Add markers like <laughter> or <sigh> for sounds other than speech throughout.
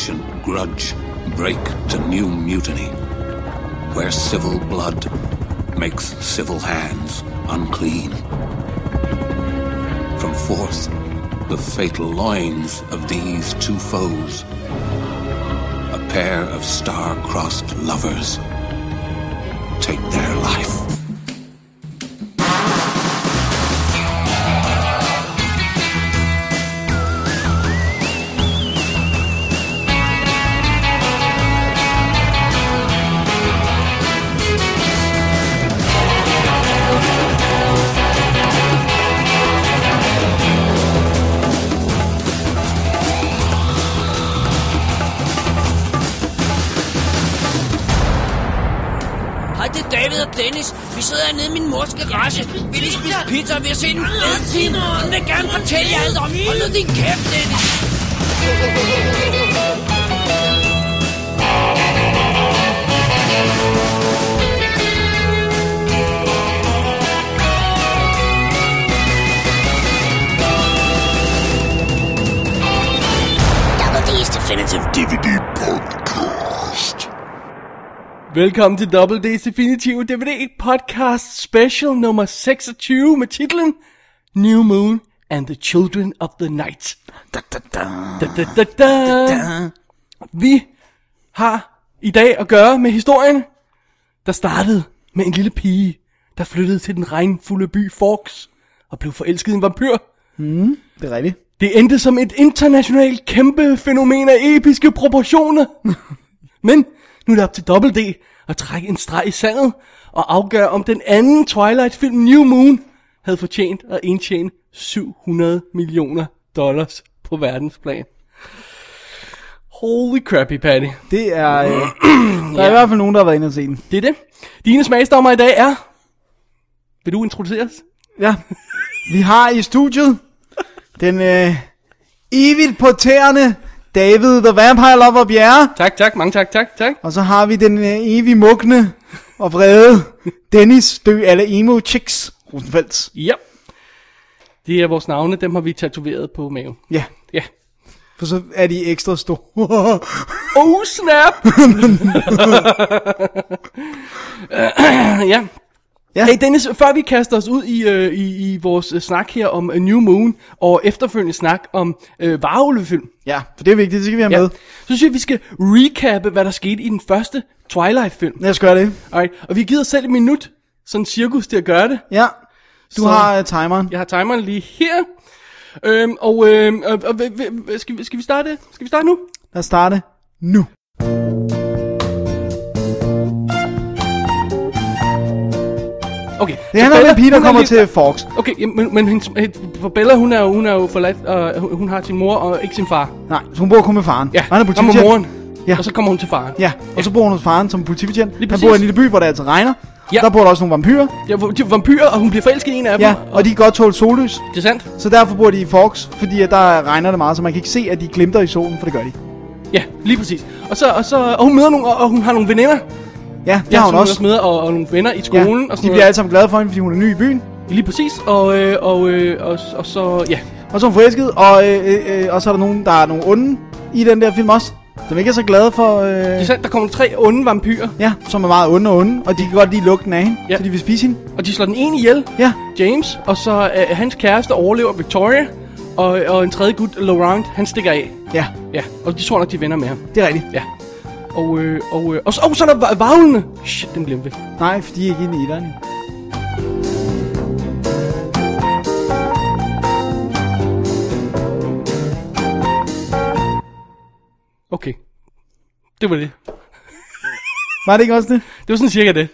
ancient grudge break to new mutiny, where civil blood makes civil hands unclean. From forth the fatal loins of these two foes, a pair of star-crossed lovers take their life. Mors garage. Vi lige spise pizza, vi har set en fed film. Hun vil gerne fortælle jer alt om. Hold nu din kæft, Dennis. Double D's Definitive DVD podcast. Velkommen til Double D's Definitive DVD Podcast Special nummer 26 med titlen New Moon and the Children of the Night. Da, da, da. Da, da, da, da. Vi har i dag at gøre med historien, der startede med en lille pige, der flyttede til den regnfulde by Forks og blev forelsket i en vampyr. Det er rigtigt. Det endte som et internationalt kæmpe fænomen af episke proportioner. <laughs> Men nu er det op til Double D at trække en streg i sandet og afgøre, om den anden Twilight-film New Moon havde fortjent at indtjene 700 millioner dollars på verdensplan. Holy crappy patty. Det er... Øh, <clears throat> der er i hvert fald nogen, der har været inde og se den. Det er det. Dine smagsdommer i dag er... Vil du introduceres? Ja. Vi har i studiet den øh, evigt porterende David the Vampire Lover Bjerre. Tak, tak, mange tak, tak, tak. Og så har vi den øh, evig mugne og vrede Dennis dø alle emo chicks Rosenfeldt. Ja. Det er vores navne, dem har vi tatoveret på maven. Ja, Ja. for så er de ekstra store. <laughs> Oh snap! <laughs> <clears throat> ja. Ja. Hey Dennis, før vi kaster os ud i, øh, i, i vores øh, snak her om uh, New Moon, og efterfølgende snak om øh, varulvefilm, ja, for det er vigtigt, det skal vi have ja, med. så synes jeg, vi skal recappe, hvad der skete i den første Twilight-film. Lad os gøre det. Alright, og vi giver os selv et minut, sådan cirkus til at gøre det. Ja, du Så- har uh, timeren. Jeg har timeren lige her. Øhm, og og, og, og, skal, vi, skal vi starte? Skal vi starte nu? Lad os starte nu. Okay. Det handler om en pige, der er kommer lige- til Fox. Okay, ja, men, men hendes, for Bella, hun er jo, hun er jo forladt, og hun- hun har sin mor og ikke sin far. Nej, så hun bor kun med faren. Ja, Og han er politibetjent. moren, Ja. og så kommer hun til faren. Ja, og så bor hun hos faren som politibetjent. Han bor i en lille by, hvor det altid regner. Ja. Der bor der også nogle vampyrer. Ja, de er vampyrer, og hun bliver forelsket i en af dem. Ja, og de kan godt tåle sollys. Det er sandt. Så derfor bor de i Fox, fordi at der regner det meget, så man kan ikke se, at de glimter i solen, for det gør de. Ja, lige præcis. Og så, og så, og hun møder nogle, og, og hun har nogle veninder. Ja, det ja, har hun også. møder, og, og nogle venner i Ja, skolen. og sådan de noget. bliver alle sammen glade for hende, fordi hun er ny i byen. Lige præcis, og, øh, og, øh, og, og så, ja. Og så er hun forelsket, og, øh, øh, øh, og så er der nogen, der er nogle onde i den der film også. Som ikke er så glade for... Øh, Det er sandt, der kommer tre onde vampyrer, ja, som er meget onde og onde, og de kan godt lide lugten af hende, Ja. så de vil spise hende. og de slår den ene ihjel, Ja, James, og så øh, hans kæreste overlever Victoria, og, og en tredje gut, Laurent, han stikker af. ja, Ja, og de tror nok, de er venner med ham. det er rigtigt. Ja. Og, øh, og, øh, og, så, og så er der va- varulvene. Shit, dem glemte vi. Nej, for de er ikke inde i etteren. Okay. Det var det. Var det ikke også det? Det var sådan cirka det.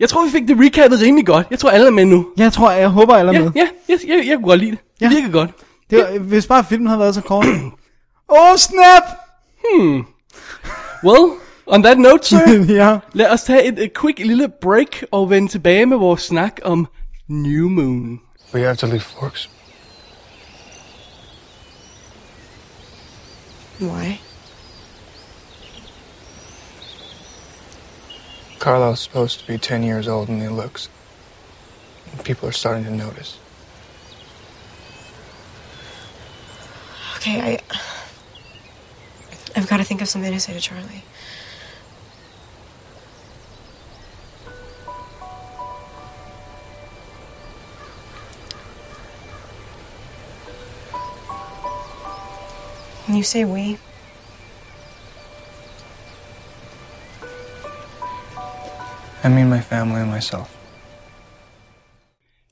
Jeg tror, vi fik det recappet rimelig godt. Jeg tror, alle er med nu. Jeg tror, jeg håber alle er Ja, med. ja, jeg, jeg, jeg kunne godt lide det. Det Ja. virker godt. Det var, hvis bare filmen havde været så kort. Åh, oh, snap! Well, on that note, sir, ja. lad os tage et, et quick lille break og vende tilbage med vores snak om um, New Moon. We have to leave Forks. Why? Carlo's supposed to be 10 years old and he looks. People are starting to notice. Okay, I. I've got to think of something to say to Charlie. When you say we, I mean my family and myself.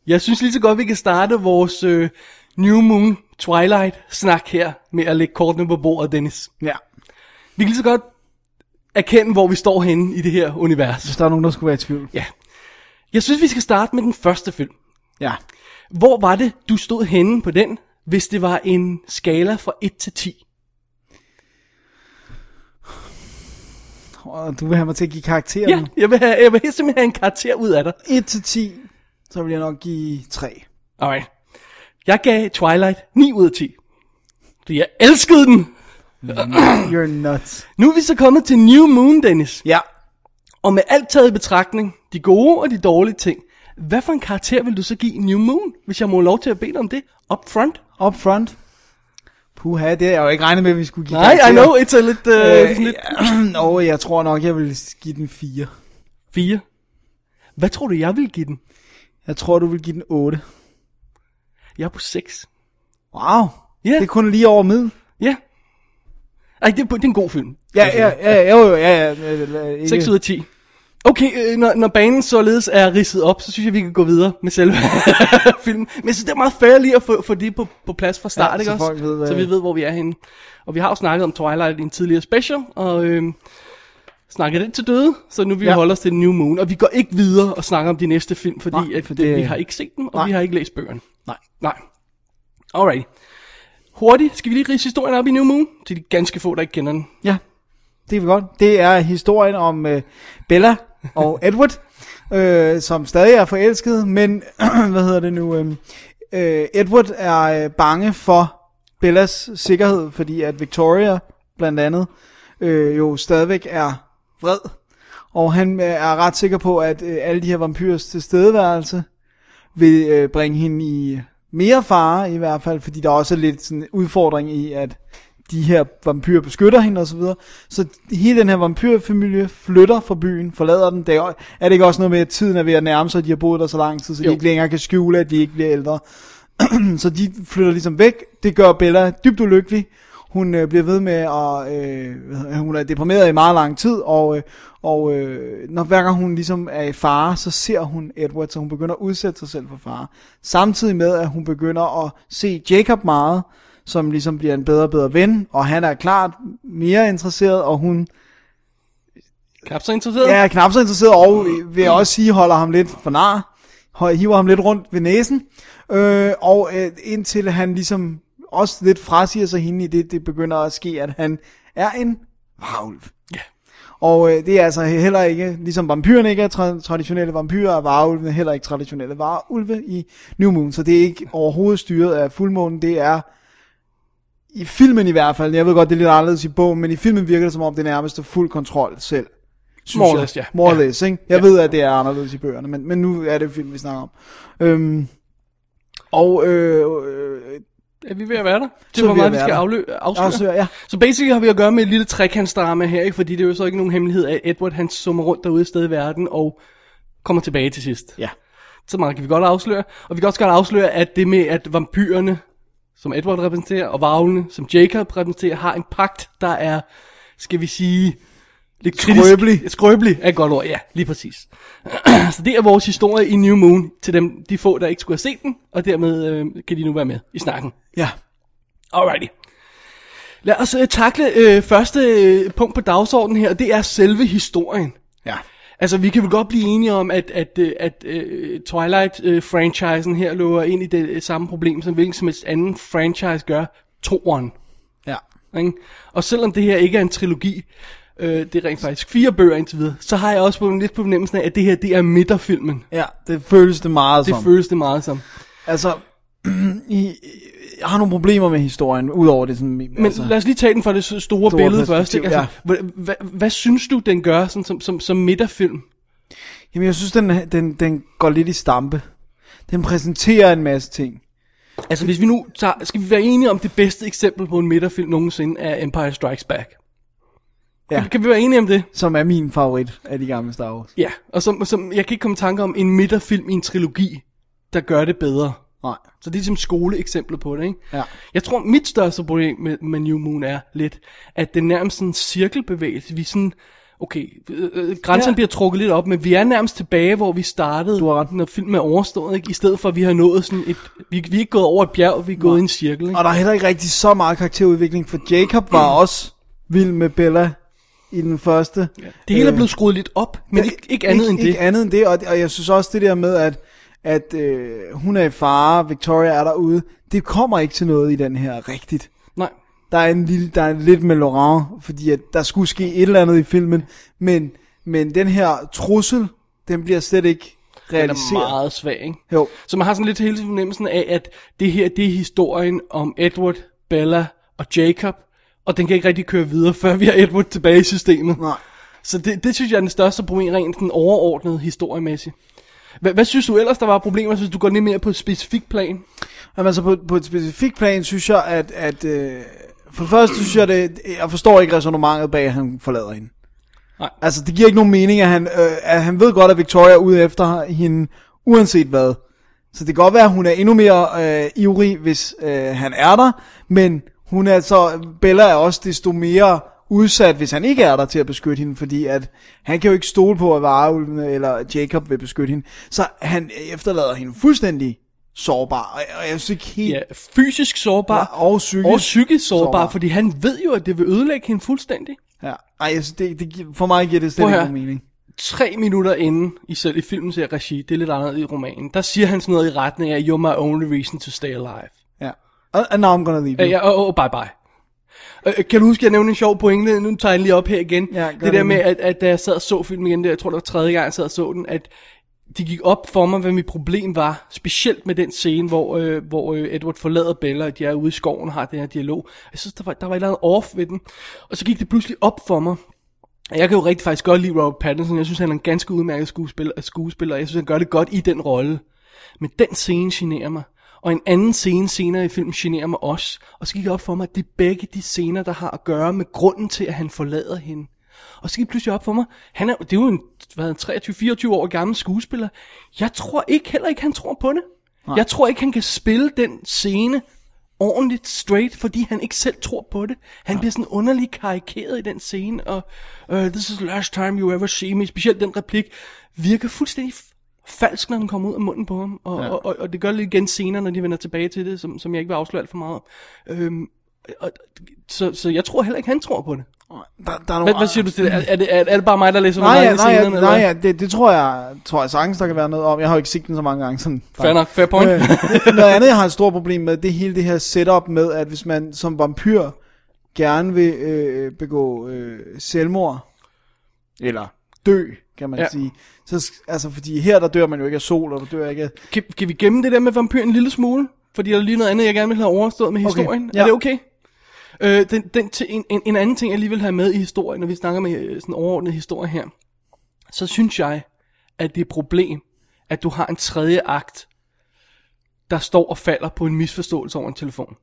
Jeg synes lige så godt, vi kan starte vores øh, New Moon Twilight snak her med at lægge kortene på bordet, Dennis. Ja. Vi kan lige så godt erkende, hvor vi står henne i det her univers. Hvis der er nogen, der skulle være i tvivl. Ja. Jeg synes, vi skal starte med den første film. Ja. Hvor var det, du stod henne på den, hvis det var en skala fra 1 til 10? Og du vil have mig til at give karakterer Ja, jeg vil, have, jeg vil simpelthen have en karakter ud af dig. 1 til 10, så vil jeg nok give 3. Alright. Jeg gav Twilight 9 ud af 10. Fordi jeg elskede den. You're nuts. Nu er vi så kommet til New Moon, Dennis. Ja. Og med alt taget i betragtning, de gode og de dårlige ting, hvad for en karakter vil du så give New Moon, hvis jeg må lov til at bede om det? Up front? Up front. Puha, det har jeg jo ikke regnet med, at vi skulle give Nej, I know, it's a lidt... Uh, Øh, lidt <clears throat> Nå, jeg tror nok, jeg vil give den 4. 4. Hvad tror du, jeg vil give den? Jeg tror, du vil give den 8. Jeg er på 6. Wow. Ja. Det er kun lige over middel. Ja. Ej, det er, det er en god film. Ja, ja, ja, ja, jo, jo, ja, ja, ja, ikke- 6 ud af 10. Okay, øh, når, når banen således er ridset op, så synes jeg, vi kan gå videre med selve <laughs> filmen. Men synes, det er meget fair lige at få, få det på, på plads fra start, Ja, ikke så også? ved, hvad- Så vi ved, hvor vi er henne. Og vi har jo snakket om Twilight i en tidligere special, og øh, snakket det til døde, så nu vi Ja. holde os til New Moon. Og vi går ikke videre og snakker om de næste film, fordi Nej, at, for det- vi har ikke set dem, og Nej. vi har ikke læst bøgerne. Nej. Nej. Alright. Hurtigt, skal vi lige rise historien op i New Moon? Til de ganske få, der ikke kender den. Ja, det er godt. Det er historien om øh, Bella og <laughs> Edward, øh, som stadig er forelsket, men <clears throat> hvad hedder det nu? Øh, øh, Edward er øh, bange for Bellas sikkerhed, fordi at Victoria blandt andet øh, jo stadigvæk er vred. Og han øh, er ret sikker på, at øh, alle de her vampyrers tilstedeværelse vil øh, bringe hende i mere fare i hvert fald, fordi der også er lidt sådan en udfordring i, at de her vampyrer beskytter hende osv. Så, videre. så hele den her vampyrfamilie flytter fra byen, forlader den. Det er, er det ikke også noget med, at tiden er ved at nærme sig, at de har boet der så lang tid, så de Jo. ikke længere kan skjule, at de ikke bliver ældre. <clears throat> så de flytter ligesom væk. Det gør Bella dybt ulykkelig. Hun øh, bliver ved med at, øh, hun er deprimeret i meget lang tid, og, øh, og øh, når hver gang hun ligesom er i fare, så ser hun Edward, så hun begynder at udsætte sig selv for fare. Samtidig med, at hun begynder at se Jacob meget, som ligesom bliver en bedre og bedre ven, og han er klart mere interesseret, og hun Knap så interesseret? Ja, knap så interesseret, og vil jeg også sige, holder ham lidt for nar. Hiver ham lidt rundt ved næsen. Øh, og øh, indtil han ligesom også lidt frasiger sig hende i det, det begynder at ske, at han er en varulv. Ja. Og øh, det er altså heller ikke, ligesom vampyrerne ikke er tra- traditionelle vampyrer, er varulvene heller ikke traditionelle varulve i New Moon. Så det er ikke overhovedet styret af fuldmånen, det er i filmen i hvert fald, jeg ved godt, det er lidt anderledes i bogen, men i filmen virker det som om, det nærmest er fuld kontrol selv. Synes More less, ja. More or Ja. less, ikke? Jeg Ja. ved, at det er anderledes i bøgerne, men, men nu er det film, vi snakker om. Øhm, og øh, øh, Er vi ved at være der? Det er var vi meget, vi skal aflø- afsløre. afsløre, ja. Så basically har vi at gøre med et lille trekantsdrama her, ikke? fordi det er jo så ikke nogen hemmelighed, at Edward han summer rundt derude et sted i verden og kommer tilbage til sidst. Ja. Så meget kan vi godt afsløre. Og vi kan også godt afsløre, at det med, at vampyrerne, som Edward repræsenterer, og varvlene, som Jacob repræsenterer, har en pagt, der er, skal vi sige, lidt kritisk. Skrøbelig. Skrøbelig er et godt ord, ja, lige præcis. <clears throat> så det er vores historie i New Moon, til dem, de få, der ikke skulle have set den, og dermed øh, kan de nu være med i snakken. ja. Alrighty. Lad os uh, takle øh, første uh, punkt på dagsordenen her, og det er selve historien. Ja. Altså, vi kan vel godt blive enige om, at, at, øh, at uh, Twilight-franchisen her løber ind i det uh, samme problem, som hvilken som helst anden franchise gør, toeren. Ja. Ikke? Og selvom det her ikke er en trilogi, øh, det er rent faktisk fire bøger indtil videre, så har jeg også på, lidt på fornemmelsen af, at det her, det er midterfilmen. Ja, det føles det meget Det som. føles det meget som. Altså, <clears throat> i, jeg har nogle problemer med historien, udover det sådan... Men altså, lad os lige tage den fra det store, store billede først. Ikke? Altså, hvad, hvad, hvad synes du, den gør sådan, som, som, som midterfilm? Jamen, jeg synes, den, den, den går lidt i stampe. den præsenterer en masse ting. Altså hvis vi nu tager, skal vi være enige om det bedste eksempel på en midterfilm nogensinde er Empire Strikes Back. Ja. Kan, kan vi være enige om det? Som er min favorit af de gamle Star Wars. Ja, og som, som, jeg kan ikke komme i tanke om en midterfilm i en trilogi, der gør det bedre. Nej. Så det er ligesom skoleeksempler på det, ikke? Ja. Jeg tror, mit største problem med, med New Moon er lidt, at det er nærmest en cirkelbevægelse. Vi er sådan, okay, øh, øh, grænserne Ja. bliver trukket lidt op, men vi er nærmest tilbage, hvor vi startede, Du har ret. når filmen er overstået, ikke? I stedet for, at vi har nået sådan et, vi, vi er ikke gået over et bjerg, vi er gået i en cirkel, ikke? Og der er heller ikke rigtig så meget karakterudvikling, for Jacob var også vild med Bella i den første. Det hele er blevet skruet lidt op, men ikke, ikke andet end det. Ikke andet end det, og, og jeg synes også det der med, at, at øh, hun er i fare, Victoria er derude, det kommer ikke til noget i den her rigtigt. Nej. Der er, en lille, der er lidt med Laurent, fordi at der skulle ske et eller andet i filmen, men, men den her trussel, den bliver slet ikke Den realiseret. er meget svag, ikke? Jo. Så man har sådan lidt hele fornemmelsen af, at det her, det er historien om Edward, Bella og Jacob, og den kan ikke rigtig køre videre, før vi har Edward tilbage i systemet. Nej. Så det, det synes jeg er den største problem, rent den overordnede historiemæssigt. Hvad, hvad synes du ellers, der var problemer, hvis du går lidt mere på et specifikt plan? Jamen altså på, på et specifikt plan, synes jeg, at, at øh, for det første synes jeg, det, jeg forstår ikke resonemanget bag, at han forlader hende. Nej. Altså, det giver ikke nogen mening, at han, øh, at han ved godt, at Victoria er ude efter hende, uanset hvad. Så det kan godt være, at hun er endnu mere øh, ivrig, hvis øh, han er der, men hun er så, Bella er også desto mere udsat, hvis han ikke er der til at beskytte hende, fordi at han kan jo ikke stole på, at Varulven eller Jacob vil beskytte hende. Så han efterlader hende fuldstændig sårbar, og jeg synes ikke helt... Ja, fysisk sårbar Ja, og psykisk og psykisk sårbar, sårbar. fordi han ved jo, at det vil ødelægge hende fuldstændig. Ja. Ej, synes, det, det, for mig giver det slet ikke mening. tre minutter inden i selv i filmens her regi, det er lidt andet i romanen, der siger han sådan noget i retning af, you're my only reason to stay alive. Ja. And, and now I'm gonna leave you. Øh, ja, og, og bye bye. Øh, kan du huske, at jeg nævnte en sjov pointe? Nu tager jeg lige op her igen. Ja, det der det med, at, at da jeg sad og så filmen igen, det, jeg tror det var tredje gang, jeg sad og så den, at det gik op for mig, hvad mit problem var, specielt med den scene, hvor, øh, hvor øh, Edward forlader Bella, og de er ude i skoven og har den her dialog. Jeg synes, der var, der var et eller andet off ved den. Og så gik det pludselig op for mig, jeg kan jo rigtig faktisk godt lide Robert Pattinson. Jeg synes, han er en ganske udmærket skuespiller, skuespiller og jeg synes, han gør det godt i den rolle. Men den scene generer mig. Og en anden scene senere i filmen generer mig også. Og så gik det op for mig, at det er begge de scener, der har at gøre med grunden til, at han forlader hende. Og så gik det pludselig op for mig, han er, det er jo en hvad, 23-24 år gammel skuespiller. Jeg tror ikke, heller ikke, han tror på det. Nej. Jeg tror ikke, han kan spille den scene ordentligt straight, fordi han ikke selv tror på det. Han bliver sådan underligt karikeret i den scene, og uh, this is the last time you ever see me, specielt den replik, virker fuldstændig falsk, når den kommer ud af munden på ham, og, ja. og, og, og det gør det igen senere, når de vender tilbage til det, som, som jeg ikke vil afsløre alt for meget om. Øhm, og, så, så jeg tror heller ikke, han tror på det. Der, der er nogle, Hvad, hvad siger du til det? Er, er, det, er, er det bare mig, der læser Nej, ja, nej, scenerne, nej, eller ja, det, det tror jeg, tror jeg sagtens, der kan være noget om. Jeg har jo ikke set den så mange gange. Sådan, Fair nok, fair point. Øh, noget andet, jeg har et stort problem med, det er hele det her setup med, at hvis man som vampyr gerne vil øh, begå øh, selvmord, eller dø, kan man Ja. sige. Så, altså, fordi her, der dør man jo ikke af sol, og du dør ikke af... Kan, kan vi gemme det der med vampyren en lille smule? Fordi der er lige noget andet, jeg gerne vil have overstået med Okay, historien. ja. Er det okay? Øh, den, den, til, en, en, en anden ting, jeg lige vil have med i historien, når vi snakker med øh, sådan overordnet historie her, så synes jeg, at det er et problem, at du har en tredje akt, der står og falder på en misforståelse over en telefon.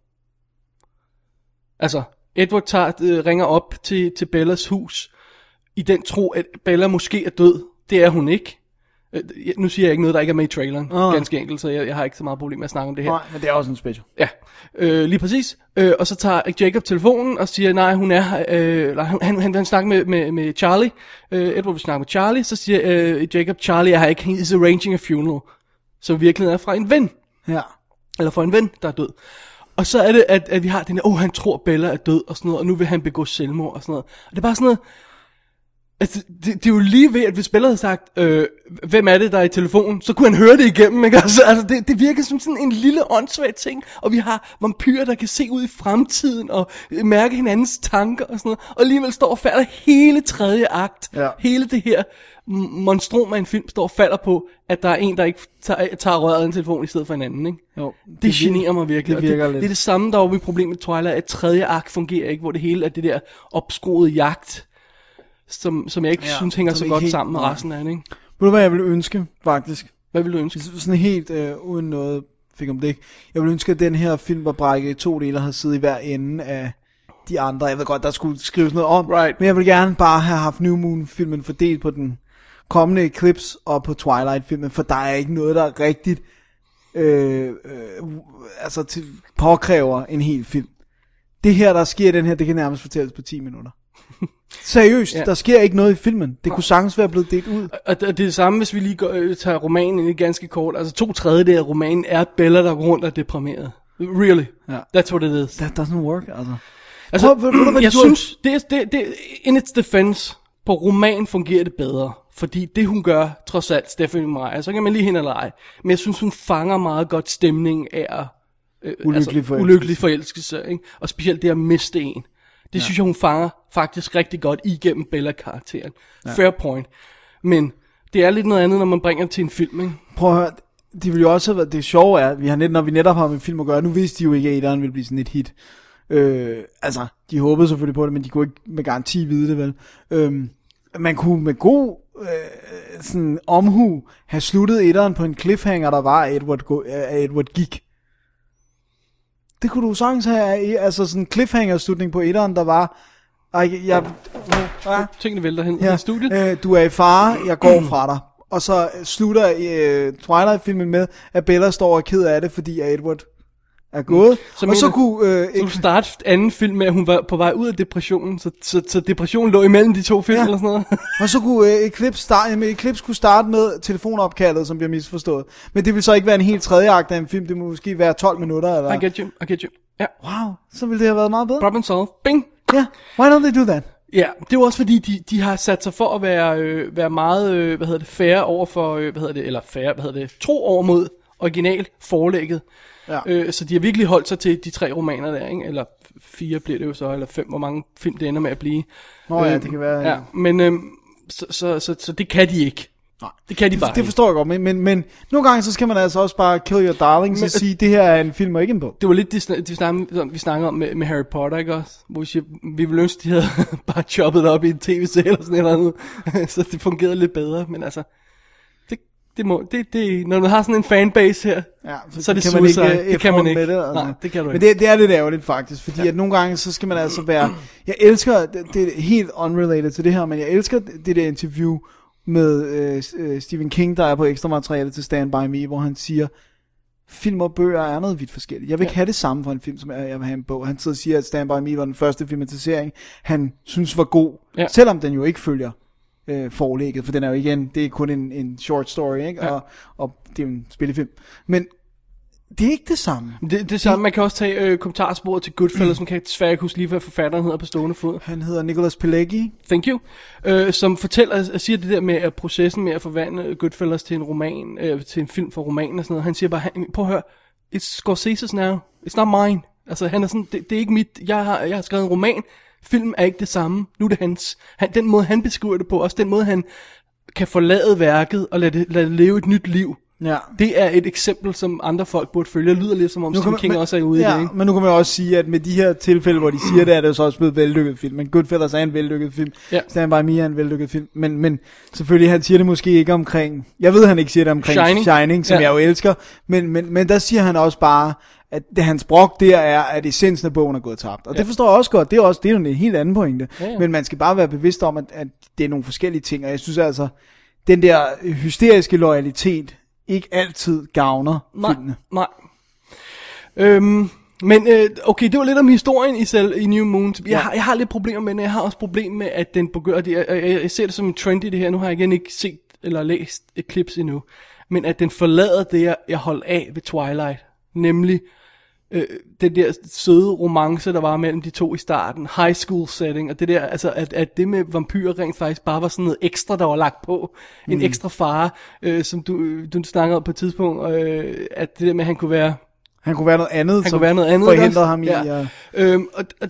Altså, Edward tager, øh, ringer op til, til Bellas hus, i den tro, at Bella måske er død. Det er hun ikke. Øh, Nu siger jeg ikke noget, der ikke er med i traileren, Ah. ganske enkelt, så jeg, jeg har ikke så meget problem med at snakke om det her. Nej, men det er også en special. Ja, øh, lige præcis. Øh, og så tager Jacob telefonen og siger, nej, hun er her. Øh, eller han, han, han, han snakker med, med, med Charlie. Øh, Edward vil snakke med Charlie. Så siger øh, Jacob, Charlie er her ikke. He is arranging a funeral. Så virkeligheden er fra en ven. Ja. Eller fra en ven, der er død. Og så er det, at, at vi har den der, oh, han tror Bella er død og sådan noget, og nu vil han begå selvmord og sådan noget. Og det er bare sådan noget, Altså, det, det er jo lige ved, at hvis Bella havde sagt, øh, hvem er det, der er i telefonen, så kunne han høre det igennem, ikke? Altså, altså det, det virker som sådan en lille åndssvag ting, og vi har vampyrer, der kan se ud i fremtiden, og øh, mærke hinandens tanker og sådan noget, og alligevel står og falder hele tredje akt, Ja. hele det her monstrum af en film, står og falder på, at der er en, der ikke tager, tager røret af en telefon i stedet for en anden, ikke? Jo, Det, det generer mig virkelig. det virker det, lidt. det er det samme, der var mit problem med Twilight, at tredje akt fungerer ikke, hvor det hele er det der opskruede jagt, som, som jeg ikke ja, synes hænger så godt helt- sammen med nej. resten af det, ikke? Ved du, hvad jeg ville ønske, faktisk? Hvad vil du ønske? sådan helt øh, uden noget fik om det ikke. Jeg ville ønske, at den her film var brækket i to dele og havde siddet i hver ende af de andre. Jeg ved godt, der skulle skrives noget om, Right. men jeg vil gerne bare have haft New Moon-filmen fordelt på den kommende Eclipse og på Twilight-filmen, for der er ikke noget, der er rigtigt øh, øh, altså til, påkræver en hel film. Det her, der sker i den her, det kan nærmest fortælles på 10 minutter. <laughs> Seriøst, Ja. der sker ikke noget i filmen. Det kunne sagtens være blevet delt ud. Og det, er det samme, hvis vi lige går, øh, tager romanen i ganske kort. Altså to tredjedel af romanen er Bella, der går rundt og er deprimeret. Really. Ja. That's what it is. That doesn't work, altså. Altså, Prøv- ved hvad jeg synes, det, er- det, det, in its defense, på roman fungerer det bedre. Fordi det hun gør, trods alt, Stephanie Meyer, så kan man lige hende eller ej. Men jeg synes, hun fanger meget godt stemningen af øh, Ulykkelig forelskelse. ulykkelig forelskelse. Ikke? Og specielt det at miste en. Det ja. synes jeg, hun fanger faktisk rigtig godt igennem Bella-karakteren. Ja. Fair point. Men det er lidt noget andet, når man bringer det til en film. Ikke? Prøv at høre, de ville jo også have været, det sjove er, vi har net, når vi netop har med film at gøre, nu vidste de jo ikke, at Aderen ville blive sådan et hit. Øh, altså, de håbede selvfølgelig på det, men de kunne ikke med garanti vide det, vel. Øh, man kunne med god øh, sådan omhu have sluttet etteren på en cliffhanger, der var, at Edward, gå, at Edward gik. Det kunne du sagtens have, altså sådan en cliffhanger-slutning på etteren, der var, ej, jeg, ja, Tingene vælter hen Ja, i studiet. øh, du er i fare, jeg går fra dig. Og så slutter øh, Twilight-filmen med, at Bella står og er ked af det, fordi Edward er gået. Så Så og mener- så kunne... Øh, Så starte anden film med, at hun var på vej ud af depressionen, så, så, så depressionen lå imellem de to film Ja. eller sådan noget. <laughs> og så kunne øh, Eclipse, start, jamen, Eclipse kunne starte med telefonopkaldet, som bliver misforstået. Men det vil så ikke være en helt tredje akt af en film, det må måske være 12 minutter, eller... I get you, I get you. Ja, Wow, så ville det have været meget bedre. problem solved. Bing! Ja, why don't they do that? Ja, det er jo også fordi, de, de har sat sig for at være, øh, være meget, øh, hvad hedder det, fair over for, øh, hvad hedder det, eller fair, hvad hedder det, tro over mod original forlægget. Ja. Øh, så de har virkelig holdt sig til de tre romaner der, ikke? Eller fire bliver det jo så, eller fem, hvor mange film det ender med at blive. Nå ja, Øh, det kan være- Ja, men øh, så, så, så, så det kan de ikke. Nej. Det kan de bare Det ikke. forstår jeg godt, men, men, men nogle gange så skal man altså også bare kill your darlings Men- og sige, det her er en film og ikke en bog. Det var lidt det, det snakkede, som vi snakkede om med, med Harry Potter, ikke også? Hvor vi siger, vi ville ønske, de havde <laughs> bare choppet det op i en tv-serie eller sådan et eller andet. <laughs> så det fungerede lidt bedre, men altså... Det, må, det, det, når man har sådan en fanbase her, Ja, så er det kan man ikke, øh, det kan man F1 ikke. Med det, altså. Nej, det kan du Men ikke. det, det er lidt ærgerligt faktisk, fordi ja. at nogle gange, så skal man altså være... Jeg elsker, det, det er helt unrelated til det her, men jeg elsker det, det der interview med øh, øh, Stephen King, der er på ekstra materiale til Stand By Me, hvor han siger, film og bøger er noget vidt forskelligt. Jeg vil ikke have det samme for en film, som jeg, jeg vil have en bog. Han sidder og siger, at Stand By Me var den første filmatisering, han synes var god, Ja. ja. selvom den jo ikke følger øh, forlægget, for den er jo igen, det er kun en, en short story, ikke? Ja. Og, og det er en spillefilm. Men det er ikke det samme. Det, det samme, man kan også tage øh, kommentarsporet til Goodfellas, som kan jeg desværre ikke huske lige, hvad forfatteren hedder på stående fod. Han hedder Nicholas Pileggi. Thank you. Øh, som fortæller, siger det der med at processen med at forvandle Goodfellas til en roman, øh, til en film for roman og sådan noget. Han siger bare, prøv at høre, it's Scorsese's now, it's not mine. Altså han er sådan, det, det er ikke mit, jeg har, jeg har skrevet en roman, film er ikke det samme, nu er det hans. Han, den måde han beskriver det på, også den måde han kan forlade værket og lade det, lade det leve et nyt liv. Ja. Det er et eksempel, som andre folk burde følge. Det lyder lidt som om Stephen King også er ude ja, i det, ikke? men nu kan man også sige, at med de her tilfælde, hvor de siger det, er det jo så også blevet vellykket film. Men Goodfellas er en vellykket film. Ja. Stand By Me er en vellykket film. Men, men selvfølgelig, han siger det måske ikke omkring... Jeg ved, han ikke siger det omkring Shining. Shining som Ja. jeg jo elsker. Men, men, men der siger han også bare, at det hans brok der er, at essensen af bogen er gået tabt. Og ja. det forstår jeg også godt. Det er også det er jo en helt anden pointe. Ja, ja. Men man skal bare være bevidst om, at, at det er nogle forskellige ting. Og jeg synes altså, den der hysteriske loyalitet ikke altid gavner Nej, filmene. nej. Øhm, men øh, okay, det var lidt om historien i selv i New Moon. Jeg, Ja. har, jeg har lidt problemer med den. Jeg har også problemer med, at den begynder... Jeg, jeg, jeg ser det som en trend i det her. Nu har jeg igen ikke set eller læst et clips endnu. Men at den forlader det, jeg, jeg holdt af ved Twilight. Nemlig øh, den der søde romance, der var mellem de to i starten. High school setting. Og det der, altså, at, at det med vampyrer rent faktisk bare var sådan noget ekstra, der var lagt på. En Mm. ekstra fare, øh, som du, du snakkede om på et tidspunkt. Øh, at det der med, at han kunne være Han kunne være noget andet, han som kunne være noget andet. forhindrede ham i ja. at... Øhm, og, og,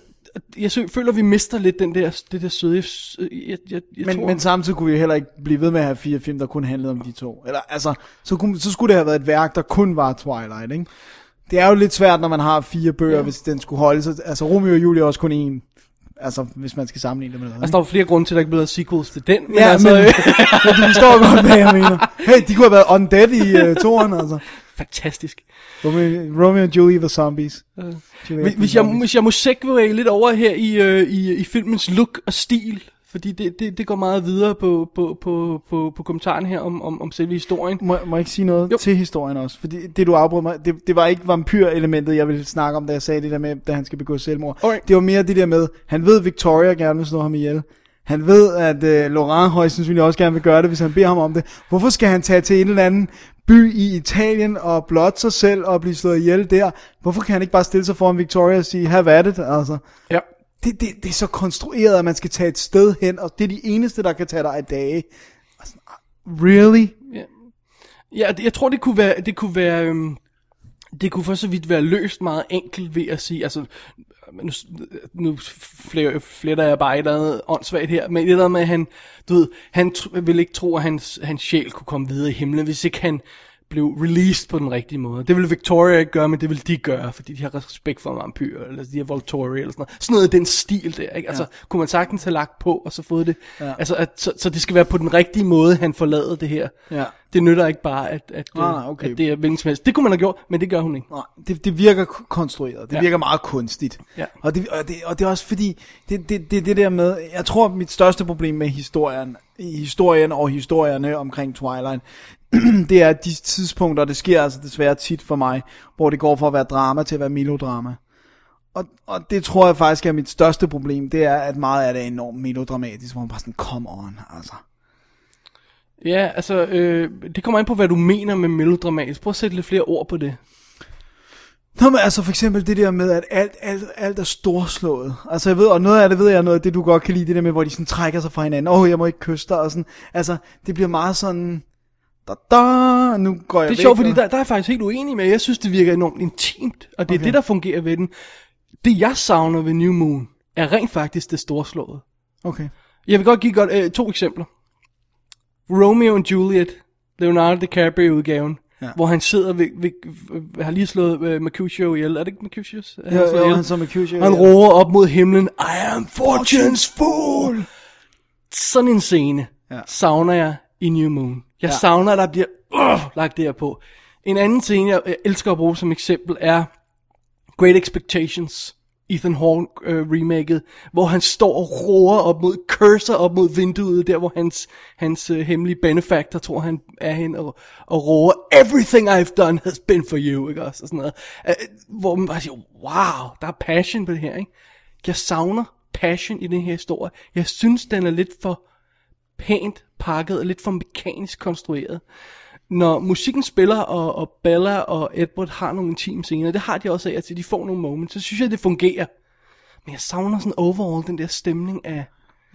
jeg føler, at vi mister lidt den der, det der søde... Jeg, jeg, jeg, jeg Men, tror, men samtidig kunne vi heller ikke blive ved med at have fire film, der kun handlede om de to. Eller altså, så, kunne, så skulle det have været et værk, der kun var Twilight, ikke? Det er jo lidt svært, når man har fire bøger, ja. hvis den skulle holde sig. Altså, Romeo og Julie er også kun én Altså, hvis man skal sammenligne det med noget. Altså, der var flere grunde til, at der ikke blev lavet sequels til den. Men ja, altså, men, <laughs> men du forstår godt, hvad jeg mener. Hey, de kunne have været undead i uh, toren, altså. fantastisk. Romeo, Romeo and Julie var zombies. Hvis, var hvis, jeg, zombies. hvis jeg må segway lidt over her i, øh, i, i filmens look og stil, fordi det, det, det går meget videre på, på, på, på, på kommentaren her om, om, om selve historien. Må, må jeg ikke sige noget Jo. til historien også? Fordi det du afbrød mig, det, det var ikke vampyr-elementet, jeg ville snakke om, da jeg sagde det der med, da han skal begå selvmord. Alright. Det var mere det der med, han ved, Victoria gerne vil slå ham ihjel. Han ved, at øh, Laurent højst sandsynligt også gerne vil gøre det, hvis han beder ham om det. Hvorfor skal han tage til en eller anden by i Italien og blotte sig selv og blive slået ihjel der? Hvorfor kan han ikke bare stille sig foran Victoria og sige, have at it, altså? Ja. Det, det, det er så konstrueret, at man skal tage et sted hen, og det er de eneste, der kan tage dig af dage. Sådan, really? Ja, det- jeg tror, det kunne være, det kunne være, øhm, det kunne for så vidt være løst meget enkelt ved at sige, altså, nu, nu fletter jeg bare et eller andet åndssvagt her, men det der med, at han, du ved, han tr- ville ikke tro, at hans, hans sjæl kunne komme videre i himlen, hvis ikke han blev released på den rigtige måde. Det ville Victoria ikke gøre, men det ville de gøre, fordi de har respekt for vampyrer, eller de har Volturi, eller sådan noget. Sådan noget den stil der, ikke? Altså, kunne man sagtens have lagt på, og så fået det, ja. altså, at, så, så det skal være på den rigtige måde, han forlader det her. Ja. Det nytter ikke bare, at, at, nej, okay. at det er hvilken som helst. Det kunne man have gjort, men det gør hun ikke. Nej, det, det virker konstrueret. Det Ja. ja. virker meget kunstigt. Ja. Og, det, og, det, og det er også fordi, det, det, det, det der med, jeg tror mit største problem med historien, i historien og historierne omkring Twilight, <clears throat> det er de tidspunkter, det sker altså desværre tit for mig, hvor det går fra at være drama til at være melodrama. Og, og det tror jeg faktisk er mit største problem, det er, at meget af det er enormt melodramatisk, hvor man bare sådan, come on, altså. Ja, altså, øh, det kommer an på, hvad du mener med melodramatisk. Prøv at sætte lidt flere ord på det. Nå, men altså for eksempel det der med, at alt, alt, alt er storslået. Altså jeg ved, og noget af det ved jeg, noget af det du godt kan lide, det der med, hvor de sådan trækker sig fra hinanden. Åh, oh, jeg må ikke kysse dig, og sådan. Altså, det bliver meget sådan, da, da, nu går jeg Det er væk, sjovt, fordi og- der, der er jeg faktisk helt uenig med. Jeg synes, det virker enormt intimt, og det er okay. det, der fungerer ved den. Det, jeg savner ved New Moon, er rent faktisk det storslåede. Okay. Jeg vil godt give godt, øh, to eksempler. Romeo and Juliet, Leonardo DiCaprio-udgaven, ja. Hvor han sidder ved, ved, ved har lige slået øh, Mercutio ihjel. Er det ikke Mercutius? Han Jo, han så Mercutio Han råber op mod himlen, I am fortune's fool. Sådan en scene. Ja. savner jeg i New Moon. Jeg ja. Savner, at der bliver øh, lagt det her på. En anden scene, jeg jeg elsker at bruge som eksempel, er Great Expectations. Ethan Hawke øh, remaket, hvor han står og roer op mod, cursor op mod vinduet, der hvor hans, hans øh, hemmelige benefactor tror han er hen, og, og roer, everything I've done has been for you, ikke også, og sådan noget. Øh, hvor man bare siger, wow, der er passion på det her, ikke? Jeg savner passion i den her historie. Jeg synes, den er lidt for pænt pakket og lidt for mekanisk konstrueret. Når musikken spiller, og, og Bella og Edward har nogle intime scener, det har de også af, at de får nogle moments, så synes jeg, det fungerer. Men jeg savner sådan overall den der stemning af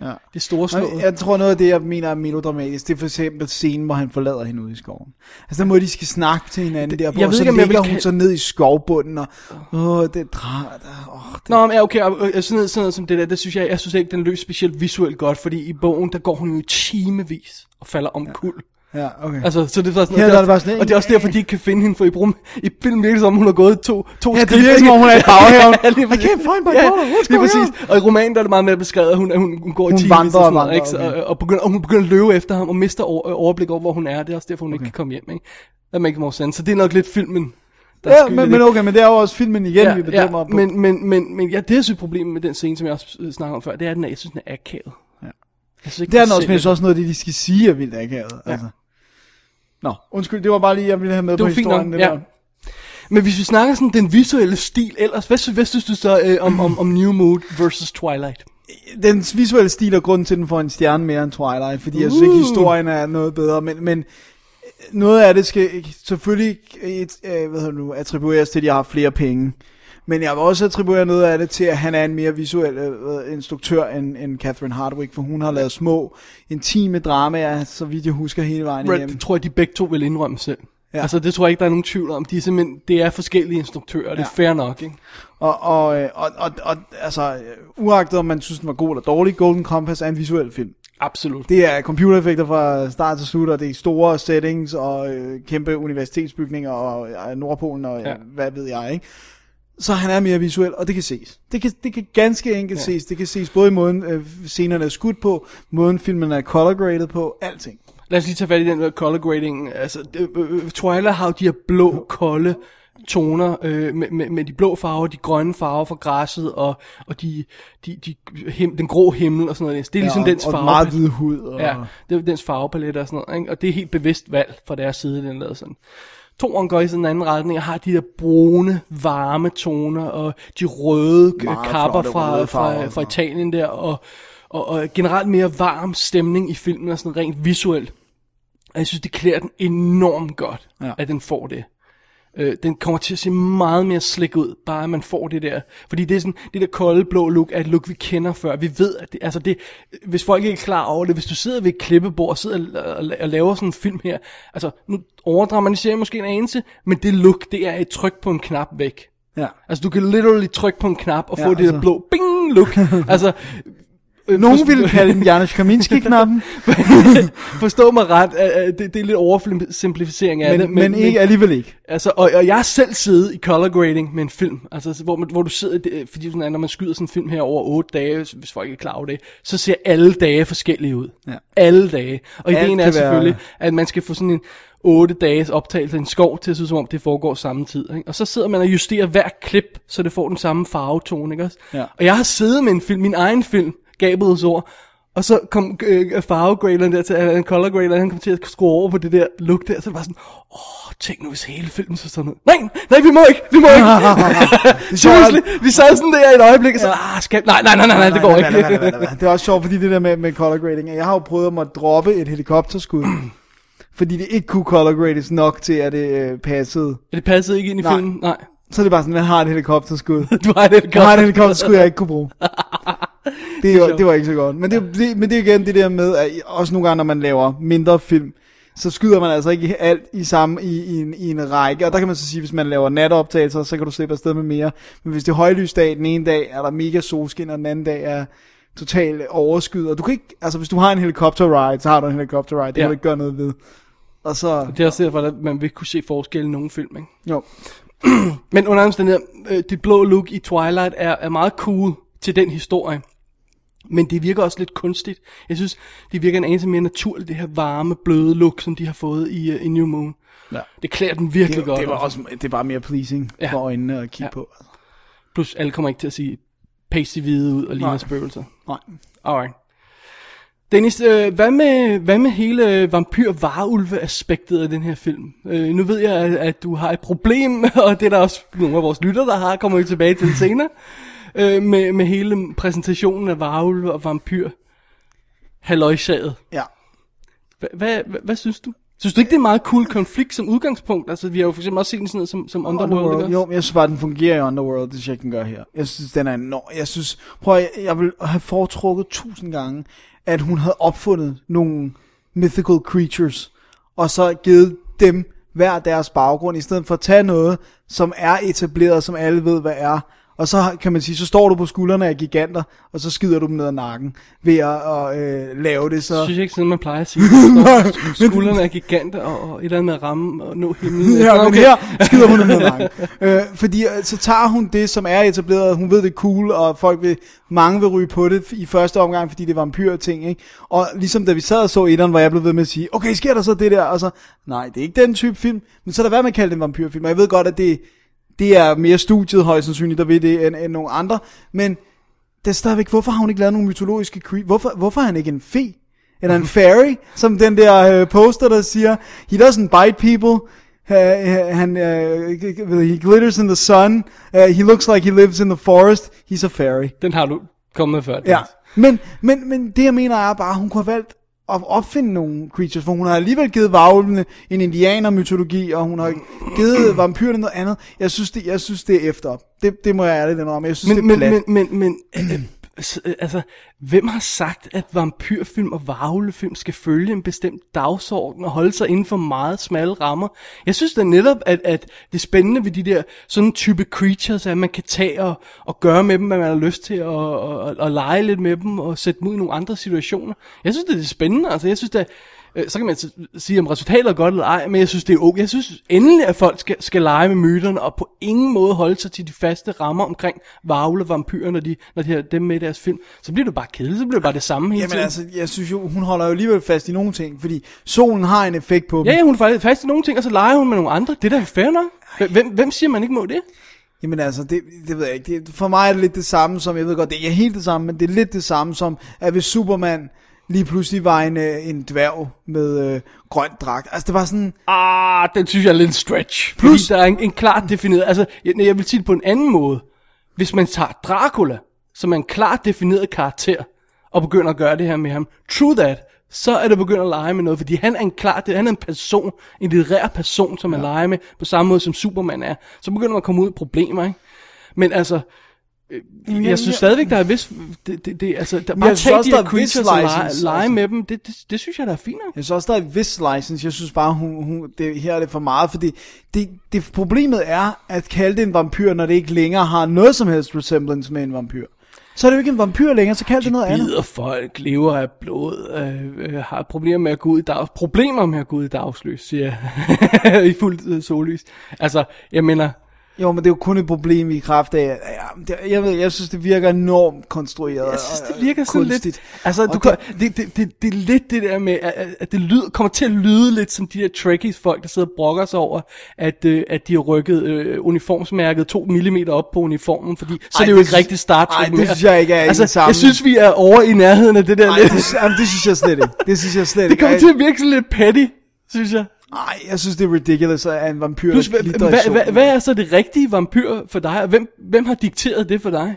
Ja. det store slået. Jeg tror noget af det, jeg mener er melodramatisk, det er for eksempel scenen, hvor han forlader hende ude i skoven. Altså den måde, de skal snakke til hinanden der, hvor jeg ved så ikke, om jeg ligger vil hun så ned i skovbunden, og åh, det drar, åh, det, Nå, men ja, okay, og, og sådan, noget, sådan noget som det der, det synes jeg, jeg synes ikke, den løser specielt visuelt godt, fordi i bogen, der går hun jo timevis og falder om kul. Ja, okay. Altså, så det er sådan Her der er det bare sådan, og det er også derfor, de ikke kan finde hende, for i, brum, i filmen virker det som, om, hun har gået to, to Ja, det skridt. virker som om, hun er i baghaven. <laughs> ja, I can't find my ja, daughter. What's going præcis. Og i romanen, der er det meget mere beskrevet, at hun, at hun, hun går Hun i vandrer og sådan noget, vandrer, ikke? Så, okay. og, og, begynder, og hun begynder at løbe efter ham, og mister over, overblik over, hvor hun er. Det er også derfor, hun okay. ikke kan komme hjem, ikke? That makes more sense. Så det er nok lidt filmen, der er Ja, men, det. men okay, men det er jo også filmen igen, ja, vi bedømmer ja, på. men, men, men, men ja, det jeg synes problemet med den scene, som jeg også øh, snakker om før, det er, at den er, jeg synes, den er akavet. Ja. Jeg synes ikke, det er den også, men jeg synes også noget af det, de skal sige, er vildt akavet. Ja. Altså. Nå, undskyld, det var bare lige, jeg ville have med Det på historien. nok, det ja. der. Men hvis vi snakker sådan den visuelle stil ellers, hvad, hvad synes du så øh, om, om, om New Mood versus Twilight? Den visuelle stil er grunden til, at den får en stjerne mere end Twilight, fordi jeg synes ikke, historien er noget bedre, men, men noget af det skal selvfølgelig et, øh, hvad nu, attribueres til, at jeg har flere penge. Men jeg vil også attribuere noget af det til, at han er en mere visuel øh, instruktør end, end Catherine Hardwicke, for hun har lavet små, intime dramaer, så vidt jeg husker hele vejen Red, igennem. det tror jeg, de begge to vil indrømme selv. Ja. Ja. Altså, det tror jeg ikke, der er nogen tvivl om. De er simpelthen, det er forskellige instruktører, det er Ja. fair nok, ikke? Og, og, øh, og, og, og altså, øh, uagtet om man synes, den var god eller dårlig, Golden Compass er en visuel film. Absolut. Det er computereffekter fra start til slut, og det er store settings og øh, kæmpe universitetsbygninger og øh, Nordpolen og Ja. ja. hvad ved jeg, ikke? Så han er mere visuel, og det kan ses. Det kan, det kan ganske enkelt ja. ses. Det kan ses både i måden, øh, scenerne er skudt på, måden filmen er color graded på, alting. Lad os lige tage fat i den der color grading. Altså, øh, øh, Twilight har jo de her blå, kolde toner øh, med, med, med de blå farver, de grønne farver fra græsset og, og de, de, de, him, den grå himmel og sådan noget. Det er ligesom ja, dens og, og farve. meget hvid hud. Og, Ja, det er dens farvepalet og sådan noget, ikke? Og det er helt bevidst valg fra deres side, den lavede sådan. Toren går i sådan en anden retning og har de der brune, varme toner og de røde Meget kapper fra, røde farver fra, fra Italien der, og, og, og generelt mere varm stemning i filmen og sådan rent visuelt. Og jeg synes, det klæder den enormt godt, ja. at den får det. Øh, den kommer til at se meget mere slik ud, bare at man får det der. Fordi det er sådan, det der kolde blå look, er et look, vi kender før. Vi ved, at det, altså det, hvis folk ikke er klar over det, hvis du sidder ved et klippebord og sidder og, og, og laver sådan en film her, altså nu overdramatiserer jeg måske en anelse, men det look, det er et tryk på en knap væk. ja. Altså du kan literally trykke på en knap og Ja, få det altså- der blå bing look. <laughs> altså, øh, Nogen forstå- ville kalde den Janusz Kaminski-knappen, <laughs> Forstå mig ret, øh, øh, det, det er lidt oversimplificering af men, det. men, men ikke alligevel ikke. Altså, og, og jeg har selv siddet i color grading med en film, altså, hvor, man, hvor du sidder, det, fordi sådan, når man skyder sådan en film her over 8 dage, hvis, folk ikke er klar over det, så ser alle dage forskellige ud. Ja. Alle dage. Og Alt ideen er kan være- selvfølgelig, at man skal få sådan en 8 dages optagelse af en skov til at se som om det foregår samme tid. Ikke? Og så sidder man og justerer hver klip, så det får den samme farvetone. Ikke? Ja. Og jeg har siddet med en film, min egen film, Gabriels ord, og så kom øh, farvegraderen der til, eller color graderen, han kom til at skrue over på det der look der, så det var sådan, åh, tænk nu hvis hele filmen så sådan ud. Nej, nej, vi må ikke, vi må ikke. <laughs> Seriously, vi sad sådan der i et øjeblik, og så, ah, skal, nej, nej, nej, nej, nej, det går ikke. Det er også sjovt, fordi det der med, med color grading, jeg har jo prøvet at droppe et helikopterskud, <clears throat> fordi det ikke kunne color grades nok til, at det øh, passede. Det passede ikke ind i Nej. filmen, nej. Så er det bare sådan, man har et helikopterskud. <laughs> Du har det Jeg har et helikopterskud, jeg ikke kunne bruge. <laughs> Det, var, det var ikke så godt. Men det, det, men det er igen det der med, at også nogle gange, når man laver mindre film, så skyder man altså ikke alt i samme i, i, en, i en række. Og der kan man så sige, hvis man laver natoptagelser, så kan du slippe afsted med mere. Men hvis det er højlysdag, den ene dag er der mega solskin, og den anden dag er total overskyet. Og du kan ikke, altså hvis du har en helikopter ride, så har du en helikopter ride. Det ja. kan du ikke gøre noget ved. Og så, Det er også derfor, at man vil kunne se forskel i nogle film, ikke? jo. <clears throat> Men under omstændigheder, øh, det blå look i Twilight er, er meget cool til den historie. Men det virker også lidt kunstigt. Jeg synes, det virker en anelse mere naturligt, det her varme, bløde look, som de har fået i, uh, i New Moon. Ja. Det klæder den virkelig Det, godt. det, var også, det er bare mere pleasing ja. For øjnene at kigge ja. På. Plus, alle kommer ikke til at sige pasty hvide ud og ligner Nej. spøgelser. Nej. Alright. Dennis, øh, hvad, med, hvad med hele vampyr-varulve-aspektet af den her film? Øh, nu ved jeg, at, at du har et problem, <laughs> og det er der også nogle af vores lytter, der har, kommer vi tilbage til senere, øh, med, med hele præsentationen af varulve og vampyr. Halløjsaget. Ja. Hvad, hvad, hvad, hvad synes du? Synes du ikke, det er en meget cool konflikt som udgangspunkt? Altså, vi har jo for eksempel også set sådan noget som, som Underworld, Underworld. ikke Jo, men jeg synes bare, den fungerer i Underworld, det synes jeg, den gør her. Jeg synes, den er enorm. Jeg synes, prøv at, jeg vil have foretrukket tusind gange, at hun havde opfundet nogle mythical creatures, og så givet dem hver deres baggrund, i stedet for at tage noget, som er etableret, som alle ved, hvad er, og så kan man sige, så står du på skuldrene af giganter, og så skider du dem ned ad nakken, ved at, at øh, lave det så... Jeg synes ikke sådan, man plejer at sige. <laughs> Står Skuldrene er giganter, og, og et eller andet med at ramme og nå himlen. <laughs> Ja, men Okay. her skider hun ned ad <laughs> nakken. øh, fordi øh, så tager hun det, som er etableret, hun ved det er cool, og folk vil, mange vil ryge på det i første omgang, fordi det var vampyr ting, ikke? Og ligesom da vi sad og så etteren, hvor jeg blev ved med at sige, okay, sker der så det der? Og så, nej, det er ikke den type film, men så er der hvad man kalder det en vampyrfilm, og jeg ved godt, at det, det er mere studiet højst sandsynligt, der ved det, end, end nogle andre, men det er stadigvæk, hvorfor har hun ikke lavet nogle mytologiske cre- hvorfor, hvorfor er han ikke en fe? Eller en fairy, <laughs> som den der øh, poster, der siger, he doesn't bite people, Uh, han, uh, he glitters in the sun. Uh, he looks like he lives in the forest. He's a fairy. Den har du kommet med før. Ja. Men, men, men det jeg mener er bare, at hun kunne have valgt at opfinde nogle creatures, for hun har alligevel givet varulvene en indianer-mytologi, og hun har givet vampyrerne noget andet. Jeg synes, det, jeg synes, det er efter. Det, det må jeg ærligt indrømme. Jeg synes, Men, det er men, plat. men, men, men øh, <clears throat> Øh, altså, hvem har sagt, at vampyrfilm og varulvefilm skal følge en bestemt dagsorden og holde sig inden for meget smalle rammer? Jeg synes da netop, at, at det spændende ved de der sådan type creatures, er, at man kan tage og, og gøre med dem, hvad man har lyst til, og, og, og, og lege lidt med dem, og sætte dem ud i nogle andre situationer. Jeg synes, det er spændende. Altså, jeg synes da, så kan man sige, om resultatet er godt eller ej, men jeg synes, det er okay. Jeg synes endelig, at folk skal, skal lege med myterne, og på ingen måde holde sig til de faste rammer omkring varvle og vampyrer, når de, når de har dem med i deres film. Så bliver det bare kedeligt, så bliver det bare det samme hele Jamen tiden. altså, jeg synes jo, hun holder jo alligevel fast i nogle ting, fordi solen har en effekt på dem. Ja, ja, hun er faktisk fast i nogle ting, og så leger hun med nogle andre. Det er da fair nok. Hvem- Hvem, hvem siger, man ikke må det? Jamen altså, det, det ved jeg ikke. Det, for mig er det lidt det samme som, jeg ved godt, det er ikke helt det samme, men det er lidt det samme som, at hvis Superman lige pludselig var en, øh, en dværg med øh, grøn dragt. Altså det var sådan, Ah, den synes jeg er lidt en stretch. Plus- fordi der er en, en klart defineret... Altså, jeg, jeg vil sige det på en anden måde. Hvis man tager Dracula, som er en klart defineret karakter, og begynder at gøre det her med ham, true that, så er det begyndt at lege med noget, fordi han er en klar, han er en person, en litterær person, som man leger med, på samme måde som Superman er. Så begynder man at komme ud i problemer, ikke? Men altså, øh, jeg synes stadigvæk, der er vis, det, det, det altså, der, bare tage de her er creatures og lege, lege med dem, det, det, det, synes jeg, der er fint jeg synes også, der er vis license. Jeg synes bare, hun, hun, det, her er det for meget, fordi det, det, problemet er at kalde det en vampyr, når det ikke længere har noget som helst resemblance med en vampyr. Så er det jo ikke en vampyr længere, så kald det noget andet. bider folk, lever af blod, øh, øh, har problemer med at gå ud i dag, problemer med at gå ud i dagslys, siger jeg, <laughs> i fuldt øh, sollys. Altså, jeg mener, Jo, men det er jo kun et problem i kraft af, ja, det, jeg, ved, jeg synes, det virker enormt konstrueret. jeg synes, det virker sådan kunstigt. lidt, altså, du kan, det, det, det, det er lidt det der med, at, at det lyder, kommer til at lyde lidt som de der trekkies folk, der sidder og brokker sig over, at, øh, at de har rykket øh, uniformsmærket 2 mm op på uniformen, fordi så Ej, er det jo det ikke synes- rigtig Star Trek ej, det synes jeg ikke er altså, den samme- Jeg synes, vi er over i nærheden af det der Nej, lidt. det, jamen, det synes jeg slet ikke. Det synes jeg slet Det ikke. kommer Ej, til at virke sådan lidt petty, synes jeg. Nej, jeg synes, det er ridiculous, at en vampyr, Plus, der hvad, glitter i hvad, er så det rigtige vampyr for dig? Hvem, hvem har dikteret det for dig?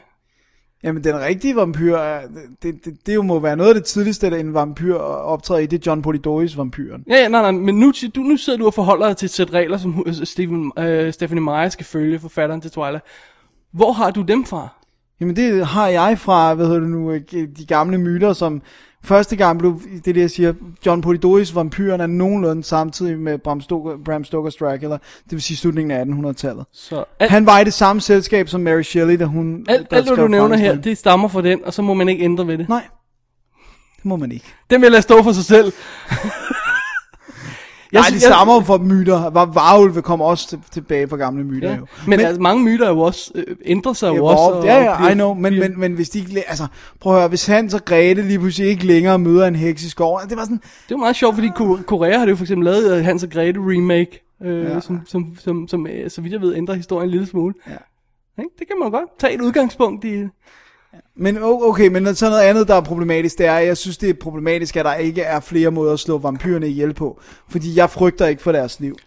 Jamen, den rigtige vampyr, er, det, det, det, jo må være noget af det tidligste, at en vampyr optræder i, det er John Polidoris vampyren. Ja, ja, nej, nej, men nu, du, nu sidder du og forholder dig til et sæt regler, som uh, Stephen, uh, Stephanie Meyer skal følge, forfatteren til Twilight. Hvor har du dem fra? Jamen, det har jeg fra, hvad hedder det nu, øh, de gamle myter, som første gang blev, det er det, jeg siger, John Polidoris vampyren er nogenlunde samtidig med Bram, Stoker, Bram Stokers Dracula, det vil sige slutningen af 1800-tallet. Så alt, Han var i det samme selskab som Mary Shelley, da hun... alt, alt hvad du nævner her, det stammer fra den, og så må man ikke ændre ved det. Nej, det må man ikke. Den vil jeg lade stå for sig selv. <laughs> Jeg Nej, jeg- stammer jo fra myter. Var Varulve kommer også til, tilbage fra gamle myter Ja, jo. men, men altså, mange myter er jo også, øh, ændrer sig jo også. og Ja, ja, bliver- I know, men, men, men hvis de ikke, altså, prøv at høre, hvis Hans og Grete lige pludselig ikke længere møder en heks i skoven, det var sådan, Det er jo meget sjovt, fordi Ko- Korea har det jo for eksempel lavet øh, Hans og Grete remake, øh, Ja. som, som, som, som, øh, så vidt jeg ved, ændrer historien en lille smule. Ja. Det kan man godt tage et udgangspunkt i. men okay, men så noget andet, der er problematisk, det er, at jeg synes, det er problematisk, at der ikke er flere måder at slå vampyrerne ihjel på, fordi jeg frygter ikke for deres liv.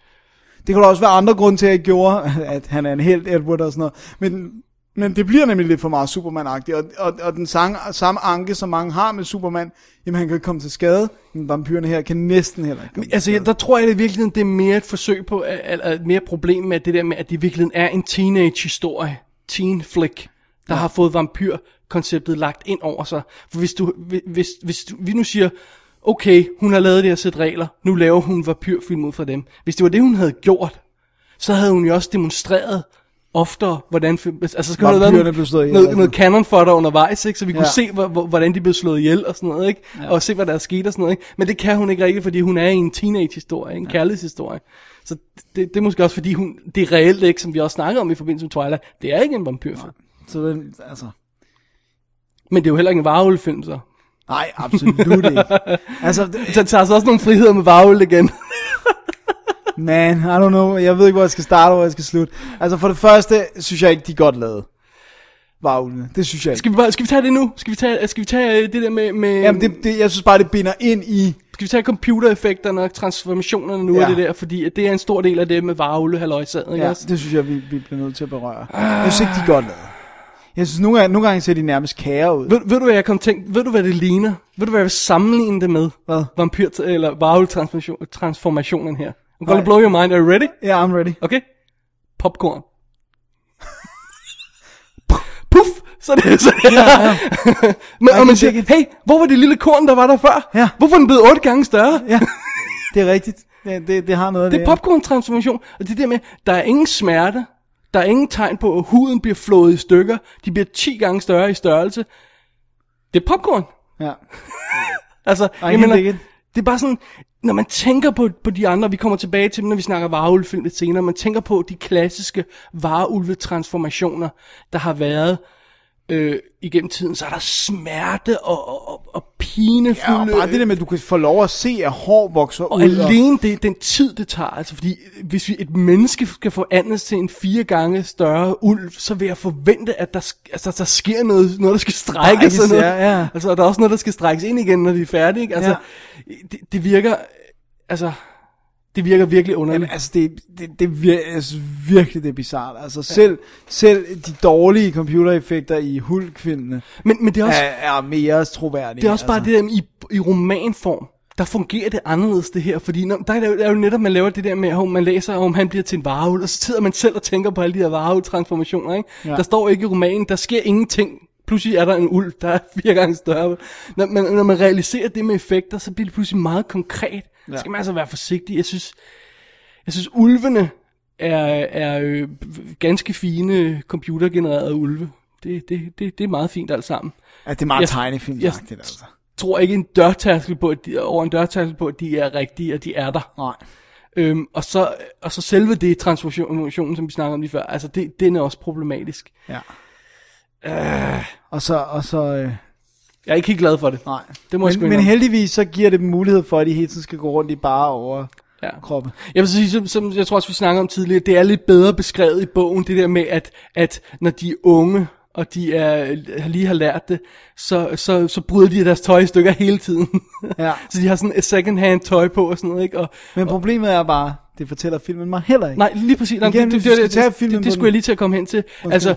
Det kunne der også være andre grunde til, at jeg gjorde, <laughs> at han er en helt Edward og sådan noget, men, men det bliver nemlig lidt for meget Superman-agtigt, og, og, og den sang, samme anke, som mange har med Superman, jamen han kan komme til skade, men vampyrerne her kan næsten heller ikke komme Altså, skade. der tror jeg, at i virkeligheden, det er mere et forsøg på, at, at mere problem med det der med, at det i virkeligheden er en teenage-historie, teen flick, der ja. har fået vampyrkonceptet lagt ind over sig. For hvis du, hvis, hvis du, vi nu siger, okay, hun har lavet det her sæt regler, nu laver hun vampyrfilm ud fra dem. Hvis det var det, hun havde gjort, så havde hun jo også demonstreret oftere, hvordan altså så skulle lavet blev slået ihjel, noget, altså. noget canon for dig undervejs, ikke? så vi kunne Ja. se, hvor, hvor, hvordan de blev slået ihjel og sådan noget, ikke? Ja. og se, hvad der er sket og sådan noget. Ikke? Men det kan hun ikke rigtig, fordi hun er i en teenage-historie, en ja. kærlighedshistorie. Så det, det er måske også, fordi hun, det er reelt ikke, som vi også snakkede om i forbindelse med Twilight, det er ikke en vampyrfilm. Så den, altså, Men det er jo heller ikke en varulvfilm, så. nej, absolut ikke. <laughs> Altså, det, Så tager så også nogle friheder med varulv igen. <laughs> man, I don't know, jeg ved ikke, hvor jeg skal starte, og hvor jeg skal slutte. Altså, for det første, synes jeg ikke, de er godt lavet. Varulvene, det synes jeg ikke. Skal vi, bare, skal vi tage det nu? Skal vi tage, skal vi tage øh, det der med, med Jamen, det, det, jeg synes bare, det binder ind i... skal vi tage computereffekterne og transformationerne nu Ja. af det der, fordi at det er en stor del af det med varulve halløjsaget, ikke Ja, også? det synes jeg, vi, vi bliver nødt til at berøre. Jeg synes ikke, de er godt lavet. Jeg synes, nogle gange, nogle gange ser de nærmest kære ud. Ved, ved du hvad jeg kom tænkt, ved du hvad det ligner? Ved du hvad jeg vil sammenligne det med? Hvad? Vampyr, eller varulv transformation, transformationen her. I'm gonna Nej. blow your mind, are you ready? Ja, I'm ready. Okay? Popcorn. <laughs> Puff! Så det så ja, ja. <laughs> Men, og man siger, hey, hvor var det lille korn, der var der før? Ja. Hvorfor er den blevet otte gange større? <laughs> Ja, det er rigtigt. Det, det, det har noget Det er popcorn-transformation, og det der med, der er ingen smerte, der er ingen tegn på, at huden bliver flået i stykker, de bliver 10 gange større i størrelse. Det er popcorn. Ja. <laughs> Altså, I jeg mener, det er bare sådan, når man tænker på, på de andre, vi kommer tilbage til dem, når vi snakker varulvefilm lidt senere, man tænker på de klassiske varulve-transformationer, der har været øh, igennem tiden, så er der smerte og, og, og, og pinefulde... Ja, og bare det der med, at du kan få lov at se, at hår vokser Og ud. alene det, den tid, det tager, altså fordi hvis vi, et menneske skal få andet til en fire gange større ulv, så vil jeg forvente, at der, altså, der sker noget, noget der skal strækkes. Strækkes, og noget. ja, ja. Altså, og der er også noget, der skal strækkes ind igen, når de er færdige. Ikke? Altså, det, det virker, altså, det virker virkelig underligt. Jamen, altså, det, det, det vir- synes virkelig, det er bizart. Altså, selv, selv de dårlige computereffekter i Hulk-filmene men, men det er også, er, er mere troværdige. det er også bare altså. det der, i, i romanform, der fungerer det anderledes det her, fordi når, der er jo- er jo netop, man laver det der med, at man læser, om han bliver til en varehul, og så sidder man selv og tænker på alle de her varehul-transformationer, ikke? Ja. Ja. Der står ikke i romanen, der sker ingenting. Pludselig er der en ulv, der er fire gange større. Når man, når man realiserer det med effekter, så bliver det pludselig meget konkret. Ja. Skal man altså være forsigtig. Jeg synes, jeg synes ulvene er, er øh, ganske fine computergenererede ulve. Det, det, det, det er meget fint alt sammen. Ja, det er meget Jeg- tegnefilm, jeg- altså. tror ikke en dørtærskel på, at de, over en dørtærskel på, at de er rigtige, og de er der. Nej. Øhm, og, så, og så selve det transformationen, som vi snakkede om lige før, altså det, den er også problematisk. Ja. Øh, Og så, og så øh, jeg er ikke helt glad for det. nej. Det må jeg men, men indrømme. heldigvis, så giver det dem mulighed for, at de hele tiden skal gå rundt i bare over Ja. kroppe. Jeg vil sige, som, som jeg tror også, vi snakkede om tidligere, det er lidt bedre beskrevet i bogen, det der med, at, at når de er unge, og de er, lige har lært det, så, så, så bryder de deres tøj i stykker hele tiden. <laughs> Ja. så de har sådan et second hand tøj på og sådan noget, ikke? Og, Men problemet er bare, det fortæller filmen mig heller ikke. Nej, lige præcis. Nej, Igen, det, det, det, det, det, det skulle jeg lige til at komme hen til. Altså,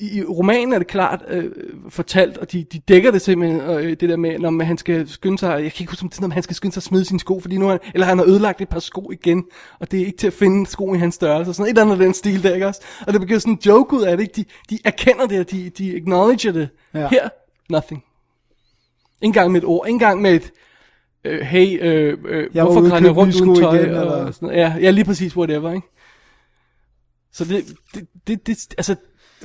i romanen er det klart øh, fortalt, og de, de dækker det simpelthen, øh, det der med, når han skal skynde sig, jeg kan ikke huske, om det når han skal skynde sig at smide sine sko, fordi nu han, eller han har ødelagt et par sko igen, og det er ikke til at finde sko i hans størrelse, sådan et eller andet den stil der, ikke også? Og det begynder sådan en joke ud af det, ikke? De, de erkender det, og de, de acknowledger det. Ja. Her, nothing. Ikke engang med et ord, ikke engang med et, øh, hey, øh, øh, Jeg var hvorfor og kan jeg rundt uden tøj? igen, og, eller- sådan noget. Ja, ja, lige præcis, whatever, ikke? Så det, det, det, det altså,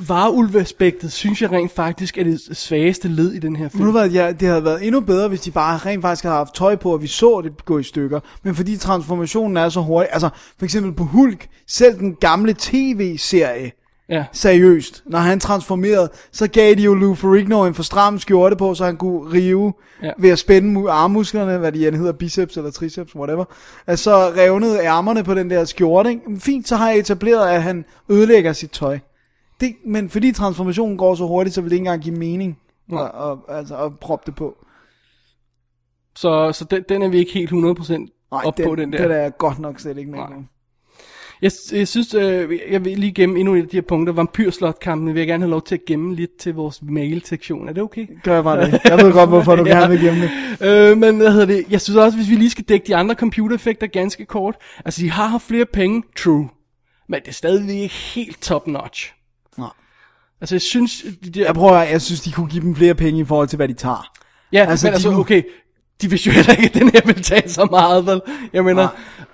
vareulveaspektet, synes jeg rent faktisk er det svageste led i den her film. du hvad, ja, det havde været endnu bedre, hvis de bare rent faktisk havde haft tøj på, og vi så det gå i stykker. Men fordi transformationen er så hurtig, altså for eksempel på Hulk, selv den gamle tv-serie, Ja. seriøst, når han transformerede, så gav de jo Lou Ferrigno en for stram skjorte på, så han kunne rive Ja. ja. ved at spænde mu- armmusklerne, hvad de end hedder, biceps eller triceps, whatever. Altså revnede ærmerne på den der skjorte, ikke? Men Fint, så har jeg etableret, at han ødelægger sit tøj. Det, men fordi transformationen går så hurtigt, så vil det ikke engang give mening Nej. at, at, altså, at proppe det på. Så, så den, den er vi ikke helt 100% Nej, op den, på, den der. den er godt nok slet ikke med Nej. Jeg, jeg synes, øh, jeg vil lige gemme endnu et af de her punkter. Vampyrslotkampen vil jeg gerne have lov til at gemme lidt til vores mail-sektion. Er det okay? Gør jeg bare det. Jeg ved godt, hvorfor du Ja. <laughs> gerne vil gemme det. Øh, men hvad hedder det? Jeg synes også, hvis vi lige skal dække de andre computereffekter ganske kort. Altså, de har haft flere penge, true. Men det er stadigvæk ikke helt top notch. Nej. Altså, jeg synes... De der, Jeg prøver, jeg synes, de kunne give dem flere penge i forhold til, hvad de tager. ja, altså, men altså, okay, de vil jo heller ikke, at den her vil tage så meget, vel? Jeg mener,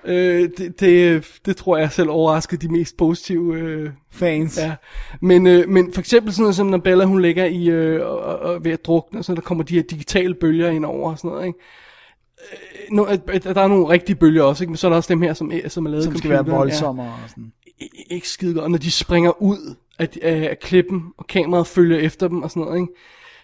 øh, det, det, det tror jeg selv overrasker de mest positive øh, Fans. Ja, men, øh, men for eksempel sådan noget som når Bella hun ligger i øh, og, og ved at drukne, så der kommer de her digitale bølger ind over og sådan noget, ikke? Øh, nu, øh, der er nogle rigtige bølger også, ikke? men så er der også dem her, som, er- som er lavet Som skal være voldsommere og sådan. Ja, ikke skide godt, og når de springer ud af, af, af klippen, og kameraet følger efter dem og sådan noget, ikke?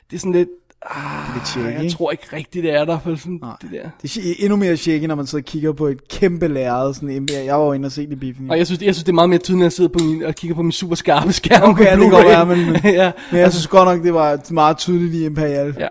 Det er sådan lidt, ah, lidt shaky, jeg ikke? tror ikke rigtigt, det er der, for sådan, det der. Det er endnu mere shaky, når man sidder og kigger på et kæmpe lærred. Sådan, jeg var jo inde og se det i biffen. Og jeg synes, jeg synes, det er meget mere tydeligt, jeg sidder på min, og kigger på min super skarpe skærm. Okay, ja, det Blu-ray. være, men, <laughs> ja, men jeg synes godt nok, det var meget tydeligt i Imperial. Ja,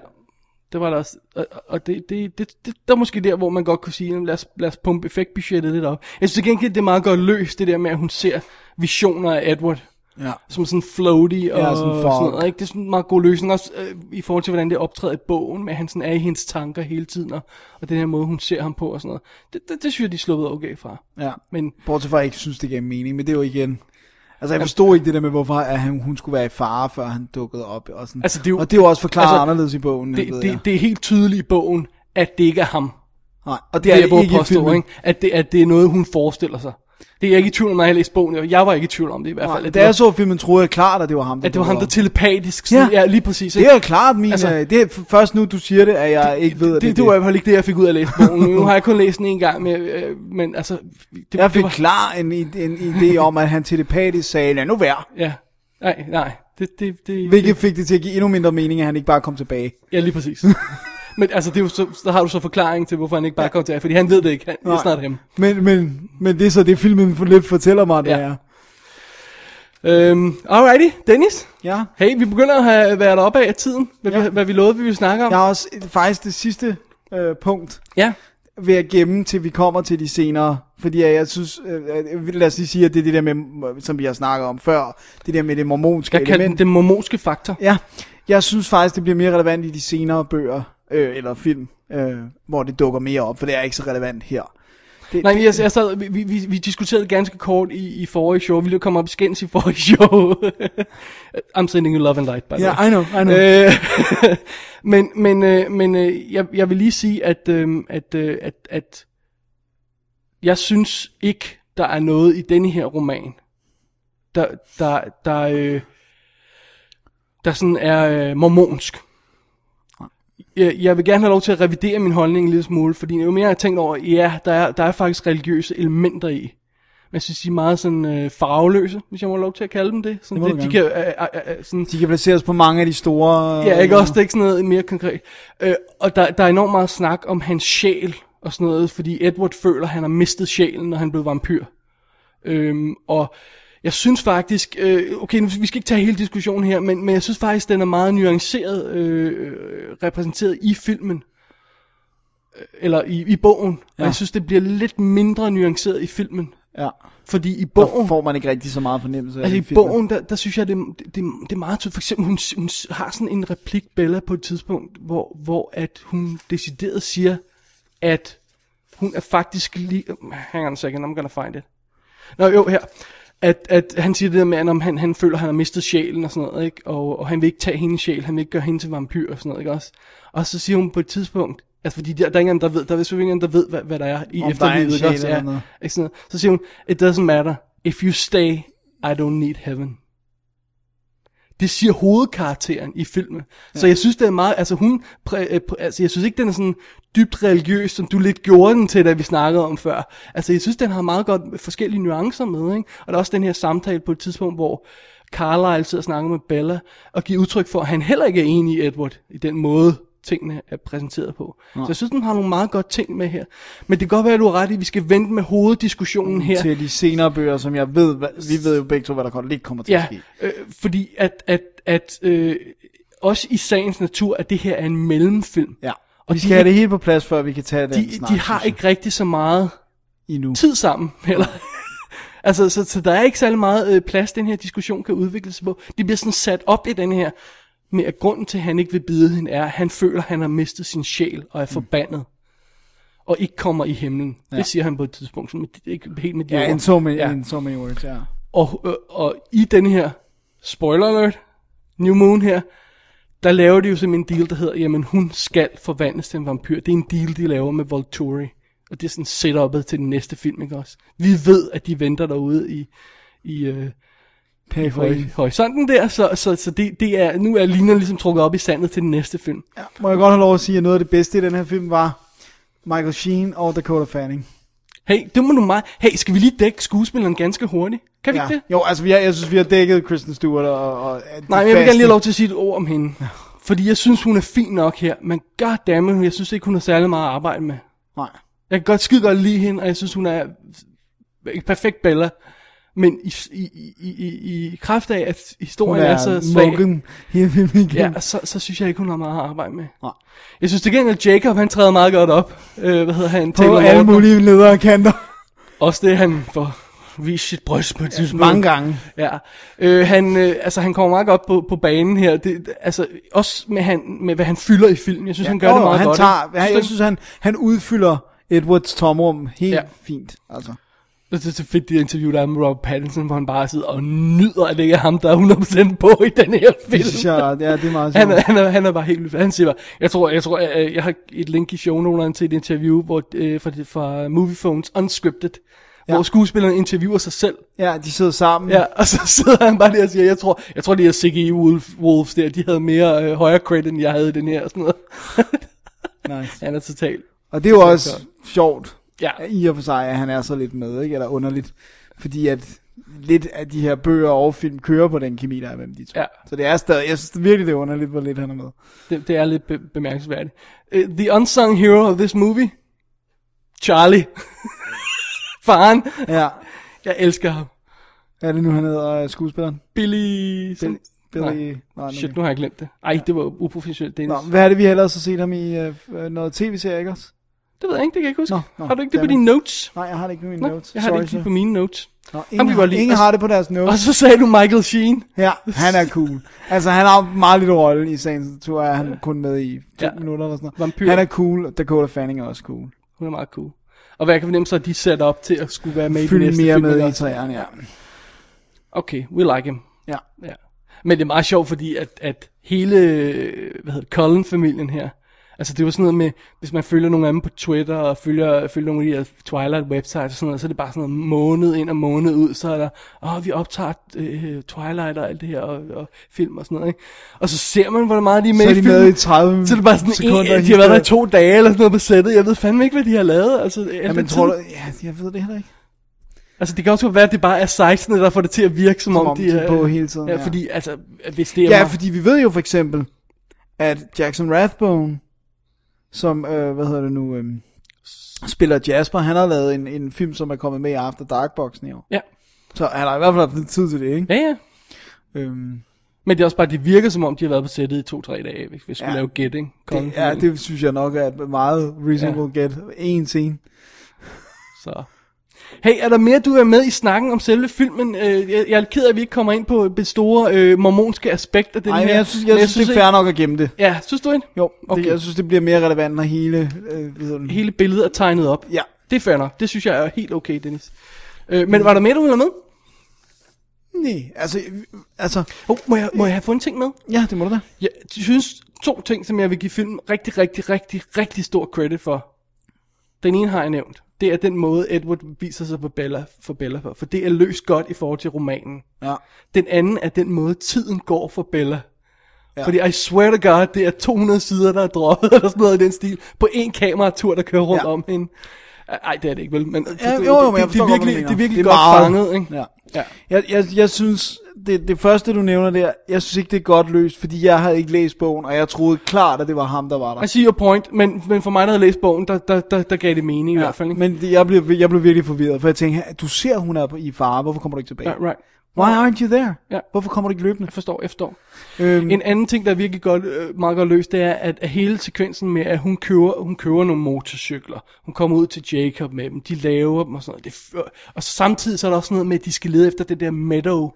det var det også. Og, og det, det, det, det, der er måske der, hvor man godt kunne sige, lad os, lad os pumpe effektbudgettet lidt op. Jeg synes igen, det er meget godt løst, det der med, at hun ser visioner af Edward. Ja. Som sådan floaty og Ja, sådan sådan, fog. noget. Ikke? Det er sådan en meget god løsning også øh, i forhold til, hvordan det optræder i bogen, med at han sådan er i hendes tanker hele tiden, og, og den her måde, hun ser ham på og sådan noget. Det, det, det synes jeg, de sluppet okay fra. Ja. Men Bortset fra, at jeg ikke synes, det gav mening, men det er jo igen... Altså, jeg forstod ikke det der med, hvorfor at han, hun skulle være i fare, før han dukkede op. Og, sådan. Altså, det er jo- og det er jo også forklaret altså, anderledes i bogen, det, ved det, jeg. det er helt tydeligt i bogen, at det ikke er ham. Nej, og det Det er det ikke i filmen. ikke? At, det, at det er noget, hun forestiller sig. Det er jeg ikke i tvivl om, når jeg har læst bogen. Jeg var ikke i tvivl om det i hvert fald. Nej, da det, jeg så filmen, troede jeg klart, at det var ham, at det var ham, der telepatisk... Ja. Sådan, ja. lige præcis. op. Det er klart, min, Altså- det er først nu, du siger det, at jeg ikke ved, at det, det, det, det var i hvert fald ikke det, jeg fik ud af at læse bogen. Nu har jeg kun læst den en gang, med, øh, men altså... Det, Jeg fik det var, klar en, en, en idé om, at han telepatisk sagde, lad nu være. Ja, nej, nej. Det, det, det, Hvilket det, fik det til at give endnu mindre mening, at han ikke bare kom tilbage. ja, lige præcis. <laughs> men altså, det er jo så, så har du så forklaring til, hvorfor han ikke bare kom til fordi han ved det ikke. Han, det er snart ham. Men, men, men det er så det, filmen for lidt fortæller mig, det Ja. er. Øhm, alrighty, Dennis. Ja. Hey, vi begynder at have været oppe af tiden, hvad, Ja. vi, hvad vi lovede, vi ville snakke om. Jeg har også faktisk det sidste øh, punkt ja. ved at gemme, til vi kommer til de senere. Fordi jeg, jeg synes, øh, øh, lad os lige sige, at det er det der med, som vi har snakket om før, det der med det mormonske Jeg kalder den element. den mormonske faktor. Ja, jeg synes faktisk, det bliver mere relevant i de senere bøger, øh, eller film, øh, hvor det dukker mere op, for det er ikke så relevant her. Det, Nej, det, jeg, jeg sad, vi, vi, vi diskuterede ganske kort i, i forrige show. Vi komme op i skændes i forrige show. <laughs> I'm sending you love and light, by the Ja, way. I know, I know. Øh, <laughs> men men, øh, men øh, jeg, jeg vil lige sige, at, øh, at, øh, at, at jeg synes ikke, der er noget i denne her roman, der, der, der, øh, der sådan er øh, mormonsk. Jeg, jeg vil gerne have lov til at revidere min holdning en lille smule, fordi jo mere jeg har tænkt over, ja, der er, der er faktisk religiøse elementer i. Jeg synes, de er meget sådan øh, farveløse, hvis jeg må have lov til at kalde dem det. Sådan, Det det de kan, øh, øh, øh, sådan, de kan placeres på mange af de store... Ja, ikke også, det er ikke sådan noget mere konkret. Øh, og der, der er enormt meget snak om hans sjæl og sådan noget, fordi Edward føler, at han har mistet sjælen, når han blev vampyr. Øhm, og jeg synes faktisk, øh, okay, nu, vi skal ikke tage hele diskussionen her, men, men jeg synes faktisk, den er meget nuanceret øh, repræsenteret i filmen. Øh, Eller i, i bogen. Ja. Og jeg synes, det bliver lidt mindre nuanceret i filmen. Ja, Fordi i der bogen... får man ikke rigtig så meget fornemmelse af Altså i filmen. bogen, der, der synes jeg, det, det, det, det er meget tydeligt. For eksempel, hun, hun har sådan en replik, Bella, på et tidspunkt, hvor, hvor at hun decideret siger, at hun er faktisk lige... Hang on a second, I'm gonna find it. Nå jo, her. At, at han siger det der med, at om han, han føler, at han har mistet sjælen og sådan noget, ikke? Og, og han vil ikke tage hendes sjæl, han vil ikke gøre hende til vampyr og sådan noget, ikke også? Og så siger hun på et tidspunkt, altså fordi der, der er ingen, der ved, der er selvfølgelig ingen, der ved, hvad, hvad der er i Om er efterlivet, ikke også? eller Ja, ikke sådan noget. Så siger hun, it doesn't matter, if you stay, I don't need heaven. Det siger hovedkarakteren i filmen. Ja. Så jeg synes, det er meget, altså hun, præ, øh, præ, altså jeg synes ikke, den er sådan dybt religiøs, som du lidt gjorde den til, da vi snakkede om før. Altså jeg synes, den har meget godt forskellige nuancer med, ikke? Og der er også den her samtale på et tidspunkt, hvor Carlisle sidder og snakker med Bella, og giver udtryk for, at han heller ikke er enig i Edward, i den måde, tingene er præsenteret på. Ja. Så jeg synes, den har nogle meget godt ting med her. Men det kan godt være, at du har ret i, at vi skal vente med hoveddiskussionen her. Til de senere bøger, som jeg ved, vi ved jo begge to, hvad der godt ikke kommer til Ja, at ske. øh, fordi at, at, at øh, også i sagens natur, at det her er en mellemfilm. Ja. Og vi de skal have det helt på plads, før vi kan tage den De, snak, de har ikke rigtig så meget endnu. tid sammen, eller... <laughs> altså, så, så der er ikke særlig meget øh, plads, den her diskussion kan udvikle sig på. Det bliver sådan sat op i den her, med at grunden til, at han ikke vil bide hende, er, at han føler, at han har mistet sin sjæl og er forbandet. Og ikke kommer i himlen. Ja. Det siger han på et tidspunkt, som det er ikke helt med de Ja, ord. in so many, ja. in so many words, ja. Og, øh, og i den her, spoiler alert, New Moon her, der laver de jo simpelthen en deal, der hedder, jamen hun skal forvandles til en vampyr. Det er en deal, de laver med Volturi. Og det er sådan setupet til den næste film, ikke også? Vi ved, at de venter derude i, i, øh, i høj, horisonten der, så, så, så det, det er, nu er linjen ligesom trukket op i sandet til den næste film. ja. Må jeg godt have lov at sige, at noget af det bedste i den her film var Michael Sheen og Dakota Fanning. Hey, det må du meget. Hey, skal vi lige dække skuespilleren ganske hurtigt? Kan vi Ja. ikke det? Jo, altså vi har, jeg synes, vi har dækket Kristen Stewart og... og Nej, men jeg vil gerne lige have lov til at sige et ord om hende. Fordi jeg synes, hun er fin nok her, men goddammit, jeg synes ikke, hun har særlig meget at arbejde med. Nej. Jeg kan godt skide godt lide hende, og jeg synes, hun er en perfekt Bella. Men i, i, i, i, i kraft af, at Hun historien er, er så svag, ja, så, så synes jeg ikke, hun har meget at arbejde med. Nej. Jeg synes til gengæld, at Jacob, han træder meget godt op. Øh, hvad hedder han? På Taylor alle Lautner. mulige ledere kanter. Også det, han får vist sit bryst på et tidspunkt. Mange gange. Ja, øh, han, øh, altså han kommer meget godt på, på banen her. Det, altså også med, han, med hvad han fylder i filmen. Jeg synes, ja, han gør Jo, det meget han godt. Tager, han, jeg synes, han, han udfylder Edwards tomrum helt Ja. ja. fint. Altså. Det er så fedt, det interview, der er med Robert Pattinson, hvor han bare sidder og nyder, at det ikke er ham, der er 100% på i den her film. Ja, det er meget Han er, sjovt. han, er, han er bare helt vildt. Han siger bare, jeg tror, jeg, tror, jeg, jeg har et link i shownoterne til et interview hvor, øh, fra, fra Movie Phones Unscripted, ja. hvor skuespilleren interviewer sig selv. Ja, de sidder sammen. Ja, og så sidder han bare der og siger, jeg tror, jeg tror de her CGI Wolf, Wolves der, de havde mere øh, højere credit, end jeg havde i den her, og sådan noget. Nice. <laughs> Han er totalt. Og det er jo også sjovt, Ja. i og for sig, at han er så lidt med, ikke? Eller underligt. Fordi at lidt af de her bøger og film kører på den kemi, der er mellem de to. Ja. Så det er stadig, jeg synes virkelig, det er underligt, hvor lidt han er med. Det, det er lidt be- bemærkelsesværdigt. Uh, the unsung hero of this movie, Charlie. <laughs> Faren. Ja. Jeg elsker ham. Hvad er det nu, han hedder, øh, skuespilleren? Billy... Som... Billy... Nej. Billy... Nej, Shit, nu har jeg glemt det. Ej, det var uprofessionelt, Dennis. Nå, hvad er det, vi ellers har set ham i øh, noget tv-serie, ikke også? Det ved jeg ikke, det kan jeg ikke huske. Nå, nå, har du ikke det på dine notes? Nej, jeg har det ikke i mine Nå, notes. jeg har det Sorry, ikke lige på mine notes. Nå, ingen, har, ingen så- har det på deres notes. Og så sagde du Michael Sheen. Ja, han er cool. Altså, han har en meget lille rolle i sagens natur, er han kun med i to Ja. ja. minutter eller sådan noget. Vampyr. Han er cool, og Dakota Fanning er også cool. Hun er meget cool. Og hvad jeg kan fornemme, så er de sat op til at skulle være med i den Fyld næste mere film. med ikke i træerne, ja. Okay, we like him. Ja. Ja. Men det er meget sjovt, fordi at, at hele, hvad hedder det, Cullen-familien her, altså det var sådan noget med, hvis man følger nogle af dem på Twitter, og følger, følger nogle af de her Twilight-websites og sådan noget, så er det bare sådan noget måned ind og måned ud, så er der, åh, vi optager øh, Twilight og alt det her, og, og film og sådan noget, ikke? Og så ser man, hvor meget de er med Så er i de filmen. med i 30 så er det bare sådan sekunder. en, de har været der i to dage eller sådan noget på sættet. Jeg ved fandme ikke, hvad de har lavet. Altså, alt Ja, men tror du... Ja, jeg ved det heller ikke. Altså, det kan også være, at det bare er 16, der får det til at virke, som, Som om, om de er på hele tiden, Ja, ja. fordi, altså, hvis det er... Ja, meget- fordi vi ved jo for eksempel, at Jackson Rathbone, som, øh, hvad hedder det nu, øh, spiller Jasper, han har lavet en, en film, som er kommet med i After Dark-boksen i år. Ja. Så han har i hvert fald haft lidt tid til det, ikke? Ja, ja. Øhm, Men det er også bare, det virker som om, de har været på sættet i to-tre dage, hvis vi skulle Ja. lave gæt, ikke? det, ja, det synes jeg nok er et meget reasonable ja. get. En scene. Så. Hey, er der mere, du er med i snakken om selve filmen? Øh, Jeg, jeg er ked af, at vi ikke kommer ind på det store øh, mormonske aspekt af den Nej, her. jeg synes, jeg, jeg synes, det er fair nok at gemme det. Ja, synes du ikke? Jo, okay. Det, jeg synes, det bliver mere relevant, når hele... Øh? Hele billedet er tegnet op. Ja. Det er fair nok. Det synes jeg er helt okay, Dennis. Øh, men var der mere, du ville med? Nej, altså... altså Oh, må, jeg, må jeg have en ting med? ja, det må du da. Jeg synes to ting, som jeg vil give filmen rigtig, rigtig, rigtig, rigtig stor credit for. Den ene har jeg nævnt. Det er den måde, Edward viser sig på Bella, for Bella for. For det er løst godt i forhold til romanen. Ja. Den anden er den måde, tiden går for Bella. Ja. Fordi I swear to God, det er 200 sider, der er droppet, <laughs> eller sådan noget i den stil, på en kameratur, der kører rundt Ja. om hende. Ej, det er det ikke vel, men Ja, det, jo, jo, men jeg det, det, er godt, hvad virkelig, det er virkelig Det er godt meget- fanget, ikke? Ja. Ja. Jeg, jeg, jeg synes, det, det første du nævner der, jeg synes ikke det er godt løst, fordi jeg havde ikke læst bogen, og jeg troede klart, at det var ham, der var der. I see your point, men, men for mig, der havde læst bogen, der, der, der, der gav det mening i hvert fald. Ikke? Men det, jeg, blev, jeg blev virkelig forvirret, for jeg tænkte, du ser, hun er i fare, hvorfor kommer du ikke tilbage? Right, right. Why aren't you there? Ja. Hvorfor kommer du ikke løbende? Jeg forstår, jeg forstår. Øhm, En anden ting, der er virkelig godt, øh, meget godt løst, det er, at, at hele sekvensen med, at hun kører, hun kører nogle motorcykler. Hun kommer ud til Jacob med dem, de laver dem og sådan noget. Det, og samtidig så er der også noget med, at de skal lede efter det der meadow,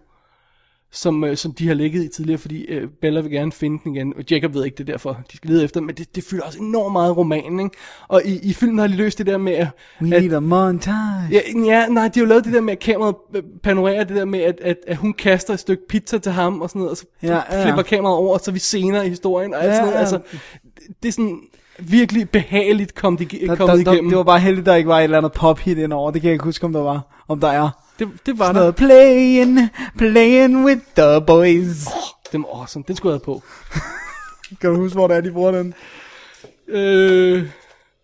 som, øh, som de har ligget i tidligere, fordi øh, Bella vil gerne finde den igen, og Jacob ved ikke det er derfor, de skal lede efter, men det, det fylder også enormt meget romanen, ikke? Og i, i filmen har de løst det der med, at, we need a montage. Ja, ja, nej, de har jo lavet det der med, at kameraet panorerer det der med, at, at, at hun kaster et stykke pizza til ham, og sådan noget, og så Ja, ja, flipper kameraet over, så er vi senere i historien, og alt Ja, sådan noget. Altså, det- er sådan virkelig behageligt kom de, Der, kom der, det der, igennem. det var bare heldigt, der ikke var et eller andet pop-hit indover. Det kan jeg ikke huske, om der var. Om der er. Det, det var Sådan der. noget, playing, playing with the boys. Den var awesome, den skulle jeg have på. <laughs> Kan du huske, hvor det er, de bruger den? Øh,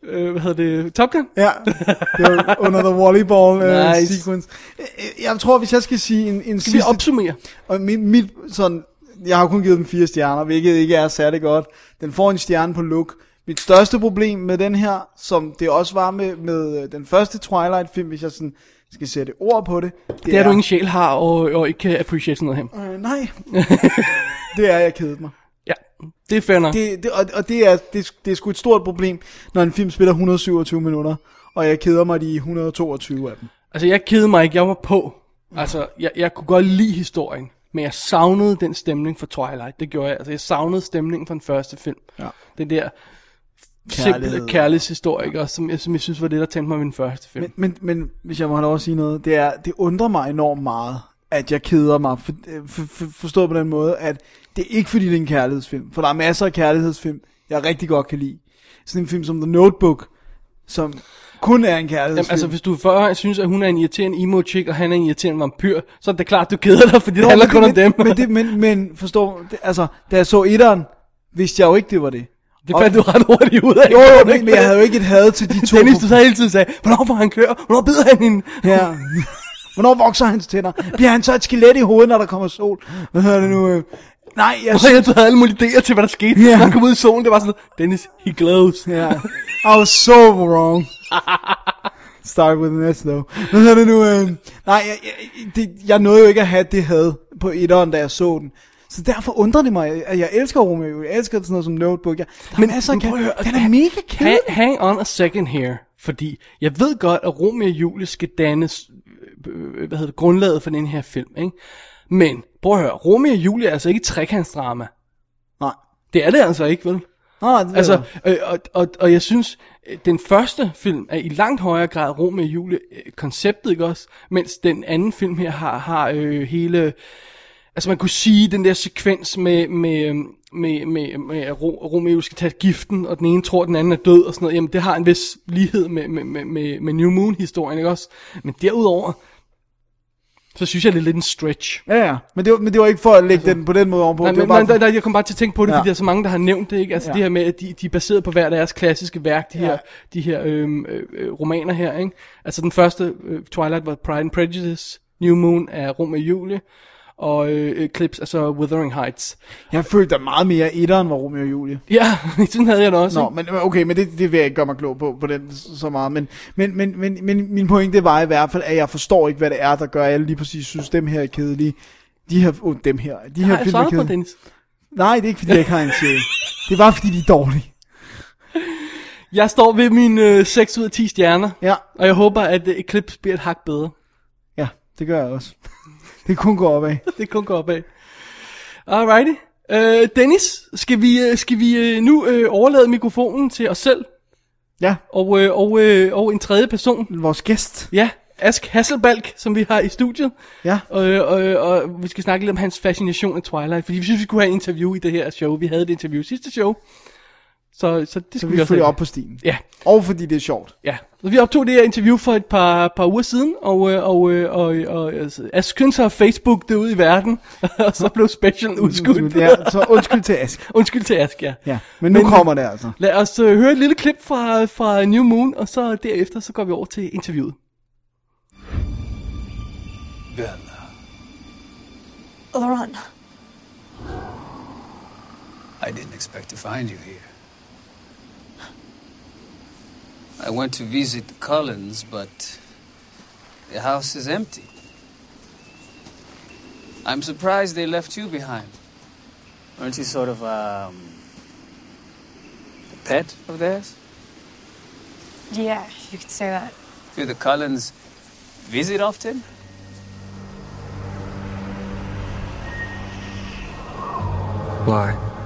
øh, hvad hedder det? Top Gun? Ja, det var <laughs> under the volleyball uh, Nice. sequence. Øh, Jeg tror, hvis jeg skal sige en, en Skal vi sidste... opsummere? Og mit, mit sådan, jeg har kun givet den fire stjerner, hvilket ikke er særlig godt. Den får en stjerne på look. Mit største problem med den her, som det også var med, med øh, den første Twilight-film, hvis jeg sådan skal sætte ord på det. Det, Det er, du ingen sjæl har, og, og ikke kan appreciate sådan noget her. Øh, nej. <laughs> det er, jeg kedet mig. Ja, det er fair nok. Det, det, og, og det er, det, det er sgu et stort problem, når en film spiller 127 minutter, og jeg keder mig de 122 af dem. Altså, jeg kedede mig ikke, jeg var på. Altså, jeg, jeg kunne godt lide historien, men jeg savnede den stemning for Twilight. Det gjorde jeg. Altså, jeg savnede stemningen fra den første film. Ja. Den der Kærlighed. simple kærlighedshistorie, ikke? Også, som, jeg, som jeg synes var det, der tændte mig den første film. Men, men, men hvis jeg må have lov at sige noget, det, er, det undrer mig enormt meget, at jeg keder mig, for, for, for, forstået på den måde, at det er ikke fordi, det er en kærlighedsfilm, for der er masser af kærlighedsfilm, jeg rigtig godt kan lide. Sådan en film som The Notebook, som kun er en kærlighedsfilm. Jamen, altså, hvis du før synes, at hun er en irriterende emo chick, og han er en irriterende vampyr, så er det klart, du keder dig, fordi det Nå, handler kun om dem. Men, det, men, men forstå, det, altså, da jeg så etteren, vidste jeg jo ikke, det var det. Det fandt du ret hurtigt ud af. Jo, jo, du men, men jeg havde jo ikke et had til de to. Dennis, du så hele tiden sagde, hvornår får han klør? Hvornår bider han hende? Ja. Hvornår vokser hans tænder? Bliver han så et skelet i hovedet, når der kommer sol? Hvad hedder det nu? øh? Nej, jeg... Og jeg havde alle mulige idéer til, hvad der skete. Ja. Når han kom ud i solen, det var sådan, Dennis, he glows. Ja. I was so wrong. Start with an S, though. Hvad hedder det nu? Øh? Nej, jeg, jeg, det, jeg nåede jo ikke at have det had på etteren, da jeg så den. Så derfor undrer det mig, at jeg elsker Romeo. Jeg elsker sådan noget som Notebook. Jeg, der men, er masser, men kan, høre, den er mega kedelig. Hang, hang on a second here, fordi jeg ved godt, at Romeo og Julie skal dannes, øh, hvad hedder det, grundlaget for den her film, ikke? Men, prøv at høre, Romeo og Julie er altså ikke et trekantsdrama. Nej. Det er det altså ikke, vel? Nå, det Altså, øh, og, og, og jeg synes, øh, den første film er i langt højere grad Romeo og Julie øh, konceptet, ikke også? Mens den anden film her har, har øh, hele, altså man kunne sige, den der sekvens med, med, med, med, med at Ro- Romeo skal tage giften, og den ene tror, den anden er død og sådan noget, jamen det har en vis lighed med, med, med, med, New Moon-historien, ikke også? Men derudover, så synes jeg, det er lidt en stretch. Ja, ja. Men det, var, men det var ikke for at lægge den på den måde ovenpå. Nej, det var bare der, der, jeg kom bare til at tænke på det, Ja. fordi der er så mange, der har nævnt det, ikke? Altså Ja. ja. det her med, at de, de er baseret på hver deres klassiske værk, de Ja. her, de her øhm, øh, øh, romaner her, ikke? Altså den første, øh, Twilight, var Pride and Prejudice, New Moon er Rom og Julie, og øh, Eclipse, altså Wuthering Heights. Jeg følte da meget mere, etteren var Romeo og Julie. Ja, <laughs> sådan havde jeg det også, Nå, men okay, men det, det vil jeg ikke gøre mig klog på, på den så meget. Men, men, men, men, men min pointe var i hvert fald, at jeg forstår ikke, hvad det er, der gør, at jeg lige præcis synes, dem her er kedelige. De her, oh, dem her, de her har film er på, kedelige. Nej, det er ikke, fordi jeg ikke har en sjæl. Det er bare, fordi de er dårlige. <laughs> Jeg står ved mine øh, 6 ud af 10 stjerner, Ja, og jeg håber, at øh, Eclipse bliver et hak bedre. ja, det gør jeg også. Det kunne gå opad. <laughs> det kun går opad. Alrighty. Øh, Dennis, skal vi, øh, skal vi øh, nu øh, overlade mikrofonen til os selv, Ja, og, øh, og, øh, og en tredje person? vores gæst. Ja, Ask Hasselbalg, som vi har i studiet. Ja, Og, og, og vi skal snakke lidt om hans fascination af Twilight, fordi vi synes, vi skulle have et interview i det her show. Vi havde et interview sidste show. Så, så det så skal vi vi have. op på stilen. Ja, Og fordi det er sjovt. ja. Så vi optog det her interview for et par, par uger siden, og, øh, og, øh, og, og altså, Ask sig at Facebook det ud i verden, <laughs> og så blev special <laughs> udskudt. Ja, så undskyld til Ask. <laughs> Undskyld til Ask, ja. Ja, men nu Men- kommer det altså. Lad os øh, høre et lille klip fra, fra New Moon, og så derefter så går vi over til interviewet. Bella. Laurent. I didn't expect to find you here. I went to visit the Cullens, but the house is empty. I'm surprised they left you behind. Aren't you sort of um, a pet of theirs? Yeah, you could say that. Do the Collins visit often? Lie.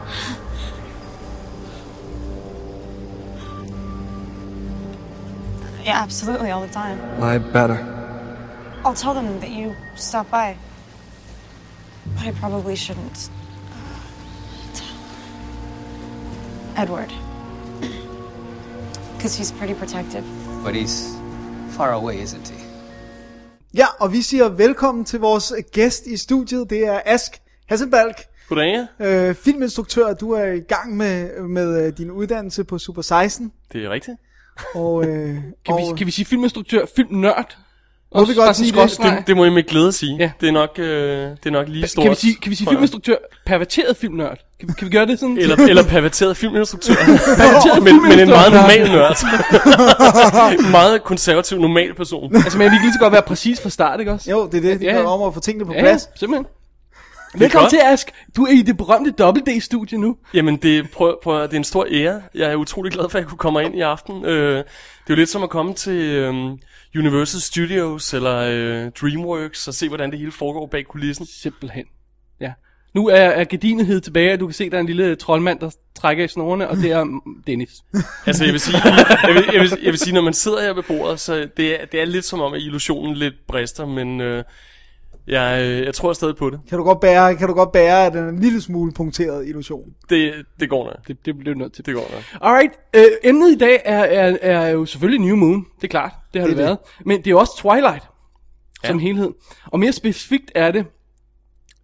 Yeah, absolutely, all the time. Lie better. I'll tell them that you stopped by. But I probably shouldn't. uh, Edward. <clears throat> Because he's pretty protective. But he's far away, isn't he? Ja, og vi siger velkommen til vores gæst i studiet. Det er Ask Hasselbalg, Goddag. øh, filminstruktør. Du er i gang med, med øh, din uddannelse på Super 16. Det er rigtigt. Og, øh, <laughs> Kan, og, vi, kan vi sige filminstruktør, filmnørd? Må vi godt sige det? Det, det må jeg med glæde sige. Ja. Det, er nok, øh, det er nok lige stort. Kan vi sige, kan vi sige filminstruktør, perverteret filmnørd? Kan, vi- kan vi gøre det sådan? Eller, eller perverteret filminstruktør. <laughs> perverteret men, men en meget normal nørd. en <laughs> meget konservativ, normal person. Altså, men vi kan lige så godt være præcis fra start, ikke også? jo, det er det. Det Ja, ja, ja. om at få tingene på Ja, plads. simpelthen. Velkommen til, Ask. Du er i det berømte Double D-studie nu. Jamen, det, prøv, prøv, det er en stor ære. Jeg er utrolig glad for, at jeg kunne komme ind i aften. Øh, det er jo lidt som at komme til øh, Universal Studios eller øh, DreamWorks og se, hvordan det hele foregår bag kulissen. Simpelthen. Ja. Nu er, er gardinet hed tilbage, og du kan se, der er en lille troldmand, der trækker i snorene, og det er mm, Dennis. <laughs> Altså, jeg vil sige, jeg vil, jeg vil, jeg vil sige når man sidder her ved bordet, så det er, det er lidt som om, at illusionen lidt brister, men øh, Jeg, øh, jeg tror stadig på det. Kan du godt bære, kan du godt bære at den er en lille smule punkteret illusion? Det, det går nok. Det, det bliver nødt til. Det går nok. Alright, øh, emnet i dag er, er, er jo selvfølgelig New Moon, det er klart, det har det, Det været. Men det er også Twilight, som Ja. helhed. Og mere specifikt er det,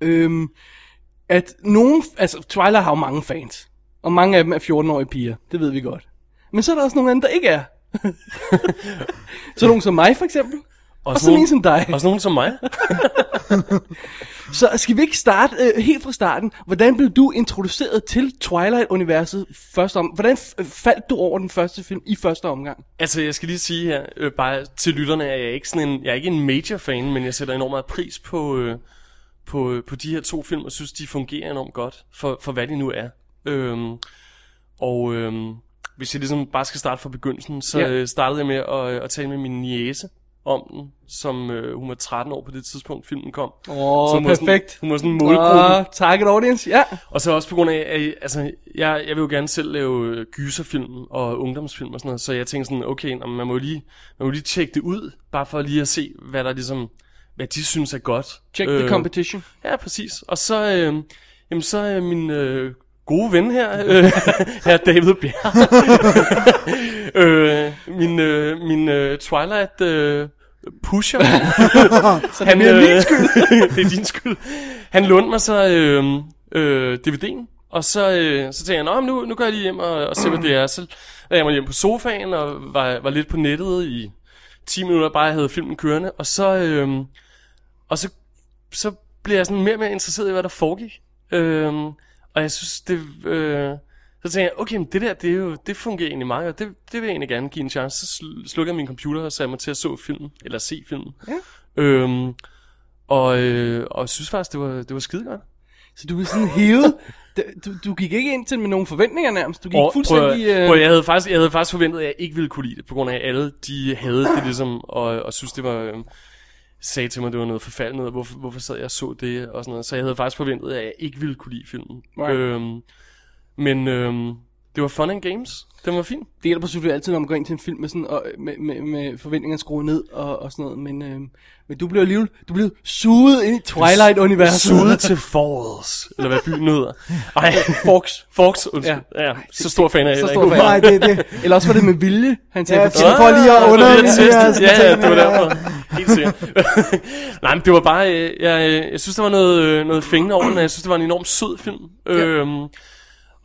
øhm, at nogen, altså Twilight har jo mange fans, og mange af dem er 14-årige piger, det ved vi godt. Men så er der også nogle andre, der ikke er. <laughs> <laughs> så nogen som mig for eksempel, og så nogen- en som dig. Også nogen som mig. Så skal vi ikke starte øh, helt fra starten? Hvordan blev du introduceret til Twilight-universet første om? Hvordan f- faldt du over den første film i første omgang? Altså, jeg skal lige sige her, øh, bare til lytterne, at jeg er ikke sådan en, jeg er ikke en major fan, men jeg sætter enormt meget pris på, øh, på, øh, på de her to film, og synes, de fungerer enormt godt, for, for hvad de nu er. Øhm, og øhm, hvis jeg ligesom bare skal starte fra begyndelsen, så Ja. ja. startede jeg med at, øh, at tale med min niece om den, som øh, hun var 13 år på det tidspunkt, filmen kom. Åh, Så hun var sådan- perfekt. hun var sådan en målgruppe. Ah, target audience, ja. Og så også på grund af, at altså, jeg, jeg vil jo gerne selv lave øh, gyserfilm og ungdomsfilm og sådan noget, så jeg tænkte sådan, okay, nå, men man må jo lige, man må lige tjekke det ud, bare for lige at se, hvad der ligesom, hvad de synes er godt. Check the competition. Ja, præcis. Og så, øh, jamen, så er min øh, gode ven her, øh, <laughs> her David Bjerg, <laughs> øh, min, øh, min øh, Twilight øh, pusher. <laughs> så han, det er min skyld. <laughs> det er din skyld. Han lånte mig så øh, øh, DVD'en, og så, øh, så tænkte jeg, Nå, nu, nu går jeg lige hjem og, og ser, hvad det er. Så lagde jeg mig hjem på sofaen og var, var lidt på nettet i 10 minutter, bare jeg havde filmen kørende. Og så, øh, og så, så blev jeg sådan mere og mere interesseret i, hvad der foregik. Øh, og jeg synes, det... Øh, så tænkte jeg, okay, men det der, det, er jo, det fungerer egentlig meget godt. Det, det vil jeg egentlig gerne give en chance. Så sl- slukkede jeg min computer og satte mig til at så filmen, eller se filmen. Ja. Øhm, og, øh, og synes faktisk, det var, det var skide godt. Så du er sådan hævet. Du, du gik ikke ind til med nogle forventninger nærmest. Du gik Og, fuldstændig... prøv, at- øh, prøv, at- jeg, havde faktisk, jeg havde faktisk forventet, at jeg ikke ville kunne lide det, på grund af, at alle de havde det ligesom, og, og synes det var, øh, sagde til mig, det var noget forfærdeligt noget, hvorfor, hvorfor sad jeg og så det, og sådan noget. Så jeg havde faktisk forventet, at jeg ikke ville kunne lide filmen. Right. Øhm, men øhm, det var fun and games. Den var fin. Det hjælper selvfølgelig altid, når man går ind til en film med, sådan, og, med, med, med forventningerne skruet ned og, og sådan noget. Men, øh, men du blev alligevel du blev suget ind i Twilight-universet. Suget til Falls, eller hvad byen hedder. Ej, Forks. Forks, undskyld. Ja. ja. Så stor fan er jeg Så stor fan. Nej, det, det, Eller også var det med vilje, han sagde. Ja, for- for lige at Ah, under- ja, ja, Ja, ja, det var ja. derfor. Helt sikkert. <laughs> Nej, men det var bare, øh, jeg, øh, jeg synes, der var noget, øh, noget fængende over den, jeg synes, det var en enormt sød film. Øhm,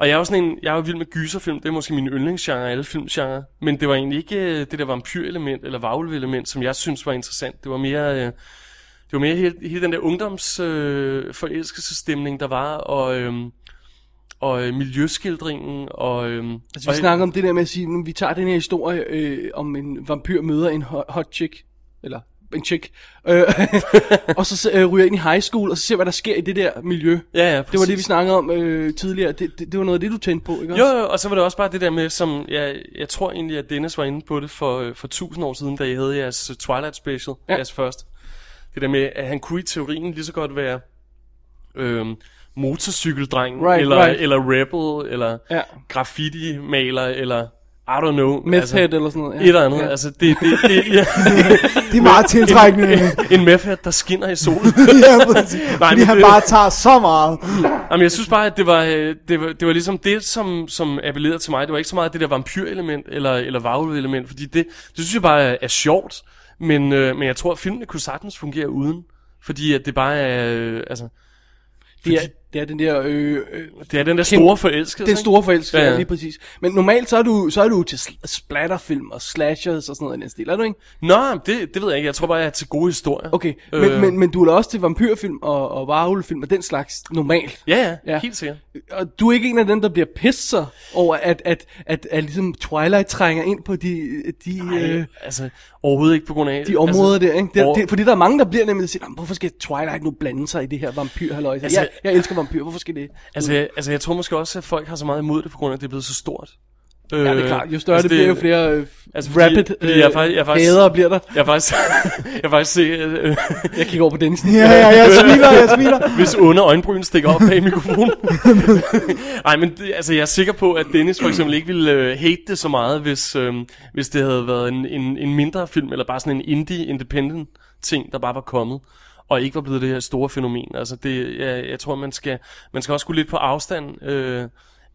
og jeg er jo sådan en, jeg er jo vild med gyserfilm, det er måske min yndlingsgenre alle filmgenre, men det var egentlig ikke øh, det der vampyrelement eller varulvelement, som jeg synes var interessant. Det var mere, øh, det var mere hele, hele den der ungdoms øh, der var, og, øh, og øh, miljøskildringen, og... Øh, Altså, vi snakker om det der med at sige, nu, vi tager den her historie øh, om en vampyr møder en hot, hot chick, eller en chick, øh, <laughs> og så øh, ryger ind i high school, og så ser, hvad der sker i det der miljø. Ja, ja, Det var det, vi snakkede om øh, tidligere. Det, det, det var noget af det, du tændte på, ikke Jo, jo, og så var det også bare det der med, som jeg, jeg tror egentlig, at Dennis var inde på det for, øh, for tusind år siden, da I havde jeres øh, Twilight Special, Ja. ja. jeres første. Det der med, at han kunne i teorien lige så godt være øhm, motorcykeldreng, Right, eller, right. eller rebel, eller Ja. graffiti-maler, eller I don't know. Meth head eller sådan noget. Et eller andet. Ja. Ja. Altså, det, det, det, ja. <laughs> det er meget tiltrækkende. en meth head, der skinner i solen. <laughs> ja, præcis. Nej, Fordi men han det- bare tager så meget. Jamen, jeg synes bare, at det var, øh, det var, det var ligesom det, som, som appellerede til mig. Det var ikke så meget det der vampyrelement eller, eller varulve-element, fordi det, det synes jeg bare er, er sjovt. Men, øh, men jeg tror, at filmene kunne sagtens fungere uden. Fordi at det bare er, øh, altså, Det er, det er den der... Øh, øh, det er den der store forelskelse. den store forelskelse, ja, Ja, lige præcis. Men normalt så er du, så er du til splatterfilm og slashers og sådan noget i den stil, er du ikke? Nå, men det, det ved jeg ikke. Jeg tror bare, jeg er til gode historier. Okay, men, Øh. men, men du er da også til vampyrfilm og, og varulvefilm og den slags normalt. Ja, ja, Ja. helt sikkert. Og du er ikke en af dem, der bliver pisser over, at, at, at, at ligesom Twilight trænger ind på de, de, Ej, øh, altså, overhovedet ikke på grund af... de områder altså, der, ikke? Det, over- det, fordi der er mange, der bliver nemlig at sige, "Nå, men hvorfor skal Twilight nu blande sig i det her vampyrhalløj? Altså- Altså, jeg, jeg elsker vampyr, hvorfor skal det? Altså, jeg, altså, jeg tror måske også, at folk har så meget imod det, på grund af, at det er blevet så stort. Ja, det er klart. Jo større altså, det bliver, jo flere øh, altså, fordi- rapid fordi jeg er øh, faktisk- jeg faktisk- hader bliver der. Jeg har faktisk, <laughs> jeg faktisk set, øh, Jeg kigger over på Dennis. Ja, ja, jeg smiler, jeg smiler. <laughs> hvis onde øjenbryn stikker op bag mikrofonen. <laughs> Nej, men det, altså, jeg er sikker på, at Dennis for eksempel ikke ville øh, hate det så meget, hvis, øh, hvis det havde været en, en, en mindre film, eller bare sådan en indie, independent ting, der bare var kommet. Og ikke var blevet det her store fænomen. Altså det, jeg, jeg tror, man skal, man skal også gå lidt på afstand øh,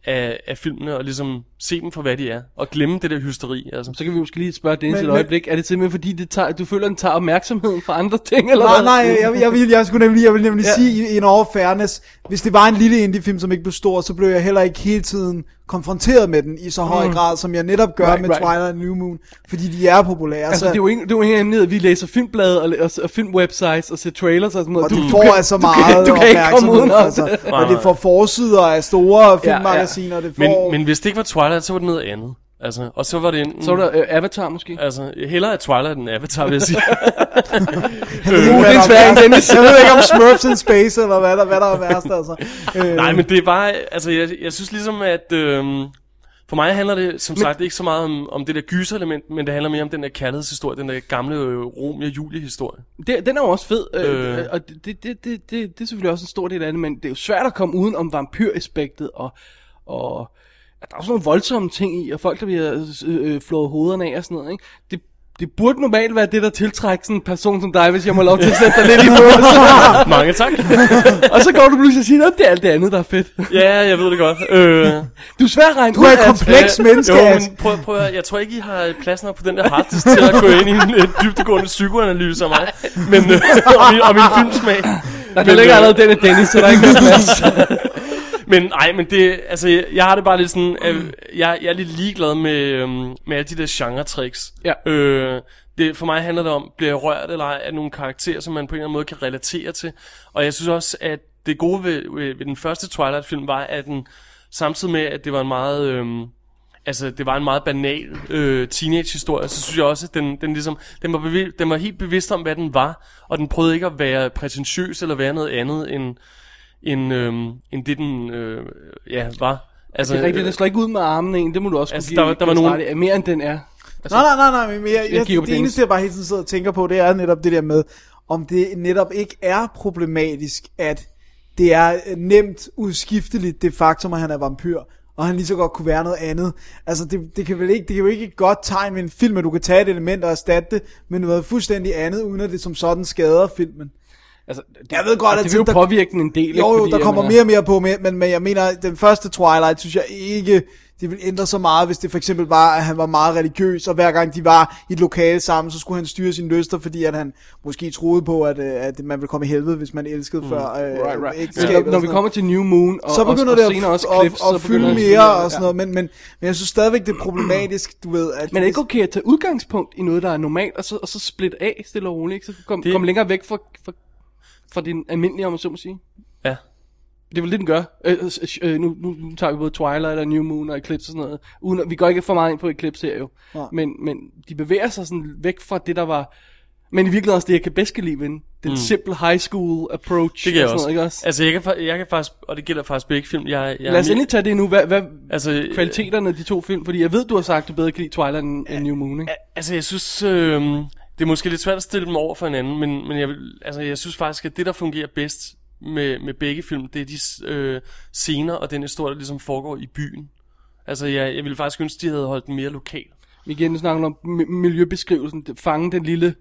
af, af filmene, og ligesom se dem for, hvad de er, og glemme det der hysteri. Altså. Så kan vi måske lige spørge Dennis et øjeblik. Er det simpelthen fordi, det tager, du føler, den tager opmærksomheden fra andre ting? Eller Nej, hvad? nej, jeg, jeg, vil, jeg skulle nemlig, jeg vil nemlig Ja. ja. sige i en over fairness, hvis det var en lille indie-film, som ikke blev stor, så blev jeg heller ikke hele tiden konfronteret med den i så høj Mm. grad, som jeg netop gør Right, med right. Twilight og New Moon, fordi de er populære. Altså, det er jo ikke, det er jo ikke hemmelighed, at vi læser filmblade og, og, og filmwebsites og ser trailers og sådan noget. og du, du får kan, altså du meget kan, du kan ikke komme opmærksomhed, udenom altså, det. og det får forsider af store ja. filmmagasiner, det Men, får... men hvis det ikke var Twilight, så var det noget andet. Altså, og så var det enten... Så er der øh, Avatar måske. Altså, hellere er Twilight end Avatar, vil jeg sige. <laughs> Ved Uh, det er der svært. Dennis. Jeg ved ikke om Smurfs in Space, eller hvad der, hvad der er værst, altså. Øh, Nej, men det er bare... Altså, jeg, jeg synes ligesom, at... Øhm, for mig handler det, som Men- sagt, ikke så meget om, om det der gyser-element, men det handler mere om den der kærlighedshistorie, den der gamle øh, Romeo-Julie-historie. Det, den er jo også fed, øh, Øh. øh. og det, det, det, det, det er selvfølgelig også en stor del af det, men det er jo svært at komme uden om vampyraspektet, og, og at der er også nogle voldsomme ting i, og folk, der bliver øh, øh, flået hovederne af og sådan noget, ikke? Det, det burde normalt være det, der tiltrækker sådan en person som dig, hvis jeg må lov til at sætte dig lidt i bås. <laughs> Mange tak. <laughs> og så går du pludselig og siger, at det er alt det andet, der er fedt. ja, jeg ved det godt. Øh, Du er svær at regne Du er et af. kompleks menneske, jo, altså. men prøv, prøv at, jeg tror ikke, I har plads nok på den der harddisk til at gå ind i en øh, dybdegående psykoanalyse af mig. Men, øh, og, min, og min filmsmag. Der Men, kan ligge øh, allerede den af Dennis, så der er ikke noget plads. <laughs> Men nej, men det, altså, jeg, jeg har det bare lidt sådan, at jeg, jeg er lidt ligeglad med, øhm, med alle de der genre-tricks. Ja. Øh, det, for mig handler det om, bliver jeg rørt eller ej af nogle karakterer, som man på en eller anden måde kan relatere til. Og jeg synes også, at det gode ved, ved, ved den første Twilight-film var, at den samtidig med, at det var en meget... Øhm, Altså, det var en meget banal øh, teenage-historie, så synes jeg også, at den, den, ligesom, den, var bevi- den var helt bevidst om, hvad den var, og den prøvede ikke at være prætentiøs eller være noget andet, end, end, øhm, end det, den øh, ja, var. Altså, det er rigtigt, den slår ikke ud med armen en, det må du også Altså, kunne der give, var- der var nogen- i. Mere end den er. Altså, Nej, nej, nej, nej, men jeg, Jeg det eneste, jeg bare hele tiden sidder og tænker på, det er netop det der med, om det netop ikke er problematisk, at det er øh, nemt udskifteligt, det faktum, at han er vampyr, og han lige så godt kunne være noget andet. Altså, det, det kan vel ikke, det kan jo ikke et godt tegn med en film, at du kan tage et element og erstatte det med noget fuldstændig andet, uden at det som sådan skader filmen. Altså, Jeg ved godt, at at det vil jo der- påvirke den en del. Jo, jo, Fordi, der kommer mener- mere og mere på, men, men, men jeg mener, den første Twilight, synes jeg ikke, det ville ændre så meget, hvis det for eksempel var, at han var meget religiøs, og hver gang de var i et lokale sammen, så skulle han styre sine lyster, fordi at han måske troede på, at, øh, at man ville komme i helvede, hvis man elskede mm. før øh, Right, right. Ja, og når, vi kommer til New Moon, og, så begynder og, det og at, senere også at, clips, at, at så begynder fylde det- mere og sådan ja. noget, men, men, men jeg synes stadigvæk, det er problematisk, du ved, at... Men er det ikke okay at tage udgangspunkt i noget, der er normalt, og så, og så splitte af stille og roligt, ikke? så kom, Det- det... kom længere væk fra, fra, fra din almindelige, om man så må sige? Ja. Det er vel det, den gør. Øh, øh, øh, nu, nu, nu tager vi både Twilight og New Moon og Eclipse og sådan noget. Uden, vi går ikke for meget ind på Eclipse her jo. Nej. Men, men de bevæger sig sådan væk fra det, der var... Men i virkeligheden også det, jeg kan bedst kan lide ved den. Den mm. simple high school approach. Det kan jeg og sådan også. Noget, ikke også? Altså, jeg kan, jeg kan faktisk, og det gælder faktisk begge film, jeg, jeg Lad os endelig tage det nu. Hvad, hvad altså, kvaliteterne af de to film? Fordi jeg ved, du har sagt, du bedre kan lide Twilight end, end New Moon, ikke? Altså, jeg synes, øh, det er måske lidt svært at stille dem over for hinanden, men, men jeg, vil, altså, jeg synes faktisk, at det, der fungerer bedst med, med begge film, det er de øh, scener og den historie, der ligesom foregår i byen. Altså, jeg, jeg ville faktisk ønske, de havde holdt den mere lokal. Igen, nu snakker om mi- miljøbeskrivelsen. Fange den lille,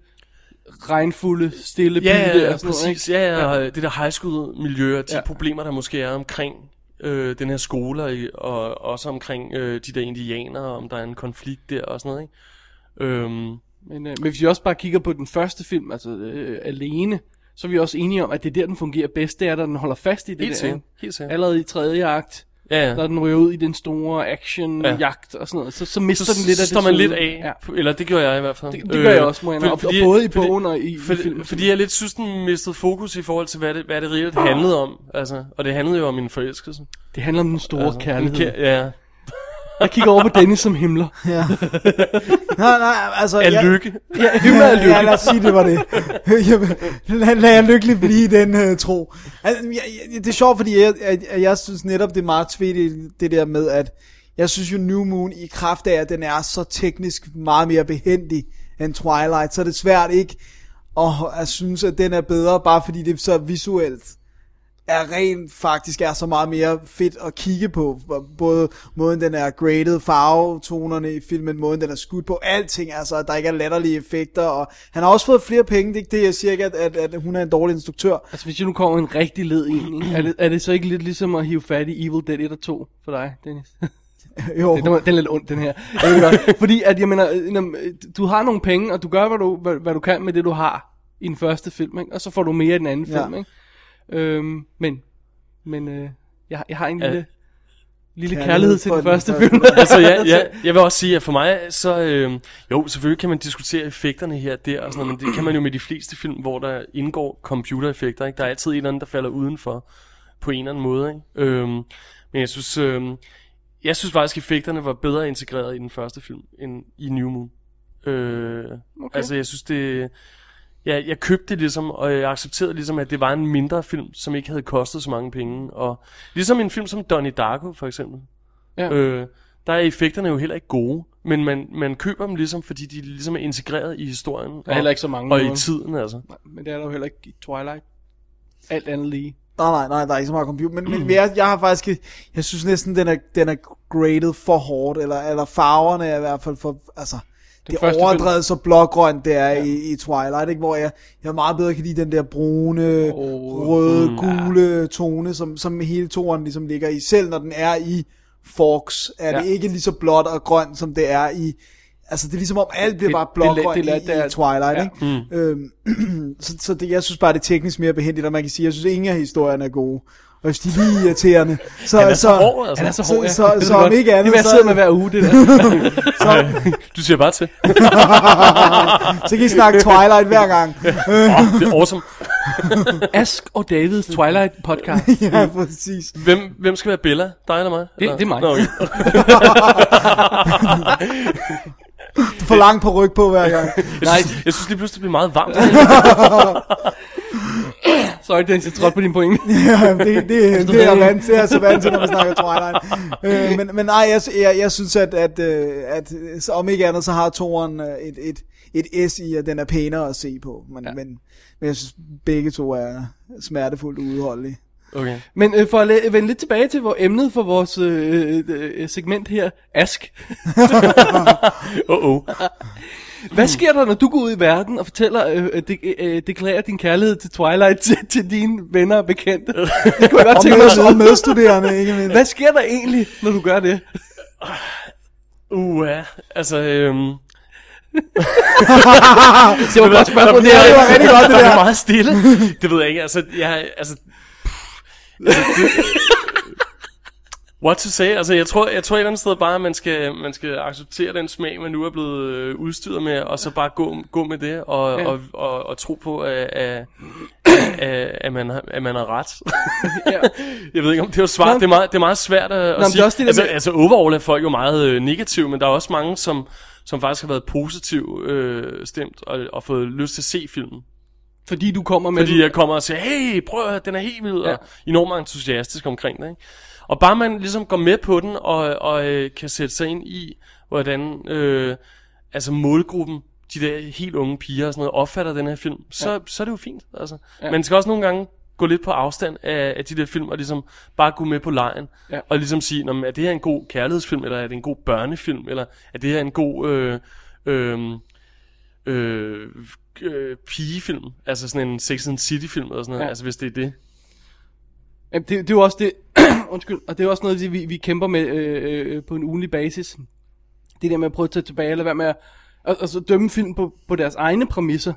regnfulde, stille by Ja, ja, der. ja noget, præcis. ikke? Ja, ja, og det der high school miljø, og de Ja. ja. problemer, der måske er omkring øh, den her skole, og, og også omkring øh, de der indianere, om der er en konflikt der og sådan noget, ikke? Øhm, Men, øh, men hvis vi også bare kigger på den første film, altså øh, alene, så er vi også enige om, at det er der, den fungerer bedst. Det er, der den holder fast i det helt der. sikkert, helt sikkert. Allerede i tredje akt, Ja, ja. ja. når den ryger ud i den store action-jagt og sådan noget, så, så mister den lidt så af står det man lidt af, Ja. eller det gør jeg i hvert fald. Det, det gør jeg også, må jeg for- og, og fordi- både i bogen og i, for, i filmen. Fordi jeg lidt synes, den mistede fokus i forhold til, hvad det, hvad det reelt handlede om. Altså, og det handlede jo om en forelskelse. Det handler om den store altså, kærlighed. Kær- ja. Jeg kigger over på Dennis som himler. Ja. nej, nej, altså... Jeg- lykke. Ja, himler er lykke. Ja, lad os sige, det var det. <laughs> Lad, lad jeg lykkelig blive i den uh, tro. Altså, jeg, jeg, det er sjovt, fordi jeg, jeg, jeg, jeg synes netop, det er meget tvedigt, det der med, at jeg synes jo New Moon i kraft af, at den er så teknisk meget mere behendig end Twilight, så er det svært ikke at, at synes, at den er bedre, bare fordi det er så visuelt er rent faktisk er så meget mere fedt at kigge på. Både måden den er graded, farvetonerne i filmen, måden den er skudt på, alting, altså at der ikke er latterlige effekter, og han har også fået flere penge, det er ikke det, jeg siger ikke, at, at, at hun er en dårlig instruktør. Altså, hvis jeg nu kommer en rigtig led ind, er, det, er det så ikke lidt ligesom at hive fat i Evil Dead 1 og 2 for dig, Dennis? <laughs> Jo, Den, den er lidt ond, den her. Jeg ved godt. Fordi at, jeg mener, øh, når- du har nogle penge, og du gør, hvad du, hvad, hvad du kan med det, du har i den første film, ikke? og så får du mere i den anden Ja. film. Ikke? Øhm, men men øh, jeg, jeg har en Ja. lille, lille Kærlighed kærlighed til den den første første. film. altså, jeg, jeg, <laughs> jeg vil også sige, at for mig, så... Øh, jo, selvfølgelig kan man diskutere effekterne her og der, og sådan noget, men det kan man jo med de fleste film, hvor der indgår computereffekter. Ikke? Der er altid en eller anden, der falder udenfor på en eller anden måde. Ikke? Øhm, men jeg synes, øh, jeg synes faktisk, at effekterne var bedre integreret i den første film, end i New Moon. Øh, okay. Altså, jeg synes, det... Ja, jeg købte det ligesom, og jeg accepterede ligesom, at det var en mindre film, som ikke havde kostet så mange penge. Og ligesom en film som Donnie Darko, for eksempel. Ja. Øh, der er effekterne jo heller ikke gode, men man, man køber dem ligesom, fordi de ligesom er integreret i historien. Der er heller ikke så mange Og i måder. tiden, altså. Men det er der jo heller ikke i Twilight. Alt andet lige. Nej, nej, nej, der er ikke så meget computer. Men, men jeg, jeg har faktisk, jeg synes næsten, den er, den er graded for hårdt, eller, eller farverne er i hvert fald for, altså, det er første overdrevet så blågrønt, det er ja. i, i Twilight, ikke? hvor jeg, jeg meget bedre kan lide den der brune, Åh, røde, mm, gule tone, som, som hele toren ligesom ligger i. Selv når den er i Forks, er Ja. det ikke lige så blåt og grønt, som det er i, altså det er ligesom om alt bliver bare blågrønt det i, det i Twilight, ja. ikke? Øhm, <clears throat> så, så det, jeg synes bare, det er teknisk mere behendigt, og man kan sige, jeg synes, ingen af historierne er gode. Og hvis de er lige irriterende, så... Han er så hård, altså. Han er så så- hård, ja. så- Det ved så jeg om ikke andet, Det vil jeg så- sidde med hver uge, det der. <laughs> Du siger bare til. <laughs> så kan I snakke Twilight hver gang. oh, det er awesome. <laughs> Ask og Davids Twilight podcast. ja, præcis. Hvem, hvem skal være Bella? Dig eller mig? Det- det er mig. Nå, okay. For langt på ryg på hver gang. Jeg, synes, jeg synes lige pludselig, det bliver meget varmt. Sorry, Dennis, jeg trådte på din point. <laughs> ja, det, det, det, det er jeg vant til, jeg er så vant til, når man snakker Twilight. Øh, men, men nej, jeg, jeg, jeg synes, at, at, øh, at så om ikke andet, så har toren øh, et, et, et S i, at den er pænere at se på. Men, ja. men, men jeg synes, begge to er smertefuldt udholdelige. Okay. Men øh, for at vende lidt tilbage til hvor emnet for vores øh, øh, segment her, Ask. <laughs> <laughs> Oh, oh. Hvad sker der, når du går ud i verden og fortæller, øh, øh, de, øh, deklarerer din kærlighed til Twilight til, til dine venner og bekendte? Det kunne jeg godt tænke mig at og medstuderende, ikke mindst. Hvad sker der egentlig, når du gør det? Uh, ja. Altså, øhm... <laughs> Det var et godt spørgsmål. Det, er, det var rigtig godt, <laughs> det der. der. er meget stille. Det ved jeg ikke. Altså, jeg... Altså, pff, altså det, What to say? Altså, jeg tror, jeg tror et eller andet sted bare, at man skal, man skal acceptere den smag, man nu er blevet øh, udstyret med, og så bare gå, gå med det, og, Ja. og, og, og tro på, at, at, at, at, man, at man har ret. Ja. <laughs> Jeg ved ikke, om det er svar. Det er meget, det er meget svært at, at det er sige. også det der altså, med- altså, overall er folk jo meget øh, negative, men der er også mange, som, som faktisk har været positiv øh, stemt, og, og fået lyst til at se filmen. Fordi du kommer med... Fordi jeg kommer og siger, hey, prøv at høre, den er helt vild. Ja. og enormt entusiastisk omkring det. Ikke? Og bare man ligesom går med på den, og, og øh, kan sætte sig ind i, hvordan øh, altså målgruppen, de der helt unge piger og sådan noget, opfatter den her film, så, ja. så er det jo fint. Altså. Ja. Man skal også nogle gange gå lidt på afstand af, af de der film, og ligesom bare gå med på lejen, Ja. og ligesom sige, "Nå, er det her en god kærlighedsfilm, eller er det en god børnefilm, eller er det her en god... Øh, øh, øh, øh, pigefilm, altså sådan en Sex and City film eller sådan noget, ja. altså hvis det er det. Jamen, det, det er jo også det, <clears throat> undskyld, og det er også noget, vi, vi kæmper med øh, øh, på en ugenlig basis. Det der med at prøve at tage tilbage, eller være med at og, og så dømme film på, på deres egne præmisser.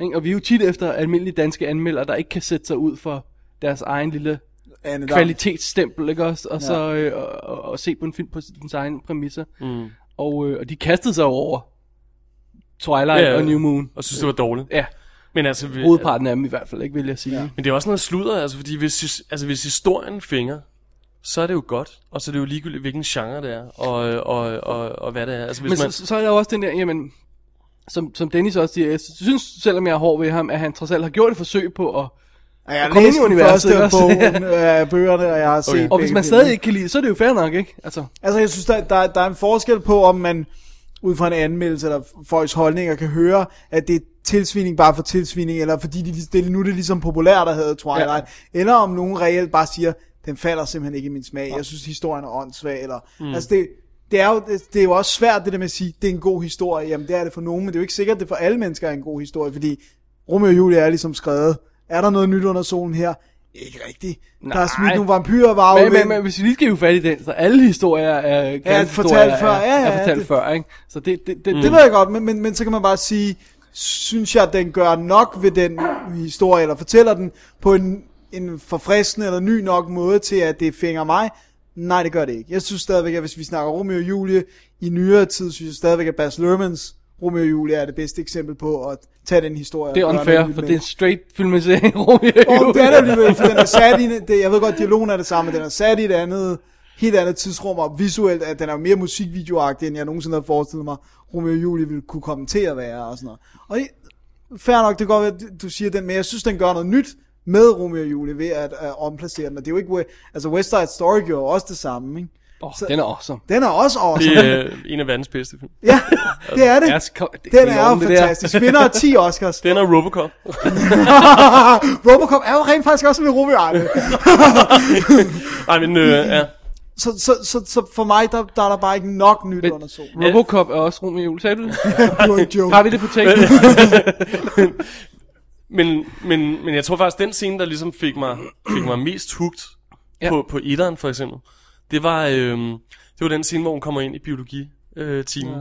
Ikke? Og vi er jo tit efter almindelige danske anmeldere, der ikke kan sætte sig ud for deres egen lille Anne Dam. kvalitetsstempel, ikke også? Og så øh, og, og, og se på en film på dens egne præmisser. Mm. Og, øh, og de kastede sig over Twilight Ja, ja. og New Moon. Og synes det var dårligt. Ja, Men altså, vi, hovedparten af dem i hvert fald, ikke vil jeg sige. Ja. men det er også noget sludder, altså fordi hvis, altså, hvis historien fænger, så er det jo godt, og så er det jo ligegyldigt, hvilken genre det er, og, og, og, og hvad det er. Altså, hvis Men man, så, så er der jo også den der, jamen, som, som Dennis også siger, jeg synes, selvom jeg er hård ved ham, at han trods alt har gjort et forsøg på at... Ja, jeg har læst den universet, første ikke også? bog <laughs> af bøgerne, og jeg har set Og hvis man stadig ikke kan lide, så er det jo fair nok, ikke? Altså, Altså, jeg synes, der, der, der er en forskel på, om man ud fra en anmeldelse, eller folks holdninger, kan høre, at det er tilsvining bare for tilsvining, eller fordi de, det, nu er det ligesom populært at have Twilight, ja. eller om nogen reelt bare siger, den falder simpelthen ikke i min smag, jeg synes historien er åndssvag, eller, mm. altså det, det er, jo, det, det er jo også svært det der med at sige, det er en god historie, jamen det er det for nogen, men det er jo ikke sikkert, at det for alle mennesker er en god historie, fordi Romeo og Julie er ligesom skrevet, er der noget nyt under solen her? Ikke rigtigt. Der er smidt nogle vampyrer var Men, men, men hvis vi lige skal hive fat i den, så alle historier er, Ja, fortalt før. er, Ja, ja, er fortalt det- før, ikke? Så det, det, det, Det ved jeg godt, men, men, men så kan man bare sige, synes jeg, den gør nok ved den historie, eller fortæller den på en, en forfriskende eller ny nok måde til, at det fænger mig. Nej, det gør det ikke. Jeg synes stadigvæk, at hvis vi snakker Romeo og Julie i nyere tid, synes jeg stadigvæk, at Baz Luhrmanns Romeo og Julie er det bedste eksempel på at tage den historie. det er unfair, for det er en straight filmatisering, Romeo og og Julie. det er det alligevel, for den er sat i, det, jeg ved godt, dialogen er det samme, den er sat i et andet, helt andet tidsrum, og visuelt, at den er mere musikvideoagtig, end jeg nogensinde havde forestillet mig, Romeo og Julie ville kunne komme til at være, og sådan noget. Og fair nok, det kan godt at du siger den, men jeg synes, den gør noget nyt med Romeo og Julie ved at uh, omplacere den, og det er jo ikke, altså West Side Story gjorde også det samme, ikke? Åh, den er awesome. Den er også awesome. Det er øh, en af verdens bedste film. Ja, det er det. Ja, så kom- det- Den er jo fantastisk. Vinder 10 Oscars. Den er Robocop. <laughs> Robocop er jo rent faktisk også og Julie. Nej, men øh, ja. Så, så, så, så for mig, der, der er der bare ikke nok nyt Men- under solen. Robocop er også Romeo og Julie, sagde du <laughs> det? Det var en joke. Har vi det på tape? <laughs> Men, men, men jeg tror faktisk, den scene, der ligesom fik mig, fik mig mest hugt Ja. på, på etteren, for eksempel, det var, øhm, det var den scene, hvor hun kommer ind i biologi øh, timen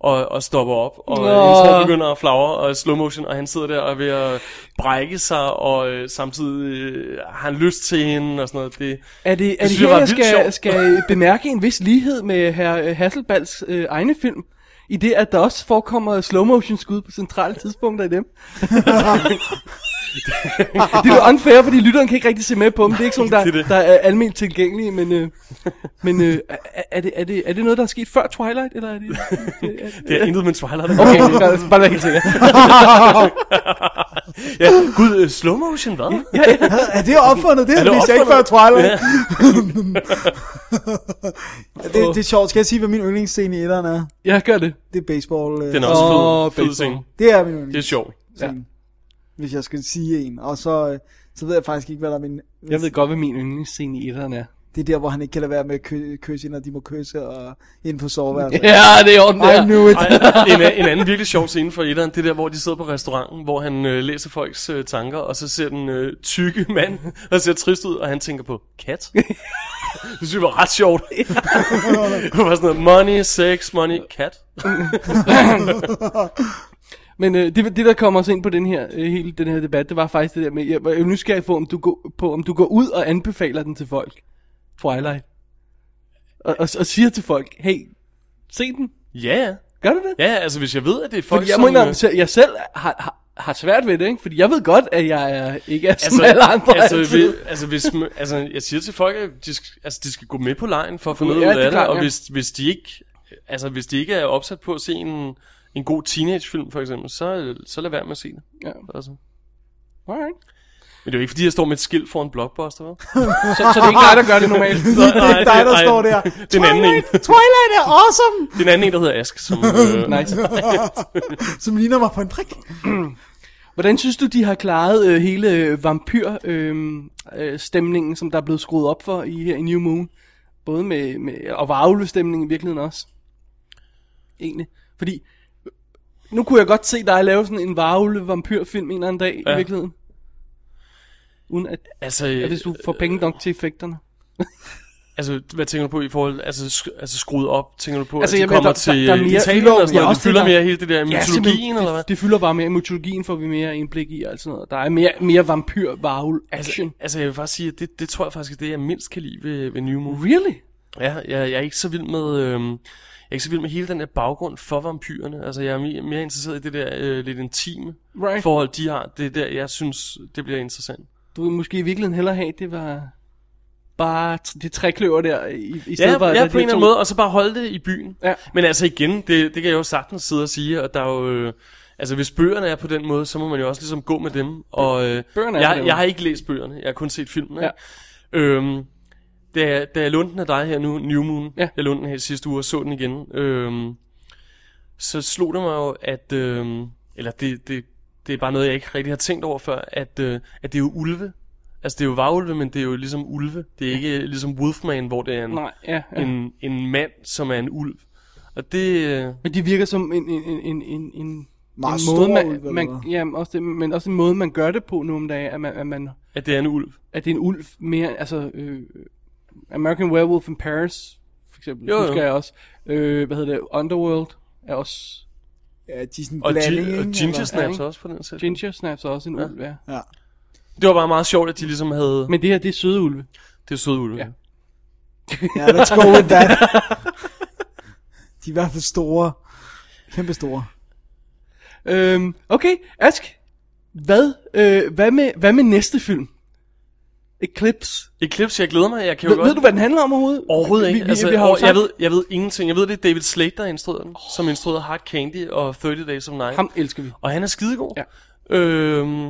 og, og stopper op, og Nå. øh, hendes hår begynder at flagre og slow motion, og han sidder der og er ved at brække sig, og øh, samtidig øh, har han lyst til hende og sådan noget. Det, Er det, er det her, jeg skal, skal bemærke en vis lighed med herr Hasselbalds øh, egne film? I det, at der også forekommer slow motion skud på centrale tidspunkter i dem. <laughs> det er jo unfair, fordi lytteren kan ikke rigtig se med på dem. Det er ikke sådan, der, Det er det. der er almindeligt tilgængelige, men, øh, men øh, er, er, det, er, det, er det noget, der er sket før Twilight, eller er det... det er intet med Twilight. Okay, bare være helt sikker. <laughs> ja, gud, øh, slow motion, hvad? Ja, ja. Er det opfundet? Det Er er det det jeg ikke før opfundet? Twilight. det, det er sjovt. Skal jeg sige, hvad min yndlingsscene i etteren er? Jeg gør det. Det er baseball. øh, Den er også fed, Åh, fed baseball. scene. Det er min Det er yndlingsscene, sjovt. Ja. hvis jeg skal sige en. Og så, øh, så ved jeg faktisk ikke, hvad der er min... Jeg ved godt, hvad min yndlingsscene i etteren er. Det er der, hvor han ikke kan lade være med at kø- kysse, når de må kysse og ind på soveværelset. <laughs> Ja, det er orden I knew it. Ej, en, en anden virkelig sjov scene for etteren, det er der, hvor de sidder på restauranten, hvor han øh, læser folks øh, tanker, og så ser den øh, tykke mand, der ser trist ud, og han tænker på kat. <laughs> det synes jeg var ret sjovt. <laughs> det var sådan noget, money, sex, money, cat. Men øh, det, det, der kommer os ind på den her, øh, hele den her debat, det var faktisk det der med, jeg var jo nysgerrig på, om du, går, på, om du går ud og anbefaler den til folk. Twilight. Og, og, og siger til folk, hey, se den. Ja, ja. Gør du det? Ja, altså hvis jeg ved, at det er folk, Fordi jeg som... må øh, jeg selv har, har, har svært ved det, ikke? Fordi jeg ved godt, at jeg er, ikke er som alle andre altså, altid. vi, altså, hvis, altså, jeg siger til folk, at de skal, altså, de skal gå med på lejen for at få Ja, noget det ud af det, klart, og ja. hvis, hvis, de ikke, altså, hvis de ikke er opsat på at se en, en god teenagefilm, for eksempel, så, så lad være med at se det. Ja. Altså. Alright. Men det er jo ikke, fordi jeg står med et skilt foran Blockbuster, vel? <laughs> Så, så det er ikke dig, der gør det normalt. <laughs> Det er ikke dig, der nej, står der. Det er en anden en. Twilight er awesome! Det er en anden en, der hedder Ask, som... Øh, <laughs> Nice. Som ligner mig på en prik. <clears throat> Hvordan synes du, de har klaret øh, hele øh, vampyr-stemningen, øh, stemningen, som der er blevet skruet op for i her i New Moon? Både med, med og varulve-stemningen i virkeligheden også. Egentlig. Fordi, nu kunne jeg godt se dig lave sådan en varulve-vampyrfilm en eller anden dag. Ja. i virkeligheden. Uden at, altså, at, hvis du får penge nok til effekterne. <laughs> altså, hvad tænker du på i forhold... Altså, sk- altså skruet op, tænker du på, Altså, altså, at jeg de kommer der- til der- der er mere- Italien fylder- og sådan ja, noget? Det fylder mere hele det der mytologien, simpelthen, eller hvad? det, det fylder bare mere. Mytologien får vi mere indblik i og alt sådan noget. Der er mere, mere vampyr varul action. Altså, altså, jeg vil faktisk sige, at det, det tror jeg faktisk er det, jeg mindst kan lide ved, ved New Moon. really? Ja, jeg, jeg er ikke så vild med... Øhm, jeg er ikke så vild med hele den der baggrund for vampyrerne. Altså, jeg er mere, mere interesseret i det der øh, lidt intime Right. forhold, de har. Det er der, jeg synes, det bliver interessant. Du måske i virkeligheden hellere have, det var bare det trækløver der, i, i stedet Ja, for, ja på en eller anden måde, og så bare holde det i byen. Ja. Men altså igen, det, det kan jeg jo sagtens sidde og sige, og der er jo... Øh, altså, hvis bøgerne er på den måde, så må man jo også ligesom gå med dem. Og øh, Bøgerne er jeg, jeg måde. har ikke læst bøgerne, jeg har kun set filmene. Ja. Øhm, da, jeg- da jeg lånte den af dig her nu, New Moon, Ja. jeg lånte den her sidste uge og så den igen, øhm, så slog det mig jo, at, øh, eller det, det, det er bare noget, jeg ikke rigtig har tænkt over før, at, øh, at det er jo ulve. Altså det er jo varulve, men det er jo ligesom ulve. Det er ikke ligesom Wolfman, hvor det er en, Nej, ja, ja. en, en mand, som er en ulv. Og det... øh, Men de virker som en, en, en, en, en, Meget en måde, man, ulv, man, ja, også det, men også en måde, man gør det på nu om dagen, at man, at, man, At det er en ulv. at det er en ulv mere, altså øh, American Werewolf in Paris, for eksempel, Jo, jo, jo. husker jeg også. Øh, hvad hedder det, Underworld er også, Ja, de er sådan Og, blanding, gi- og? Ginger Snaps ikke? også på den sæt. Ginger Snaps er også en Ja. ulv, ja. Ja. Det var bare meget sjovt, at de ligesom havde... Men Men det her, det er søde ulve. det er søde ulve. Ja. Ja, let's go with that. De er i hvert fald store. Kæmpe store. Øhm, okay, Ask, hvad, øh, hvad, med, hvad med næste film? Eclipse. Eclipse, jeg glæder mig. Jeg kan jo Ved, godt... ved du, hvad den handler om overhovedet? Overhovedet ikke. Vi, vi, altså, vi har over, sagt, jeg, ved, jeg ved ingenting. Jeg ved, det er David Slade, der instruerede den. Oh. Som instruerede Hard Candy og 30 Days of Night. ham elsker vi. Og han er skidegod. Ja. Øhm,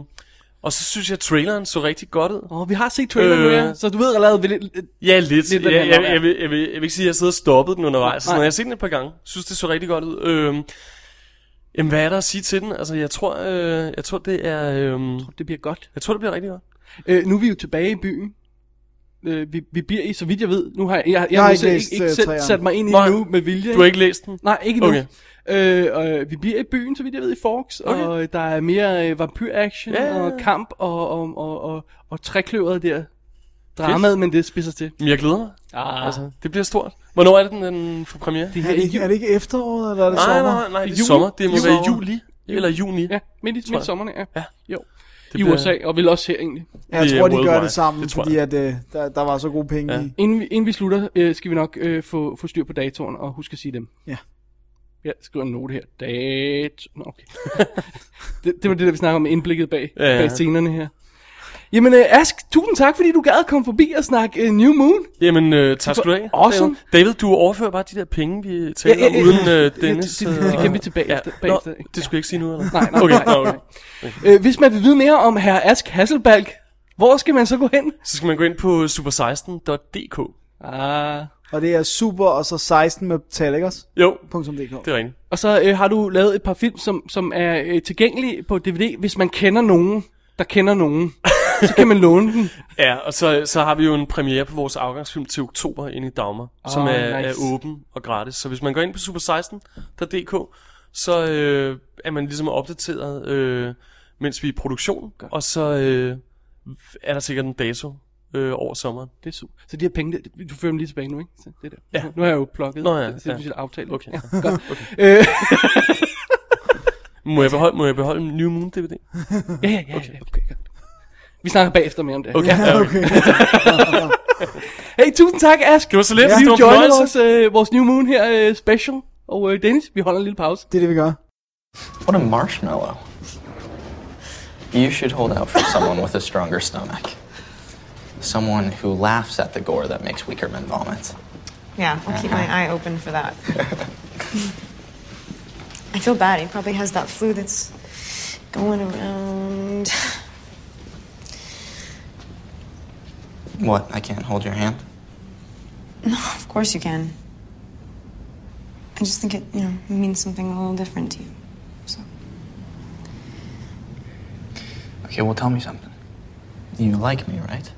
og så synes jeg, at traileren så rigtig godt ud. Åh, vi har set traileren Øh. nu, ja. Så du ved allerede, vil, Ja, lidt. Lidt, hvad jeg, jeg, jeg, jeg, vil, jeg, vil, jeg vil ikke sige, at jeg sidder og stoppet den undervejs. Så Nej. når jeg har set den et par gange, synes det så rigtig godt ud. Øhm, jamen, hvad er der at sige til den? Altså, jeg tror, øh, jeg tror det er... Øhm, det bliver godt. jeg tror, det bliver rigtig godt. Øh, nu er vi jo tilbage i byen. Øh, vi, vi bliver i, så vidt jeg ved, nu har jeg, jeg, jeg, Jeg har ikke ikke, læst, ikke, øh, ikke selv træerne. sat mig ind i Nej. nu med vilje. Du har ikke læst den? Nej, ikke nu. Okay. Øh, øh, vi bliver i byen, så vidt jeg ved, i Forks, Okay. og der er mere øh, vampyr-action ja. og kamp og, og, og, og, og trækløveret der. Dramaet, men det spidser til. Men jeg glæder mig. Ah. Altså, det bliver stort. Hvornår er det, den, den får premiere? Det Er her det, er ikke, er det ikke efteråret, eller er det Nej, sommer? nej, nej, det er Juli? sommer. Det må Juli. være juli. Eller juni. Ja, midt i, midt sommerne, ja. Ja. Jo. Det I bliver- USA, og vel også her egentlig. Jeg Det tror, de gør det sammen, Det fordi at, øh, der, der var så gode penge Ja. i. Inden vi, inden vi slutter, øh, skal vi nok øh, få, få styr på datoren, og huske at sige dem. Ja. Jeg skriver en note her. Dato... Nå, okay. <laughs> det, det var det, der vi snakker om indblikket bag, Ja, ja. bag scenerne her. Jamen, øh, Ask, tusind tak, fordi du gad komme forbi og snakke øh, New Moon. Jamen, øh, tak skal du have. Awesome. David. Du overfører bare de der penge, vi taler Ja, ja, om, ja. uden øh, Ja, Dennis. det- det- det øh, gemmer vi til bagefter- Nå, det skulle jeg ikke sige nu, eller? Nej, nej, okay, nej, nej. okay. Øh, hvis man vil vide mere om herr Ask Hasselbalg, hvor skal man så gå hen? Så skal man gå ind på super16.dk. Ah. Og det er super, og så 16 med tal, ikke også? Jo, .dk. det er rigtigt. Og så øh, har du lavet et par film, som, som er øh, tilgængelige på DVD, hvis man kender nogen, der kender nogen. Så kan man låne den. <laughs> Ja, og så, så har vi jo en premiere på vores afgangsfilm til oktober inde i Dagmar, oh, som er, nice. er åben og gratis. Så hvis man går ind på super16.dk, så øh, er man ligesom opdateret, øh, mens vi er i produktion, og så øh, er der sikkert en dato øh, over sommeren. Det er super. Så de her penge, det- du fører dem lige tilbage nu, ikke? Så det der. Ja. Nu har jeg jo plukket. Nå ja, det, det, ja. det er aftale. Okay. Ja, godt. <laughs> Øh, Må jeg beholde, må jeg beholde en New Moon DVD? <laughs> ja, ja, ja. Okay. okay godt. Vi snakker bagefter mere om det. Okay, ja, okay. <laughs> Hey, tusind tak, Ask. Det var så lidt, Ja, du joinede vores, øh, vores New Moon her øh, special. Og øh, Dennis, vi holder en lille pause. Det er det, vi gør. What a marshmallow. You should hold out for someone with a stronger stomach. Someone who laughs at the gore that makes weaker men vomit. Yeah, I'll keep my eye open for that. <laughs> I feel bad. He probably has that flu that's going around. What? I can't hold your hand? No, of course you can. I just think it, you know, means something a little different to you. So, Okay, well, tell me something. You like me, right?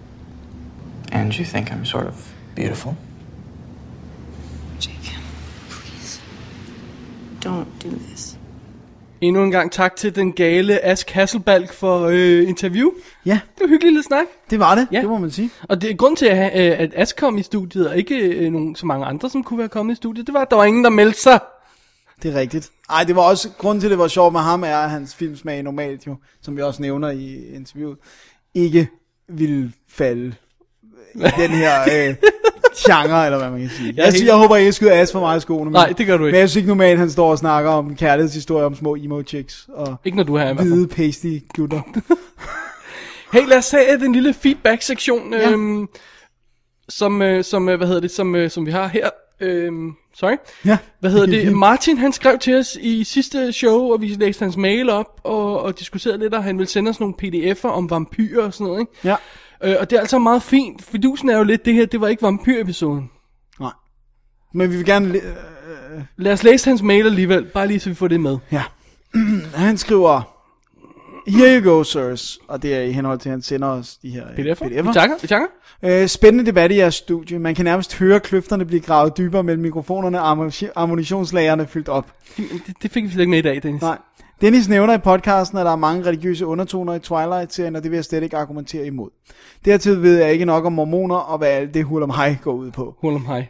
And you think I'm sort of beautiful? Jake, please, don't do this. Endnu en gang tak til den gale Ask Hasselbalg for øh, interview. Ja, Det var hyggeligt lidt snak. det var det. Ja. Det må man sige. Og det, grund til, at, øh, at Ask kom i studiet, og ikke øh, nogen, så mange andre, som kunne være kommet i studiet, det var, at der var ingen, der meldte sig. Det er rigtigt. Ej, det var også, grunden til, at det var sjovt med ham, er, at hans filmsmag normalt jo, som vi også nævner i interviewet, ikke ville falde i den her <laughs> øh, genre, eller hvad man kan sige. Jeg, helt- jeg, jeg håber ikke, jeg skyder as for meget i skoene. Men, Nej, det gør du ikke. Men jeg synes ikke normalt, han står og snakker om en kærlighedshistorie om små emo chicks og Ikke når du fald. hvide pasty gutter. <laughs> Hey, lad os have den lille feedback-sektion, Ja. øhm, som, øh, som, øh, hvad hedder det, som, øh, som vi har her. Øhm, sorry. Ja. Hvad hedder det? Martin, han skrev til os i sidste show, og vi læste hans mail op, og, og diskuterede lidt, og han ville sende os nogle pdf'er om vampyrer og sådan noget, ikke? Ja. Øh, og det er altså meget fint. Fidusen er jo lidt det her, det var ikke vampyr-episoden. Nej. Men vi vil gerne øh, Lad os læse hans mail alligevel, bare lige så vi får det med. Ja. <clears throat> han skriver, Here you go, sirs. Og det er i henhold til, at han sender os de her øh, PDF'er? Vi PDF'er. takker, vi takker. Øh, spændende debat i jeres studie. Man kan nærmest høre kløfterne blive gravet dybere mellem mikrofonerne og ammunition- ammunitionslagerne fyldt op. Det, det fik vi slet ikke med i dag, Dennis. Nej. Dennis nævner i podcasten, at der er mange religiøse undertoner i Twilight-serien, og det vil jeg slet ikke argumentere imod. Dertil ved jeg ikke nok om mormoner, og hvad alt det hul om hej går ud på. Hold om hej.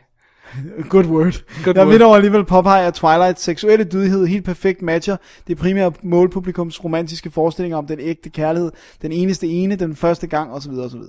Good word. Good jeg vil dog alligevel påpege, at Twilights seksuelle dydighed helt perfekt matcher det primære målpublikums romantiske forestillinger om den ægte kærlighed, den eneste ene, den første gang osv. osv.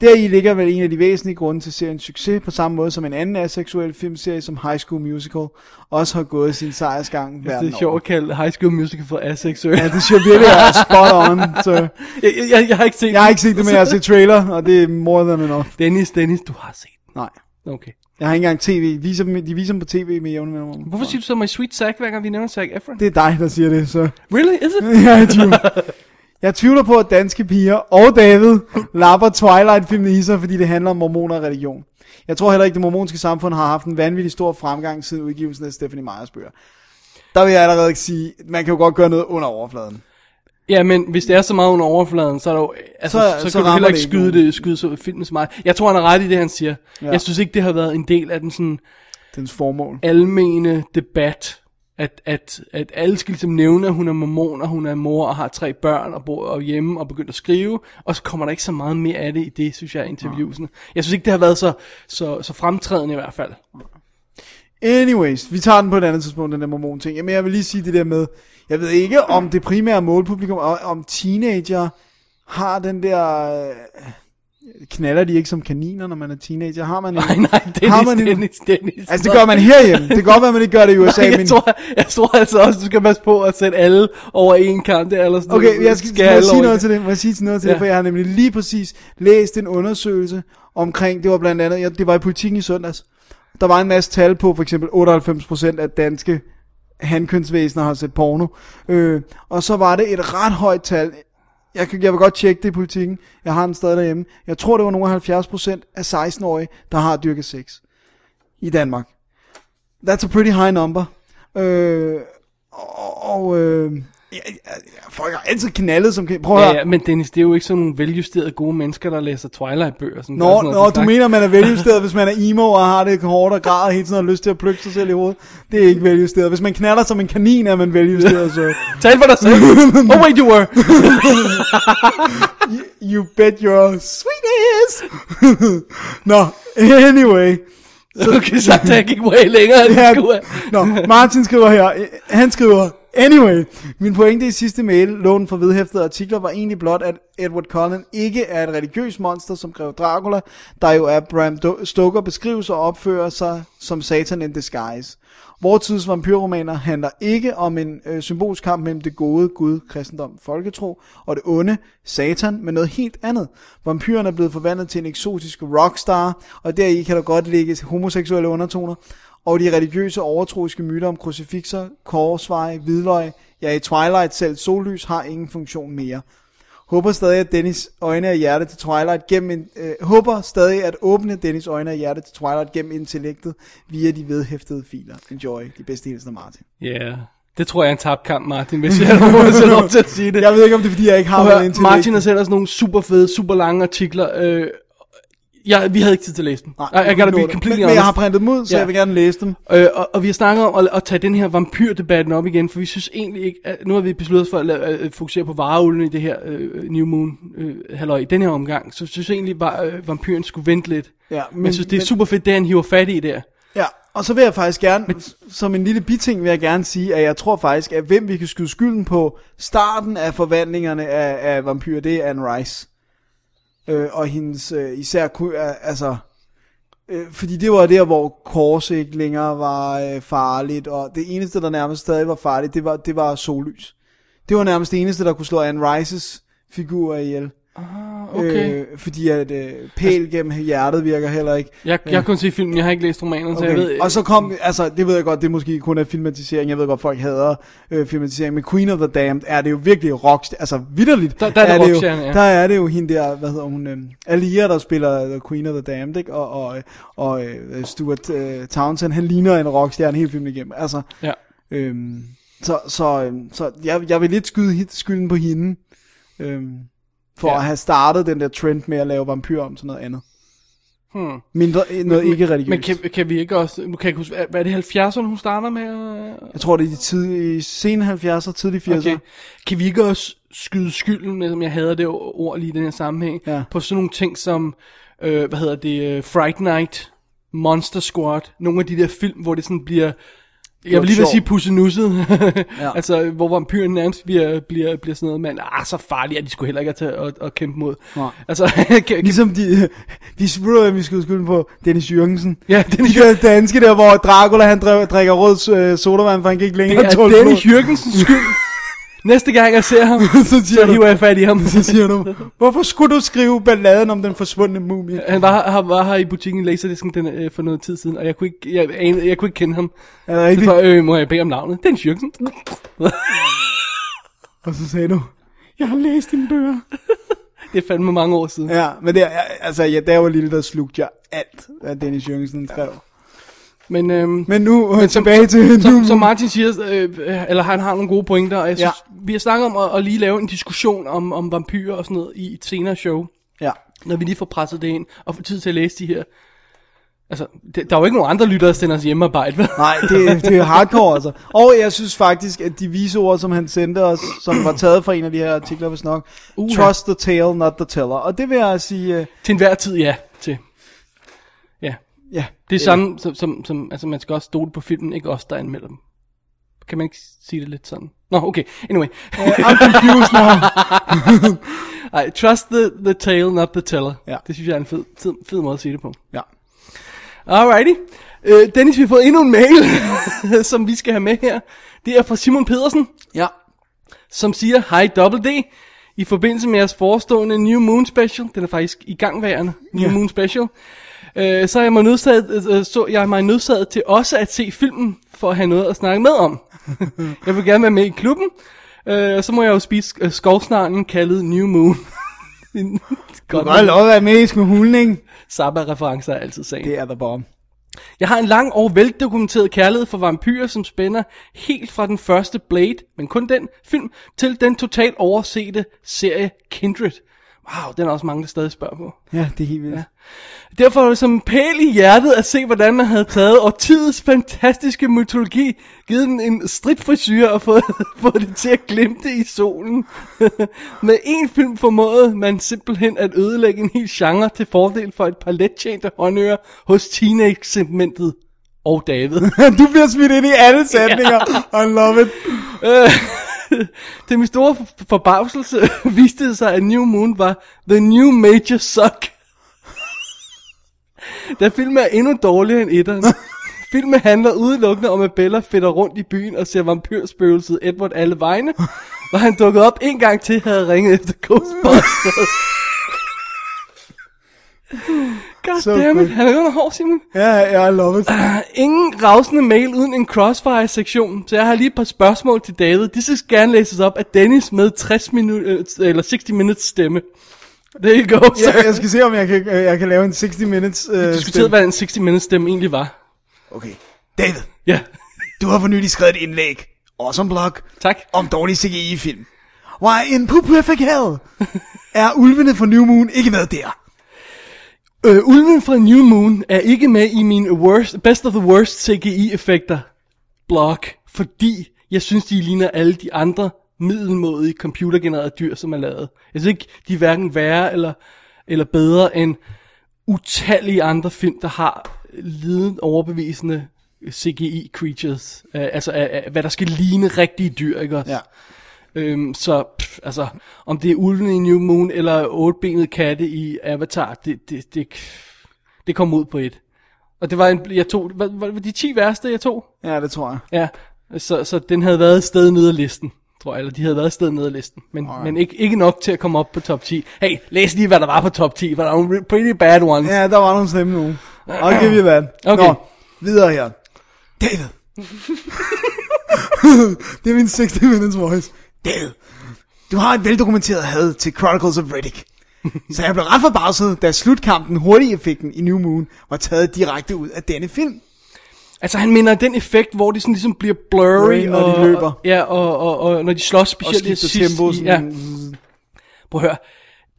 Deri ligger vel en af de væsentlige grunde til seriens succes, på samme måde som en anden aseksuel filmserie som High School Musical også har gået sin sejrsgang Det verden er sjovt at kalde High School Musical for aseksuel. Ja, det synes jeg virkelig er spot on. Så <laughs> jeg, jeg, jeg, har ikke set jeg har ikke set det, men jeg har set trailer, og det er more than enough. Dennis, Dennis, du har set den. Nej. Okay. Jeg har ikke engang tv. Viser dem, de viser dem på tv med jævne mellemrum. Hvorfor siger du så My Sweet Zack, hver gang vi nævner Zac Efron? Det er dig, der siger det, så... Really? Is it? <laughs> tvivl. <laughs> jeg tvivler på, at danske piger og David lapper Twilight-filmen i sig, fordi det handler om mormoner og religion. Jeg tror heller ikke, det mormonske samfund har haft en vanvittig stor fremgang siden udgivelsen af Stephanie Meyers bøger. Der vil jeg allerede ikke sige, man kan jo godt gøre noget under overfladen. Ja, men hvis det er så meget under overfladen, så er der jo, altså, Så- så, så, kan du heller ikke skyde, det, skyde så filmen så meget. Jeg tror, han er ret i det, han siger. Ja. Jeg synes ikke, det har været en del af den sådan Dens formål. almene debat, at, at, at alle skal ligesom nævne, at hun er mormon, og hun er mor, og har tre børn, og bor og hjemme, og begyndt at skrive, og så kommer der ikke så meget mere af det i det, synes jeg, interviewsene. Jeg synes ikke, det har været så, så, så fremtrædende i hvert fald. Anyways, vi tager den på et andet tidspunkt, den der mormon ting. Jamen, jeg vil lige sige det der med, jeg ved ikke, om det primære målpublikum, og om teenager har den der... Øh, knaller de ikke som kaniner, når man er teenager? Har man en, Nej, nej, Dennis, har man en, Dennis, Dennis. Altså, det gør man herhjemme. Det kan godt være, man ikke gør det i USA, Nej, men... jeg, tror, jeg tror altså også, du skal passe på at sætte alle over en kamp. Det er ellers Okay, jeg skal, skal jeg sige noget til det? Må jeg sige noget til Ja. det? For jeg har nemlig lige præcis læst en undersøgelse omkring, det var blandt andet, ja, det var i politikken i søndags. Der var en masse tal på, for eksempel 98% af danske handkønsvæsener har set porno. Øh, og så var det et ret højt tal. Jeg, kan, jeg vil godt tjekke det i politikken. Jeg har den stadig derhjemme. Jeg tror, det var nogle 70% af 16-årige, der har dyrket sex i Danmark. That's a pretty high number. Øh, og og øh, ja, ja, folk har altid knaldet som kan. Prøv at Ja, ja, men Dennis, det er jo ikke sådan nogle veljusterede gode mennesker, der læser Twilight-bøger. Sådan, Nå, nå du mener, man er veljusteret, <laughs> hvis man er emo og har det hårdt og græder hele tiden og har lyst til at plukke sig selv i hovedet. Det er ikke veljusteret. Hvis man knaller som en kanin, er man veljusteret, så... <laughs> Tal for dig selv. <laughs> oh wait, you were. You bet your sweet ass. Nå, anyway. Okay, så der gik way længere, Ja. Nå, Martin skriver her, han skriver, Anyway, min pointe i sidste mail, lån for vedhæftede artikler, var egentlig blot, at Edward Cullen ikke er et religiøst monster som Grev Dracula, der jo er Bram Stoker beskrives og opfører sig som Satan in disguise. Vores tids vampyrromaner handler ikke om en øh, symbolsk kamp mellem det gode, Gud, kristendom, folketro, og det onde, Satan, men noget helt andet. Vampyren er blevet forvandlet til en eksotisk rockstar, og deri kan der godt ligge homoseksuelle undertoner, og de religiøse overtroiske myter om krucifixer, korsveje, hvidløg, ja i Twilight selv sollys har ingen funktion mere. Håber stadig, at Dennis øjne og hjerte til Twilight gennem en, øh, håber stadig at åbne Dennis øjne og hjerte til Twilight gennem intellektet via de vedhæftede filer. Enjoy. De bedste hilsner, Martin. Ja, yeah. det tror jeg er en tabt kamp, Martin, hvis jeg <laughs> have lov til at sige det. Jeg ved ikke, om det er, fordi jeg ikke har at noget intellekt. Martin har sendt os nogle super fede, super lange artikler. Øh, ja, vi havde ikke tid til at læse dem. Nej, I gotta be men, completely men jeg har printet dem ud, så Ja. jeg vil gerne læse dem. Øh, og, og vi har snakket om at, at tage den her vampyrdebatten op igen, for vi synes egentlig ikke, at nu har vi besluttet os for at lave, at fokusere på vareulden i det her øh, New Moon øh, halløj, i den her omgang, så synes jeg egentlig bare, at øh, vampyren skulle vente lidt. Ja, Men, jeg synes, det er super fedt, det han hiver fat i der. Ja, og så vil jeg faktisk gerne, Men... som en lille biting vil jeg gerne sige, at jeg tror faktisk, at hvem vi kan skyde skylden på starten af forvandlingerne af, af vampyr, det er Anne Rice. Øh, og hendes øh, især, øh, altså, øh, fordi det var der, hvor kors ikke længere var øh, farligt, og det eneste, der nærmest stadig var farligt, det var, det var sollys. Det var nærmest det eneste, der kunne slå Anne Rices figur ihjel. Ah, okay. Øh, fordi at øh, pæl gennem hjertet virker heller ikke. Jeg, jeg har kun set filmen, jeg har ikke læst romanen, så jeg ved... Og så kom, altså det ved jeg godt, det er måske kun er filmatisering, jeg ved godt, folk hader øh, filmatisering, men Queen of the Damned er det jo virkelig rock, altså vidderligt. Der- der er det det jo, ja. Der er det jo hende der, hvad hedder hun, øh, Alia, der spiller The Queen of the Damned, ikke? Og, og, og øh, Stuart øh, Townsend, han ligner en rockstjerne hele filmen igennem, altså. Ja. Øhm, så så, øhm, så jeg, jeg vil lidt skyde skylden på hende, øhm, for Ja. at have startet den der trend med at lave vampyr om til noget andet. Hmm. Mindre, noget ikke religiøst. Men kan, kan vi ikke også... Nu kan jeg ikke huske, hvad- er det 70'erne, hun starter med? Jeg tror, det er de tidlige, sene 70'er, tidlige 80'er. Okay. Kan vi ikke også skyde skylden, som jeg hader det ord lige i den her sammenhæng, Ja. på sådan nogle ting som, øh, hvad hedder det, øh, Fright Night, Monster Squad, nogle af de der film, hvor det sådan bliver, jeg vil lige vil sige pussenusset, <laughs> Ja. altså hvor vampyren nærmest bliver, bliver, bliver sådan noget, men ah, så farligt er de skulle heller ikke at, at, at kæmpe mod. Nej. Altså, <laughs> kan, Ligesom de, vi spurgte, at vi skulle skylde på Dennis Jørgensen. Ja, Dennis de der danske der, hvor Dracula han drikker rød øh, sodavand, for han kan ikke længere det er Dennis. Jørgensens skyld. <laughs> Næste gang jeg ser ham, <laughs> så, siger så du, hiver jeg fat i ham. <laughs> så siger du, <laughs> hvorfor skulle du skrive balladen om den forsvundne mumie? Han var, her- var her i butikken Laserdisken den, øh, for noget tid siden, og jeg kunne ikke, jeg, anede, jeg kunne ikke kende ham. Er det rigtigt? Så øh, må jeg bede om navnet. Dennis Jørgensen. Og så sagde du, jeg har læst dine bøger. Det er fandme mange år siden. Ja, men det er, altså, ja, da jeg var lille, der slugte jeg alt, hvad Dennis Jørgensen skrev. Men, øhm, Men nu, men men tilbage til nu. som Martin siger, øh, eller han har nogle gode pointer, og jeg synes, ja. vi har snakket om at, at lige lave en diskussion om, om vampyrer og sådan noget i et senere show, Ja. når vi lige får presset det ind, og får tid til at læse de her. Altså, det, der er jo ikke nogen andre lyttere, der sender os hjemmearbejde, vel? Nej, det, det er hardcore altså. Og jeg synes faktisk, at de vise ord, som han sendte os, som var taget fra en af de her artikler, hvis nok, Uha. trust the tale, not the teller. Og det vil jeg sige, uh, Til enhver tid, ja. Til. Ja. Det er samme, som, som, som, altså man skal også stole på filmen, ikke os, der anmelder dem. Kan man ikke sige det lidt sådan? Nå, okay. Anyway. Uh, I'm confused now. <laughs> Ej, trust the, the tale, not the teller. Ja. Det synes jeg er en fed, fed, fed måde at sige det på. ja. Alrighty. Øh, Dennis, vi har fået endnu en mail, <laughs> som vi skal have med her. Det er fra Simon Pedersen, Ja. som siger, Hej Double D, i forbindelse med jeres forestående New Moon Special, den er faktisk i gangværende, New Ja. Moon Special, øh, så er jeg mig nødsaget, øh, så jeg er mig nødsaget til også at se filmen, for at have noget at snakke med om. <laughs> jeg vil gerne være med i klubben, øh, så må jeg jo spise øh, skovsnarlen kaldet New Moon. <laughs> Du kan godt lov at være med i smulning. Sabba-referencer er altid sagen. Det er der bomb. Jeg har en lang og veldokumenteret kærlighed for vampyrer, som spænder helt fra den første Blade, men kun den film, til den totalt oversete serie Kindred. Wow, den er også mange, der stadig spørger på. Ja, det er helt vildt. Ja. Derfor var det som pæl i hjertet at se, hvordan man havde taget årtidets fantastiske mytologi, givet den en stridfrisyr og fået, <laughs> fået det til at glimte i solen. <laughs> Med en film formåede man simpelthen at ødelægge en hel genre til fordel for et par lettjente håndører hos teenage-segmentet og David. <laughs> du bliver smidt ind i alle sætninger. I love it. <laughs> Til min store for- forbavselse <laughs> viste det sig, at New Moon var The New Major Suck. Da filmen er endnu dårligere end etteren. <laughs> Filmen handler udelukkende om, at Bella fætter rundt i byen og ser vampyrspøgelset Edward alle vegne. Hvor han dukket op en gang til, havde ringet efter Ghostbusters. God So damn it, han er under hård, Simon. Ja, ja, I love it. Ingen ravsende mail uden en crossfire-sektion, så jeg har lige et par spørgsmål til David. De skal gerne læses op af Dennis med 60 minut, øh, eller 60 minutes stemme. There you go, sir. Ja, jeg skal se, om jeg kan, øh, jeg kan lave en 60 minutes øh, Vi diskuterede, hvad en 60 minutes stemme egentlig var. Okay. David, Ja, du har for nylig skrevet et indlæg. Awesome blog. tak. Om dårlig CGI-film. Why in Poo Perfect Hell er ulvene fra New Moon ikke med der? Øh, ulven fra New Moon er ikke med i min worst, best of the worst CGI-effekter blog, fordi jeg synes, de ligner alle de andre middelmådige computergenererede dyr, som er lavet. Jeg synes ikke, de er hverken værre eller, eller bedre end utallige andre film, der har liden overbevisende CGI-creatures. Øh, altså, øh, øh, hvad der skal ligne rigtige dyr, ikke også? Ja. Øhm, så, pff, altså, om det er ulven i New Moon, eller otbenet katte i Avatar, det, det, det, det kom ud på et. Og det var en, jeg tog, hvad, hvad, var de 10 værste, jeg tog? Ja, det tror jeg. Ja, så, så den havde været et sted nede af listen. tror jeg, eller de havde været et sted nede af listen, men, men ikke, ikke nok til at komme op på top 10. Hey, læs lige, hvad der var på top 10, for der var nogle pretty bad ones. Ja, der var nogle slemme nogen. I'll give you that. Okay. Nå, videre her. David. <laughs> det er min 60 minutes voice. David, du har et veldokumenteret had til Chronicles of Riddick. <laughs> Så jeg blev ret forbavset, da slutkampen hurtig-effekten i New Moon var taget direkte ud af denne film. Altså han minder den effekt, hvor de sådan ligesom bliver blurry, Blurry, når og, de løber. Og, ja, og, og, og, når de slås, specielt skifter det sidste tempo, i- sådan- Ja. Prøv at høre,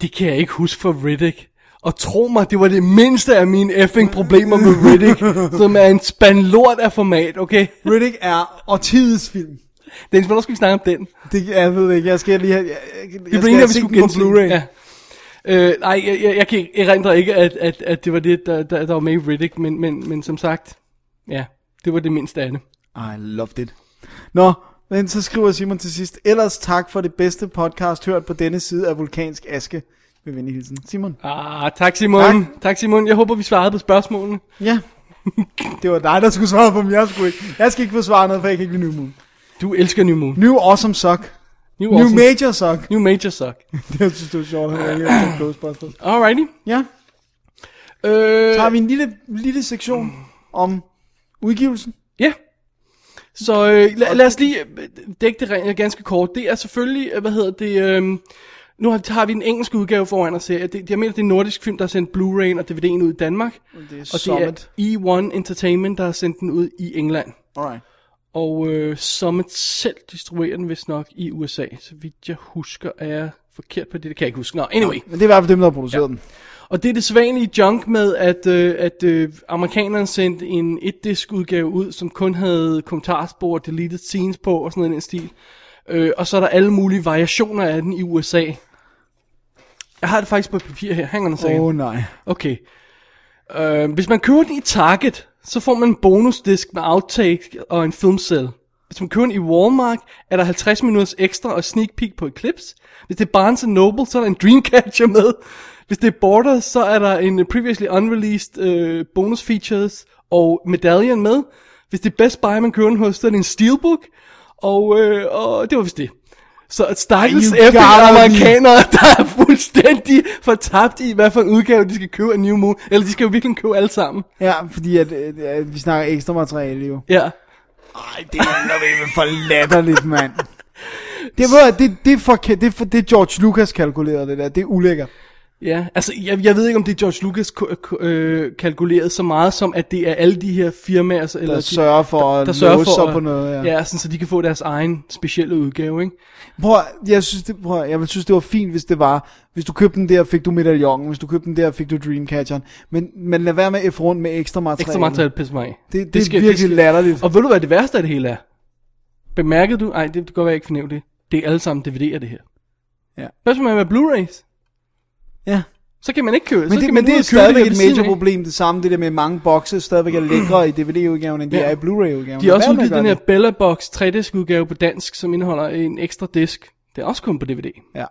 det kan jeg ikke huske for Riddick. Og tro mig, det var det mindste af mine effing problemer med Riddick, <laughs> som er en spand lort af format, okay? Riddick er årtidets film. Dennis, hvornår skal vi snakke om den? Det, jeg ved ikke, jeg skal lige have... Jeg, jeg, jeg Vi skal blev enige, have at vi skulle på. Blu-ray. Ja. Øh, nej, jeg, jeg, jeg kan ikke erindre ikke, at, at, at det var det, der, der, der var med i Riddick, men, men, men som sagt, ja, det var det mindste af det. I loved it. Nå, men så skriver Simon til sidst, ellers tak for det bedste podcast hørt på denne side af vulkansk aske. Med venlig hilsen. Simon. Ah, tak Simon. Tak. Tak. tak Simon. Jeg håber, vi svarede på spørgsmålene. Ja. Det var dig, der skulle svare på dem. Jeg, skulle ikke. jeg skal ikke få svaret noget, for jeg kan ikke lide New Moon. Du elsker New Moon. New Awesome Suck. New, New awesome. Major Suck. New Major Suck. <laughs> Det jeg synes, det var sjovt, at var på Ghostbusters. Alrighty. Ja, Øh, så har vi en lille, lille sektion om udgivelsen. Ja. Så øh, lad, lad os lige øh, dække det ganske kort. Det er selvfølgelig, øh, hvad hedder det, øh, nu har, har vi en engelsk udgave foran os her. Det, jeg mener, det er en nordisk film, der har sendt Blu-ray og DVD'en ud i Danmark. Det er Og det er E1 Entertainment, der har sendt den ud i England. Alright. Og øh, Summit selv distribuerer den vist nok i USA. Så vidt jeg husker, er jeg forkert på det. Det kan jeg ikke huske. Nå, anyway. Men det er i hvert fald dem, der har produceret ja. den. Og det er det sædvanlige junk med, at, øh, at øh, amerikanerne sendte en et-disk udgave ud, som kun havde kommentarspor, deleted scenes på og sådan noget i den stil. Øh, og så er der alle mulige variationer af den i USA. Jeg har det faktisk på et papir her. A second. Åh oh, nej. Okay. Øh, hvis man køber den i Target, så får man en bonusdisk med outtake og en filmcell. Hvis man køber den i Walmart, er der 50 minutters ekstra og sneak peek på Eclipse. Hvis det er Barnes Noble, så er der en Dreamcatcher med. Hvis det er Borders, så er der en previously unreleased øh, bonus features og medaljen med. Hvis det er Best Buy, man køber den hos, så er det en steelbook. Og, øh, og det var vist det. Så stakkels efter amerikanere, <laughs> der er fuldstændig fortabt i, hvad for en udgave de skal købe af New Moon. Eller de skal jo virkelig købe alle sammen. Ja, fordi at, øh, at vi snakker ekstra materiale jo. Ja. Ej, det er da for latterligt, mand. Det, var, det, det, er for, det, er for, det er George Lucas kalkuleret, det der. Det er ulækkert. Ja, altså jeg, jeg ved ikke om det er George Lucas øh, kalkuleret så meget som at det er alle de her firmaer altså, eller de, sørger for at låse sig på noget, ja. ja sådan, så de kan få deres egen specielle udgave, ikke? Prøv, at- jeg synes, det, prøv, at- jeg synes, det var fint, hvis det var, hvis du købte den der, fik du medaljongen, hvis du købte den der, fik du Dreamcatcheren. Men, men lad være med at F rundt med ekstra materiale. Ekstra materiale pisser mig af. Det, det, det er virkelig latterligt. Og ved du hvad det værste af det hele er? Bemærkede du? Nej, det, det kan godt være, jeg ikke fornævnt det. Det er alle sammen DVD'er, det her. Ja. Hvad med Blu-rays? Ja. Så kan man ikke købe Men så det, kan men det er stadigvæk et major problem, det samme, det der med mange bokse stadigvæk er lækre i DVD-udgaven, end de Ja. er i Blu-ray-udgaven. De har også udgivet den her Bella Box 3-disk udgave på dansk, som indeholder en ekstra disk. Det er også kun på DVD. Ja.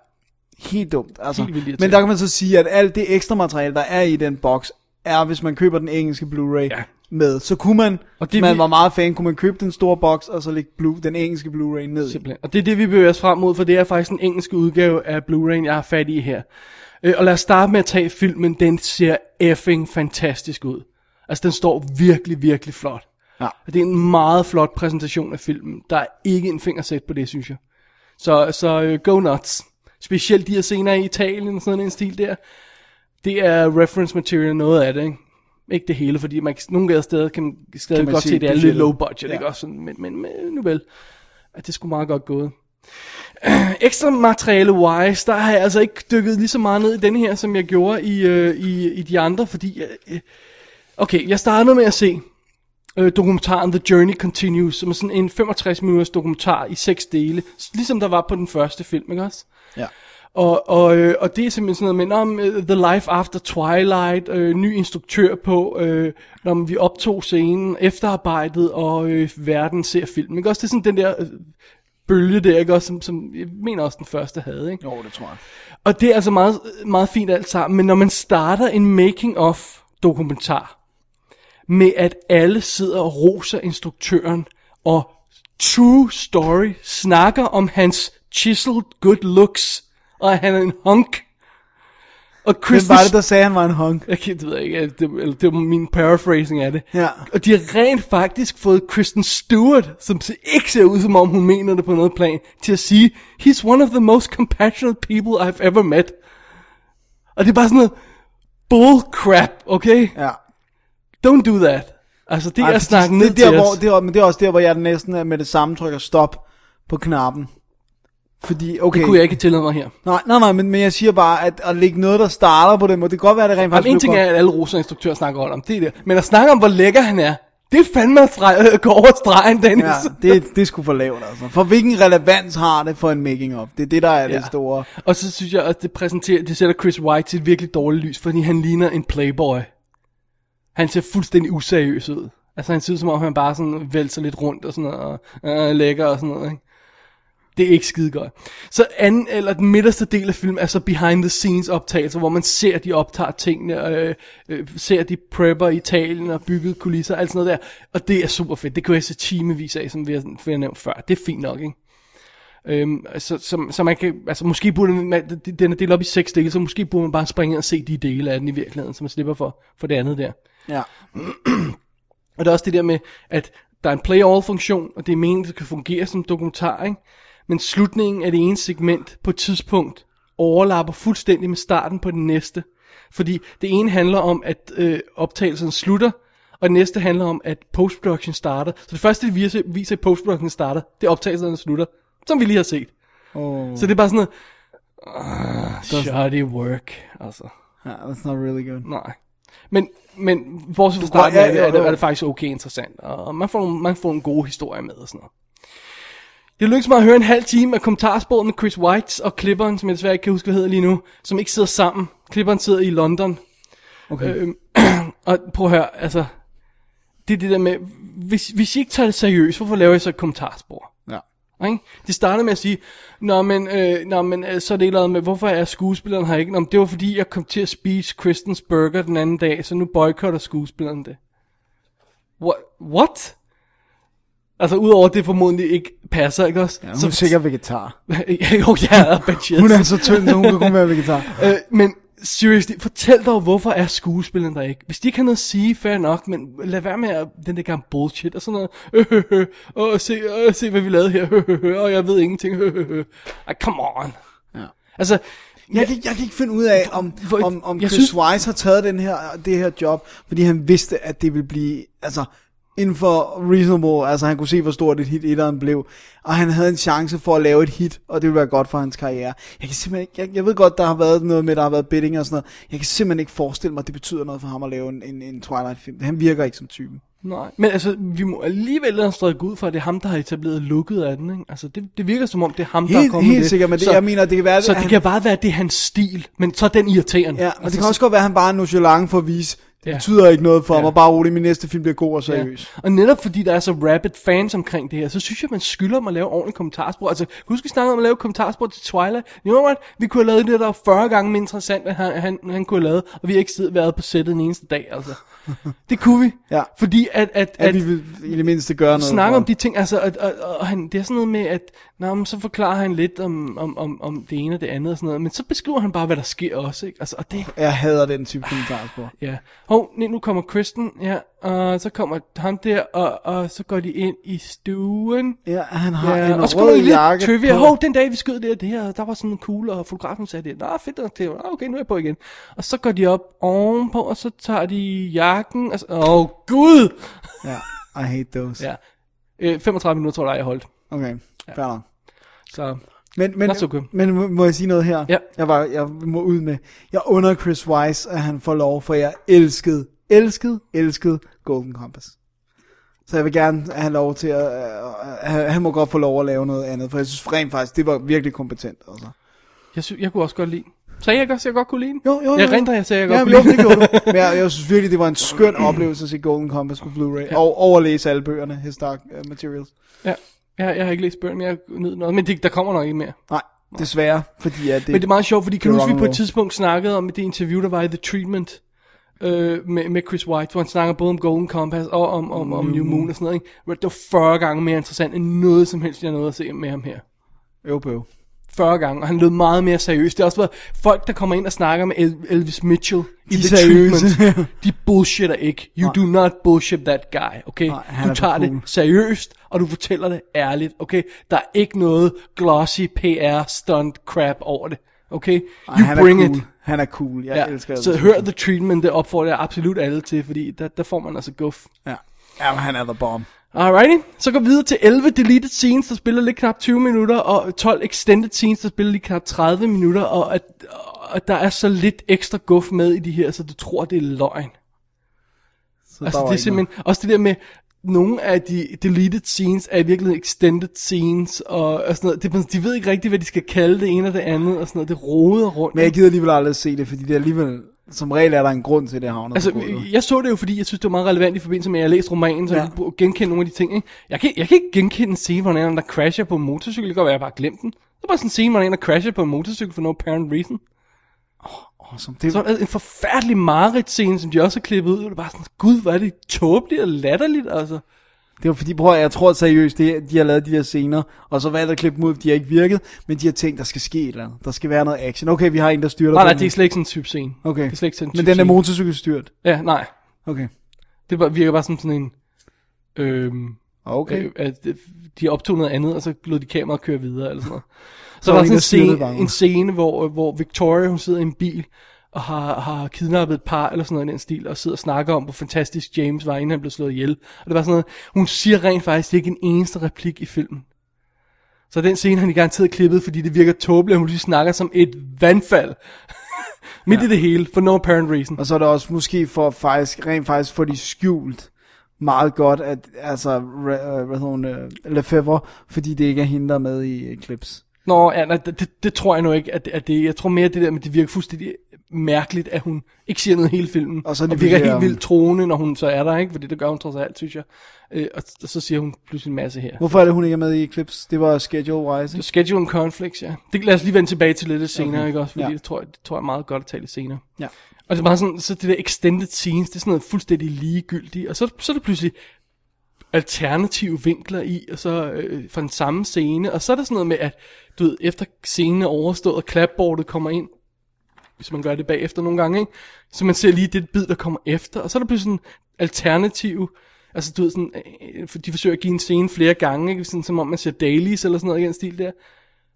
Helt dumt. Altså. Helt Men der kan man så sige, at alt det ekstra materiale, der er i den boks, er, hvis man køber den engelske Blu-ray Ja. med. Så kunne man, Og det man vi- var meget fan, kunne man købe den store boks, og så lægge Blu- den engelske Blu-ray ned. Simpelthen. Og det er det, vi bevæger os frem mod, for det er faktisk den engelske udgave af Blu-ray, jeg har fat i her. Øh, og lad os starte med at tage filmen. Den ser effing fantastisk ud. Altså, den står virkelig, virkelig flot. Ja. Det er en meget flot præsentation af filmen. Der er ikke en fingersæt på det, synes jeg. Så, så uh, go nuts. Specielt de her scener i Italien og sådan en stil der. Det er reference material noget af det, ikke? Ikke det hele, fordi man, nogle steder kan man stadig Kan man godt se at det er lidt low budget, Ja. ikke? Også sådan, men, men, men nu vel. At det skulle meget godt gået. <clears throat> Ekstra materiale wise, der har jeg altså ikke dykket lige så meget ned i denne her, som jeg gjorde i, øh, i, i de andre, fordi... Øh, okay, jeg startede med at se øh, dokumentaren The Journey Continues, som er sådan en 65 minutters dokumentar i seks dele, ligesom der var på den første film, ikke også? Ja. Og, og, øh, og det er simpelthen sådan noget med, om uh, The Life After Twilight, øh, ny instruktør på, øh, når vi optog scenen, efterarbejdet, og øh, verden ser film. Ikke også? Det er sådan den der øh, bølge der, ikke også, som, som jeg mener også den første havde, ikke? Jo, det tror jeg. Og det er altså meget, meget fint alt sammen, men når man starter en making-of dokumentar, med at alle sidder og roser instruktøren, og true story snakker om hans chiseled good looks, og at han er en hunk. Og Hvem Kristen var det, der sagde, at han var en hunk? jeg kan, det ved jeg ikke, det, eller det var min paraphrasing af det. Ja. Og de har rent faktisk fået Kristen Stewart, som ikke ser ud som om hun mener det på noget plan, til at sige, he's one of the most compassionate people I've ever met. Og det er bare sådan noget bull crap, okay? Ja. Don't do that. Altså, det Ej, er snakken ned det, er der, til hvor, os. det er, men det er også der, hvor jeg næsten er med det samme trykker stop på knappen. Fordi, okay. Det kunne jeg ikke tillade mig her. Nej, nej, nej, men, men jeg siger bare, at at lægge noget, der starter på den måde, det kan godt være, at det rent Jamen, faktisk en blev ting er, at alle rosa-instruktører snakker godt om det der. Men at snakke om, hvor lækker han er, det er fandme at streg- øh, gå over stregen, Dennis. Ja, det, det er sgu for lavt, altså. For hvilken relevans har det for en making-of? Det er det, der er ja. det store. Og så synes jeg, at det præsenterer, det sætter Chris White til et virkelig dårligt lys, fordi han ligner en playboy. Han ser fuldstændig useriøs ud. Altså han ser ud som om, han bare sådan vælter lidt rundt og sådan noget, og øh, lækker og sådan noget, ikke? Det er ikke skide godt. Så anden, eller den midterste del af filmen er så behind the scenes optagelser, hvor man ser, at de optager tingene, og øh, øh, ser, at de prepper i Italien og bygget kulisser, alt sådan noget der. Og det er super fedt. Det kan jeg se timevis af, som vi har, vi har nævnt før. Det er fint nok, ikke? Øhm, så, så, så man kan, altså måske burde man, den er delt op i seks dele, så måske burde man bare springe ind og se de dele af den i virkeligheden, så man slipper for, for det andet der. Ja. Og der er også det der med, at der er en play-all-funktion, og det er meningen, at det kan fungere som dokumentar, ikke? Men slutningen af det ene segment på et tidspunkt overlapper fuldstændig med starten på den næste. Fordi det ene handler om, at øh, optagelsen slutter, og det næste handler om, at postproduktion starter. Så det første, de viser, viser at postproduktion starter, det er optagelserne slutter, som vi lige har set. Oh. Så det er bare sådan noget, uh, shoddy work, altså. Ja, that's not really good. Nej. Men, men fra Du går- starten ja, er, det, er, det, er det faktisk okay interessant. Og man får, man får en god historie med og sådan noget. Det lykkedes mig at høre en halv time af kommentarsporet med Chris White og klipperen, som jeg desværre ikke kan huske, hvad hedder lige nu, som ikke sidder sammen. Klipperen sidder i London. Okay. Øhm, <clears throat> og prøv at høre, altså, det er det der med, hvis, hvis I ikke tager det seriøst, hvorfor laver I så et kommentarspor? Ja. Ikke? De starter med at sige, Nå, men, øh, nå, men øh, så er det andet med, hvorfor er skuespilleren her ikke? Nå, men det var fordi, jeg kom til at spise Kristens Burger den anden dag, så nu boykotter skuespilleren det. What? What? Altså, udover det formodentlig ikke passer, ikke også? Ja, hun er sikkert vegetar. <laughs> jo, ja, I bet yes. Hun er så tynd, så hun kan kun være vegetar. <laughs> øh, men seriously, fortæl dog, hvorfor er skuespilleren der ikke? Hvis de har noget at sige, fair nok, men lad være med at, den der gang bullshit og sådan noget. Øh, øh, øh, åh, se, øh, se, hvad vi lavede her. Øh, øh, øh, og jeg ved ingenting. Øh, øh, øh. Come on. Ja. Altså, Jeg kan, jeg kan ikke finde ud af, om, om, om Chris synes- Wise har taget den her, det her job, fordi han vidste, at det ville blive, altså, inden for reasonable, altså han kunne se, hvor stort et hit etteren blev, og han havde en chance for at lave et hit, og det ville være godt for hans karriere. Jeg kan simpelthen ikke, jeg, jeg ved godt, der har været noget med, der har været bidding og sådan noget, jeg kan simpelthen ikke forestille mig, at det betyder noget for ham at lave en, en, en Twilight-film. Han virker ikke som typen. nej. Men altså, vi må alligevel lade strække ud fra, at det er ham, der har etableret looket af den, ikke? Altså, det, det virker som om, det er ham, der er Helt, kommet med helt det. sikkert, men det, så, jeg mener, det kan være, Så det han, kan bare være, at det er hans stil, men så er den irriterende. ja, men det kan også godt være, at han bare er nonchalant for at vise, det betyder ikke noget for Ja. og bare roligt, min næste film bliver god og seriøs. Ja. Og netop fordi der er så rapid fans omkring det her, så synes jeg, man skylder dem at lave ordentligt kommentarspor. Altså, husk vi snakkede om at lave kommentarspor til Twilight. You know what? Vi kunne have lavet det, der var 40 gange mere interessant, end han, han, han kunne have lavet, og vi har ikke siddet været på sættet en eneste dag, altså. <laughs> Det kunne vi. Ja. Fordi at, at, At, at vi vil i det mindste gøre noget snakke om de ting, altså, og, og, og han, det er sådan noget med, at nå, men så forklarer han lidt om, om, om, om det ene og det andet og sådan noget, men så beskriver han bare, hvad der sker også, ikke? Altså, og det, Jeg hader den type kommentarspor. Ja. Hov, nu kommer Kristen, ja, og så kommer ham der, og, og så går de ind i stuen. Ja, han har Ja, en og så rød der lidt jakke trivia. på. Hov, den dag vi skød det, det her, der var sådan en kugle, og fotografen sagde det. Nå, fedt det. Nå, okay, nu er jeg på igen. Og så går de op ovenpå, og så tager de jakken. Og så, åh, oh, gud! Ja, I hate those. Ja. Øh, 35 minutter tror jeg, jeg holdt. Okay, fair nok. Så, Men, men, so good. men må- jeg sige noget her? Ja. Jeg, var, jeg må ud med. Jeg under Chris Wise, at han får lov, for jeg elskede, elskede, elskede Golden Compass. Så jeg vil gerne have lov til at... Uh, han, må godt få lov at lave noget andet, for jeg synes rent faktisk, det var virkelig kompetent. Altså. jeg, sy- jeg kunne også godt lide. Sagde jeg ikke også, jeg godt kunne lide den? Jo, jo, jo. Jeg render, jeg sagde, jeg godt ja, kunne lide du. Men jeg, jeg synes virkelig, det var en skøn oplevelse at se Golden Compass på Blu-ray. Ja. Og overlæse alle bøgerne, His Dark uh, Materials. Ja, jeg, jeg har ikke læst bøgerne, jeg nød noget. Men det, der kommer nok ikke mere. Nej, desværre, fordi at det... Men det er meget sjovt, fordi kan du er huske, vi på et tidspunkt snakkede om det interview, der var i The Treatment, øh, med, med Chris White, hvor han snakker både om Golden Compass og om, om, om New Moon og sådan noget. Ikke? Det var 40 gange mere interessant end noget som helst, jeg nåede at se med ham her. Øv bøv. 40 gange, og han lød meget mere seriøs. Det er også været folk, der kommer ind og snakker med El- Elvis Mitchell i De The er seriøse. Treatment. <laughs> De bullshitter ikke. You do not bullshit that guy, okay? Nej, du er tager cool. det seriøst, og du fortæller det ærligt, okay? Der er ikke noget glossy PR stunt crap over det, okay? Ej, You han bring cool. it. Han er cool. Jeg Ja, elsker så Elvis hør. The Treatment, det opfordrer jeg absolut alle til, fordi der, der får man altså guf. Ja. ja, men han er the bomb. Alrighty, så går vi videre til 11 deleted scenes, der spiller lidt knap 20 minutter, og 12 extended scenes, der spiller lige knap 30 minutter, og at, og der er så lidt ekstra guf med i de her, så du tror, det er løgn. Så Altså det er simpelthen, også det der med, nogle af de deleted scenes er i virkeligheden extended scenes, og, og sådan noget. Det, de ved ikke rigtigt, hvad de skal kalde det ene og det andet, og sådan noget. Det roder rundt. Men jeg gider alligevel aldrig se det, fordi det er alligevel, som regel er der en grund til, at det havner Altså, på gulvet. jeg så det jo, fordi jeg synes, det var meget relevant i forbindelse med, at jeg læste romanen, så Ja. jeg kunne genkende nogle af de ting. Ikke? Jeg, kan, jeg kan ikke genkende en scene, hvor der crasher på en motorcykel. Det kan være, jeg bare glemt den. Det er bare sådan en scene, hvor der crasher på en motorcykel for no apparent reason. Awesome. Det, Så er en forfærdelig Marit-scene, som de også har klippet ud. Det er bare sådan, gud, hvor er det tåbeligt og latterligt, altså. Det var fordi, prøv at, jeg tror seriøst, det, de har lavet de her scener, og så valgt at klippe dem ud, de har ikke virket, men de har tænkt, der skal ske et eller andet. Der skal være noget action. Okay, vi har en, der styrter Nej, nej, det er slet ikke sådan en type scene. Okay. Det er slet ikke sådan en Men type den er scene. motorcykelstyrt. Ja, nej. Okay. Det bare, virker bare som sådan en... Øhm, Okay. Øh, at øh, de optog noget andet, og så lod de kameraet køre videre, eller sådan noget. <laughs> Så, Så der var er der sådan en, en der styrtede scene, bare. en scene hvor, hvor Victoria, hun sidder i en bil, og har, har kidnappet et par, eller sådan noget i den stil, og sidder og snakker om, hvor fantastisk James var, inden han blev slået ihjel. Og det var sådan noget, hun siger rent faktisk ikke en eneste replik i filmen. Så den scene har de garanteret klippet, fordi det virker tåbeligt, at hun lige snakker som et vandfald. <laughs> Midt ja. i det hele, for no apparent reason. Og så er det også måske for faktisk, rent faktisk få de skjult meget godt, at, altså, re, øh, hvad hedder hun, uh, Lefebvre, fordi det ikke er hende, der er med i uh, clips. Nå, ja, nej, det, det, tror jeg nu ikke, at, at det, jeg tror mere det der med, det virker fuldstændig mærkeligt, at hun ikke siger noget hele filmen, Og så og lige virker helt vildt troende, når hun så er der, ikke? Fordi det gør hun trods alt, synes jeg. Øh, og, og, så siger hun pludselig en masse her. Hvorfor er det, hun ikke er med i clips? Det var schedule-wise, ikke? Schedule conflicts, ja. Det, lad os lige vende tilbage til lidt senere, Okay. ikke også? Fordi Ja. det, tror jeg, det tror jeg er meget godt at tale senere. Ja. Og det er bare sådan, så det der extended scenes, det er sådan noget fuldstændig ligegyldigt, og så, så er det pludselig alternative vinkler i, og så øh, fra den samme scene, og så er der sådan noget med, at du ved, efter scenen er overstået, og clapboardet kommer ind, hvis man gør det bagefter nogle gange, ikke? så man ser lige det bid, der kommer efter, og så er der pludselig sådan alternative, altså du ved sådan, øh, de forsøger at give en scene flere gange, ikke? Sådan, som om man ser dailies eller sådan noget i den stil der.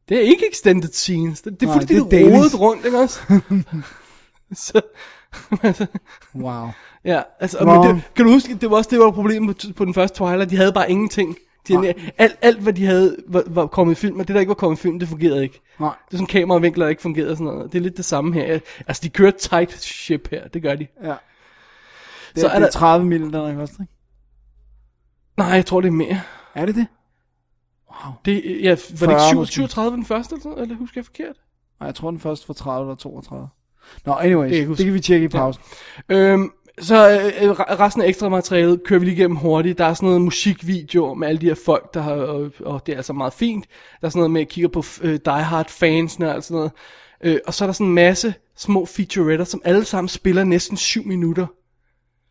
Det er ikke extended scenes, det, det er fuldstændig rodet rundt, ikke også? <laughs> så, <laughs> altså, Wow. Ja, altså, Wow. men det, kan du huske, det var også det, var problemet på, på den første Twilight, de havde bare ingenting. De, Nej. alt, alt, hvad de havde, var, var kommet i film, og det, der ikke var kommet i film, det fungerede ikke. Nej. Det er sådan kameravinkler, der ikke fungerede og sådan noget. Det er lidt det samme her. Altså, de kører tight ship her, det gør de. Ja. Det, Så er det er 30 mil, der er koster, ikke? Nej, jeg tror, det er mere. Er det det? Det, ja, var det 40 ikke 7, måske. 37 den første, eller, eller husker jeg forkert? Nej, jeg tror den første var 30 eller 32. Nå, anyways, Det det, kan vi tjekke i pausen. Øhm, så øh, øh, re- resten af ekstra materialet kører vi lige igennem hurtigt. Der er sådan noget musikvideo med alle de her folk, der har, og, og det er altså meget fint. Der er sådan noget med at kigge på øh, Die Hard fansene og alt sådan noget. Øh, og så er der sådan en masse små featuretter, som alle sammen spiller næsten 7 minutter.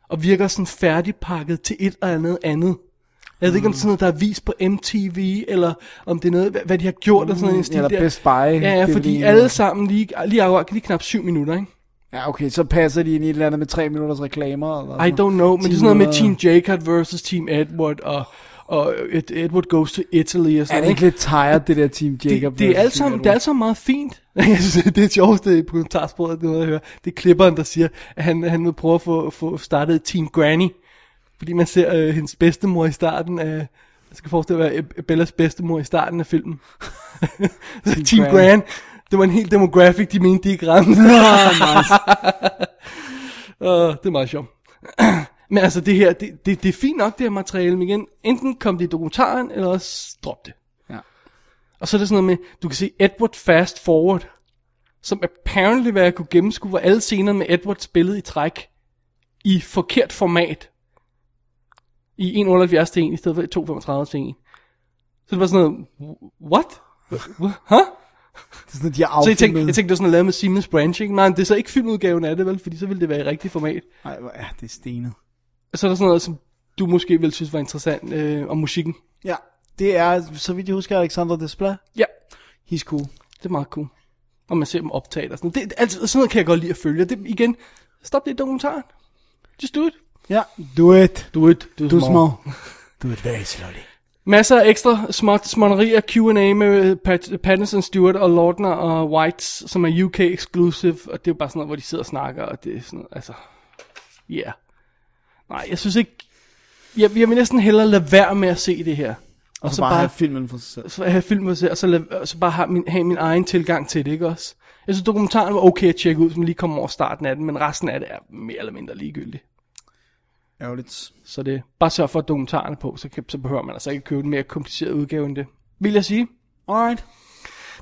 Og virker sådan færdigpakket til et eller andet andet. Jeg ved ikke, om det er sådan noget, der er vist på MTV, eller om det er noget, hvad, de har gjort, eller sådan noget. stil eller der. Best Buy, Ja, ja, fordi alle sammen lige, lige lige knap 7 minutter, ikke? Ja, okay, så passer de ind i et eller andet med 3 minutters reklamer. Eller I don't know, men det er sådan noget med. Team Jacob versus Team Edward, og, og Ed- Edward goes to Italy og Er sådan det ikke lidt tired, det der Team Jacob? det, det, er alt sammen, det er alt sammen meget fint. <laughs> Jeg synes, det er det sjoveste på kommentarsporet, det er noget, jeg hører. Det er klipperen, der siger, at han, han vil prøve at få, få startet Team Granny. Fordi man ser øh, hendes bedstemor i starten af... Jeg skal forestille Eb- Bellas bedstemor i starten af filmen. <laughs> Team, Team Granny. Gran, det var en helt demographic, de mente, de ikke ramte. Uh, <laughs> <laughs> det er meget sjovt. <clears throat> Men altså det her, det, det, det er fint nok det her materiale, men igen, enten kom det i dokumentaren, eller også drop det. Ja. Og så er det sådan noget med, du kan se Edward Fast Forward, som apparently, hvad jeg kunne gennemskue, var alle scener med Edward spillet i træk, i forkert format. I 1,78 til 1, i stedet for 2,35 til 1. Så det var sådan noget, what? Huh? Det er sådan, de har Så jeg tænkte, jeg tænkte, det var sådan lavet med Siemens Branching. Nej, det er så ikke filmudgaven af det, vel? Fordi så ville det være i rigtig format. Nej, hvor er det stenet. Så er der sådan noget, som du måske ville synes var interessant, øh, om musikken. Ja, det er, så vidt jeg husker, Alexander Desplat. Ja, He's cool. det er meget cool. Og man ser dem optage og sådan noget. Det, altså, sådan noget kan jeg godt lide at følge. Det, igen, stop det dokumentaren. Just do it. Ja, do it. Do it. Do, Do small. small. Do it very slowly. Masser af ekstra småt småtterier, Q&A med Pat, Pattinson, Stewart og Lordner og Whites, som er UK exclusive, og det er jo bare sådan noget, hvor de sidder og snakker, og det er sådan noget, altså, ja. Yeah. Nej, jeg synes ikke, jeg, jeg vil næsten hellere lade være med at se det her. Og så bare have filmen for sig selv. så have film for sig, og så, lade, og så bare have min, have min egen tilgang til det, ikke også? Jeg synes, dokumentaren var okay at tjekke ud, man lige kommer over starten af den, men resten af det er mere eller mindre ligegyldigt. Ærgerligt. Så det bare sørg for, at dokumentaren er på, så, kan, så behøver man altså ikke købe en mere kompliceret udgave end det. Vil jeg sige. Alright.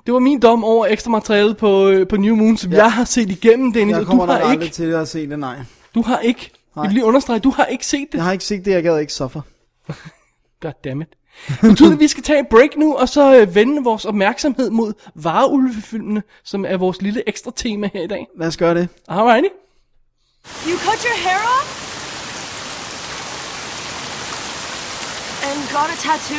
Det var min dom over ekstra materiale på, øh, på New Moon, som ja. jeg har set igennem, Dennis, Jeg og du kommer nok har aldrig ikke. til at se det, nej. Du har ikke. Nej. Jeg vil lige understrege, du har ikke set det. Jeg har ikke set det, jeg gad ikke suffer. <laughs> Goddammit. Det betyder, at vi skal tage en break nu, og så øh, vende vores opmærksomhed mod vareulvefilmene, som er vores lille ekstra tema her i dag. Lad os gøre det. Alrighty. You cut your hair off? And got a tattoo?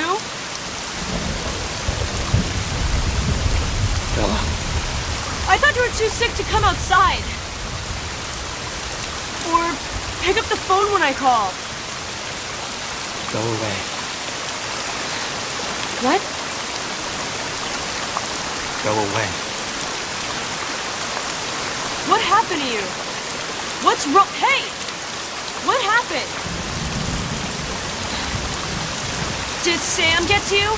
Bella. I thought you were too sick to come outside. Or pick up the phone when I call. Go away. What? Go away. What happened to you? What's wrong? Hey! What happened? Did Sam get to you?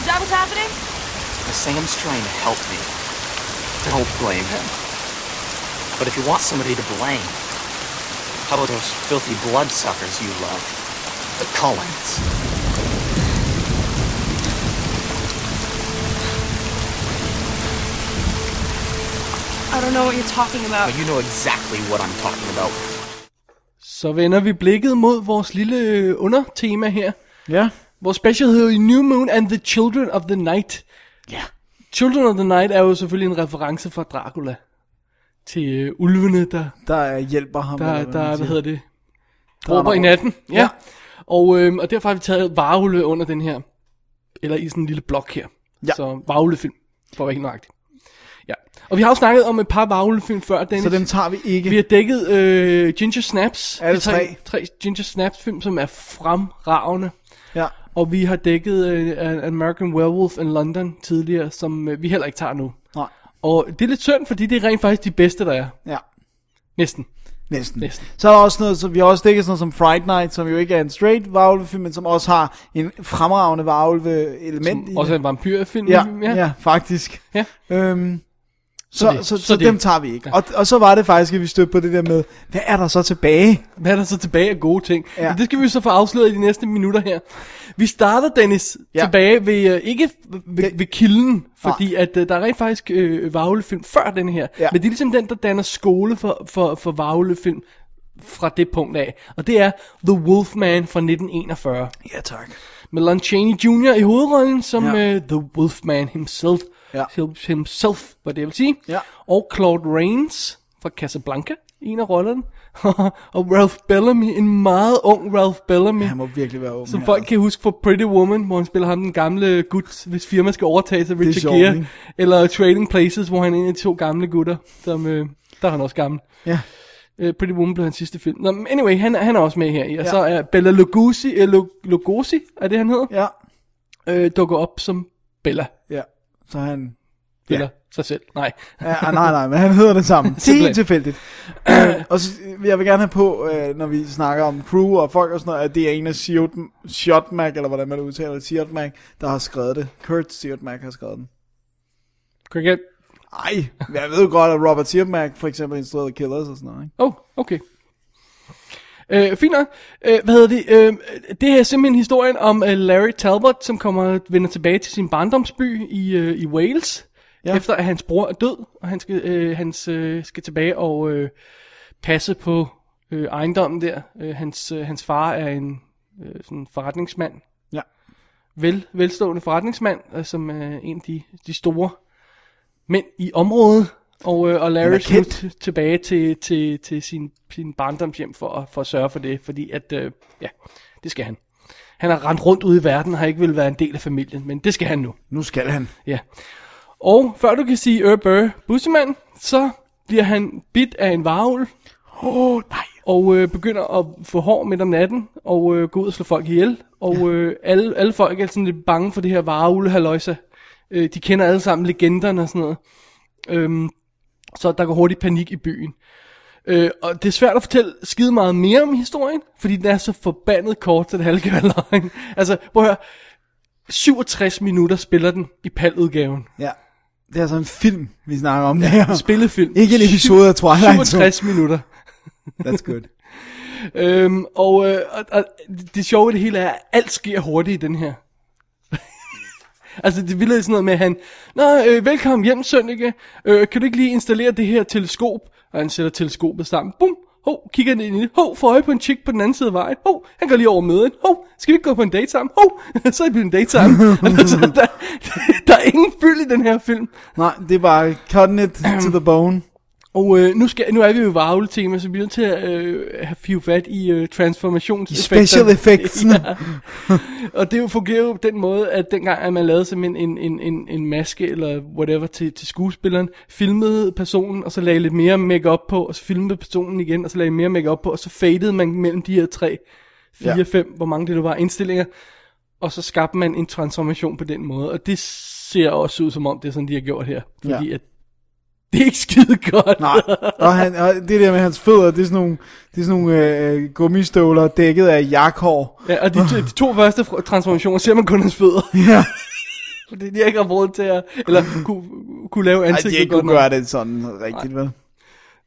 Is that what's happening? Sam's trying to help me. Don't blame him. But if you want somebody to blame, how about those filthy bloodsuckers you love? The Cullens. I don't know what you're talking about. Well, you know exactly what I'm talking about. Så vender vi blikket mod vores lille øh, undertema her. Ja. Vores special hedder jo New Moon and the Children of the Night. Ja. Children of the Night er jo selvfølgelig en reference fra Dracula. Til øh, ulvene, der, Der hjælper ham. der, eller hvad der hvad hedder det? Råber i natten. Ja. Ja. Og, øh, og derfor har vi taget varulve under den her. Eller i sådan en lille blok her. Ja. Så varulvefilm, for at være helt nøjagtig. Ja. Og vi har jo snakket om et par varulvefilm før, Dennis. Så dem tager vi ikke. Vi har dækket øh, Ginger Snaps. De tre? Tre Ginger Snaps film, som er fremragende. Ja. Og vi har dækket øh, American Werewolf in London tidligere, som øh, vi heller ikke tager nu. Nej. Og det er lidt synd, fordi det er rent faktisk de bedste, der er. Ja. Næsten. Næsten. Næsten. Så er der også noget, så vi har også dækket sådan noget som Fright Night, som jo ikke er en straight varulvefilm, men som også har en fremragende varulve-element i Også det. en vampyrfilm. Ja, ja, ja, faktisk. Ja. Øhm, så, det- så, så, så det- dem tager vi ikke. Og, og så var det faktisk, at vi stødte på det der med, hvad er der så tilbage? Hvad er der så tilbage af gode ting? Ja. Det skal vi så få afsløret i de næste minutter her. Vi starter, Dennis, Ja. tilbage ved, uh, ikke ved, Det- ved kilden, fordi at uh, der er rent faktisk uh, varulefilm før den her. Ja. Men det er ligesom den, der danner skole for, for, for varulefilm fra det punkt af. Og det er The Wolfman fra 1941. Ja, tak. Med Lon Chaney Jr. i hovedrollen som Ja. uh, The Wolfman himself. Ja. Himself, hvad det vil sige. Ja. Og Claude Rains fra Casablanca i en af rollerne. <laughs> og Ralph Bellamy, en meget ung Ralph Bellamy. Han må virkelig være ung. Som folk kan huske fra Pretty Woman, hvor han spiller ham den gamle gut, hvis firma skal overtage sig, Richard sjovt, Gere. ikke? Eller Trading Places, hvor han er en af de to gamle gutter, som, øh, der er han også gammel. Ja. Uh, Pretty Woman blev hans sidste film. Nå, men anyway, han, er- han er også med her. Og Ja. så er Bella Lugosi, uh, Lugosi, er det han hedder, Ja, øh, dukker op som Bella. ja. Så han... Eller sig selv. Nej. Ja, ah, nej, nej, men han hedder det samme. <laughs> Er helt tilfældigt. Øh, og så, jeg vil gerne have på, øh, når vi snakker om crew og folk og sådan noget, at det er en af Siot- Siotmak, eller hvordan man udtaler det, Siotmak, der har skrevet det. Kurt Siotmak har skrevet den. Cricket. Ej, jeg ved godt, at Robert Siotmak for eksempel instruerede Killers og sådan noget, ikke? Oh, okay. Øh, fint nok. Øh, hvad hedder det? Øh, det her er simpelthen historien om øh, Larry Talbot, som kommer vender tilbage til sin barndomsby i, øh, i Wales, Ja. efter at hans bror er død, og han skal, øh, hans, øh, skal tilbage og øh, passe på øh, ejendommen der. Øh, hans, øh, hans far er en øh, sådan forretningsmand, Ja. vel, velstående forretningsmand, øh, som er en af de, de store mænd i området, og, øh, og Larry skal t- tilbage til, til, til sin, sin barndomshjem for, at- for at sørge for det, fordi at, øh, ja, det skal han. Han har rendt rundt ude i verden, og har ikke vil være en del af familien, men det skal han nu. Nu skal han. Ja. Og før du kan sige øh, bør, bussemand, så bliver han bit af en varulv. Åh, oh, nej. Og øh, begynder at få hår midt om natten, og øh, gå ud og slå folk ihjel. Og øh, alle, alle folk er sådan lidt bange for det her varulve halløjsa. Øh, de kender alle sammen legenderne og sådan noget. Øhm, så der går hurtigt panik i byen. Øh, og det er svært at fortælle skide meget mere om historien, fordi den er så forbandet kort, så det halve kan. Altså, prøv at høre. 67 minutter spiller den i PAL-udgaven. Ja. Det er altså en film, vi snakker om det her. Spillefilm. Ikke en episode af Twilight Zone. 67 minutter. That's good. <laughs> Øhm, og, øh, og, og det sjove i det hele er, at alt sker hurtigt i den her. <laughs> altså det vilde er sådan noget med, at han, Nå, øh, velkommen hjem Sønneke, øh, kan du ikke lige installere det her teleskop? Og han sætter teleskopet sammen, bum, hov, kigger han ind i det, hov, får øje på en chick på den anden side af vejen, hov, han går lige over møden, hov, skal vi ikke gå på en date sammen? Hov, <laughs> så er det en date sammen. <laughs> altså, der, <laughs> der er ingen fyld i den her film. Nej, det er bare cutting it to the bone. Og øh, nu, skal, nu er vi jo i varvel-tema, så vi er nødt til at øh, have five fat i øh, transformationseffekter. Special <laughs> effects. ja. Og det jo fungerer jo på den måde, at dengang at man lavede simpelthen en, en, en, en maske eller whatever til, til skuespilleren, filmede personen, og så lagde lidt mere makeup på, og så filmede personen igen, og så lagde mere makeup på, og så fadede man mellem de her tre, fire, Ja. fem, hvor mange det nu var, indstillinger, og så skabte man en transformation på den måde, og det ser også ud som om, det er sådan, de har gjort her, fordi Ja. at det er ikke skide godt. Nej, og, han, og det der med hans fødder, det er sådan nogle, det er sådan nogle øh, gummistøvler dækket af jakhår. Ja, og de, to- de to første transformationer ser man kun hans fødder. <laughs> Ja. Fordi de ikke har råd til at, eller kunne, kunne lave ansigtet de ikke godt kunne gøre det sådan rigtigt, vel?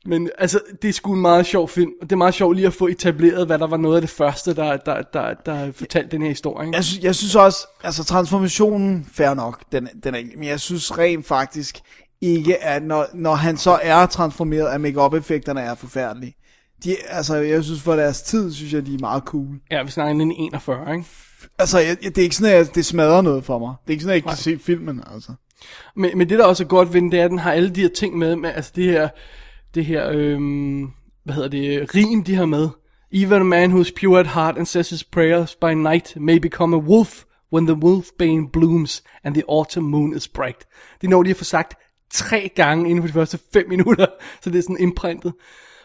Men altså, det er sgu en meget sjov film, og det er meget sjovt lige at få etableret, hvad der var noget af det første, der, der, der, der fortalte den her historie. Ikke? Jeg synes, jeg synes også, altså transformationen, fair nok, den, den er, men jeg synes rent faktisk ikke, at når, når han så er transformeret, at make effekterne er forfærdelige. De, altså, jeg synes for deres tid, synes jeg, de er meget cool. Ja, vi snakker en 41, ikke? Altså, jeg, det er ikke sådan, at det smadrer noget for mig. Det er ikke sådan, at jeg ikke kan se filmen, altså. Men, men det der også er godt ved den, det er, at den har alle de her ting med, med altså det her, det her, øhm, hvad hedder det, rim, de har med. Even a man who's pure at heart and says his prayers by night may become a wolf when the wolfbane blooms and the autumn moon is bright. Det er noget, de har fået sagt tre gange inden for de første fem minutter, så det er sådan imprintet.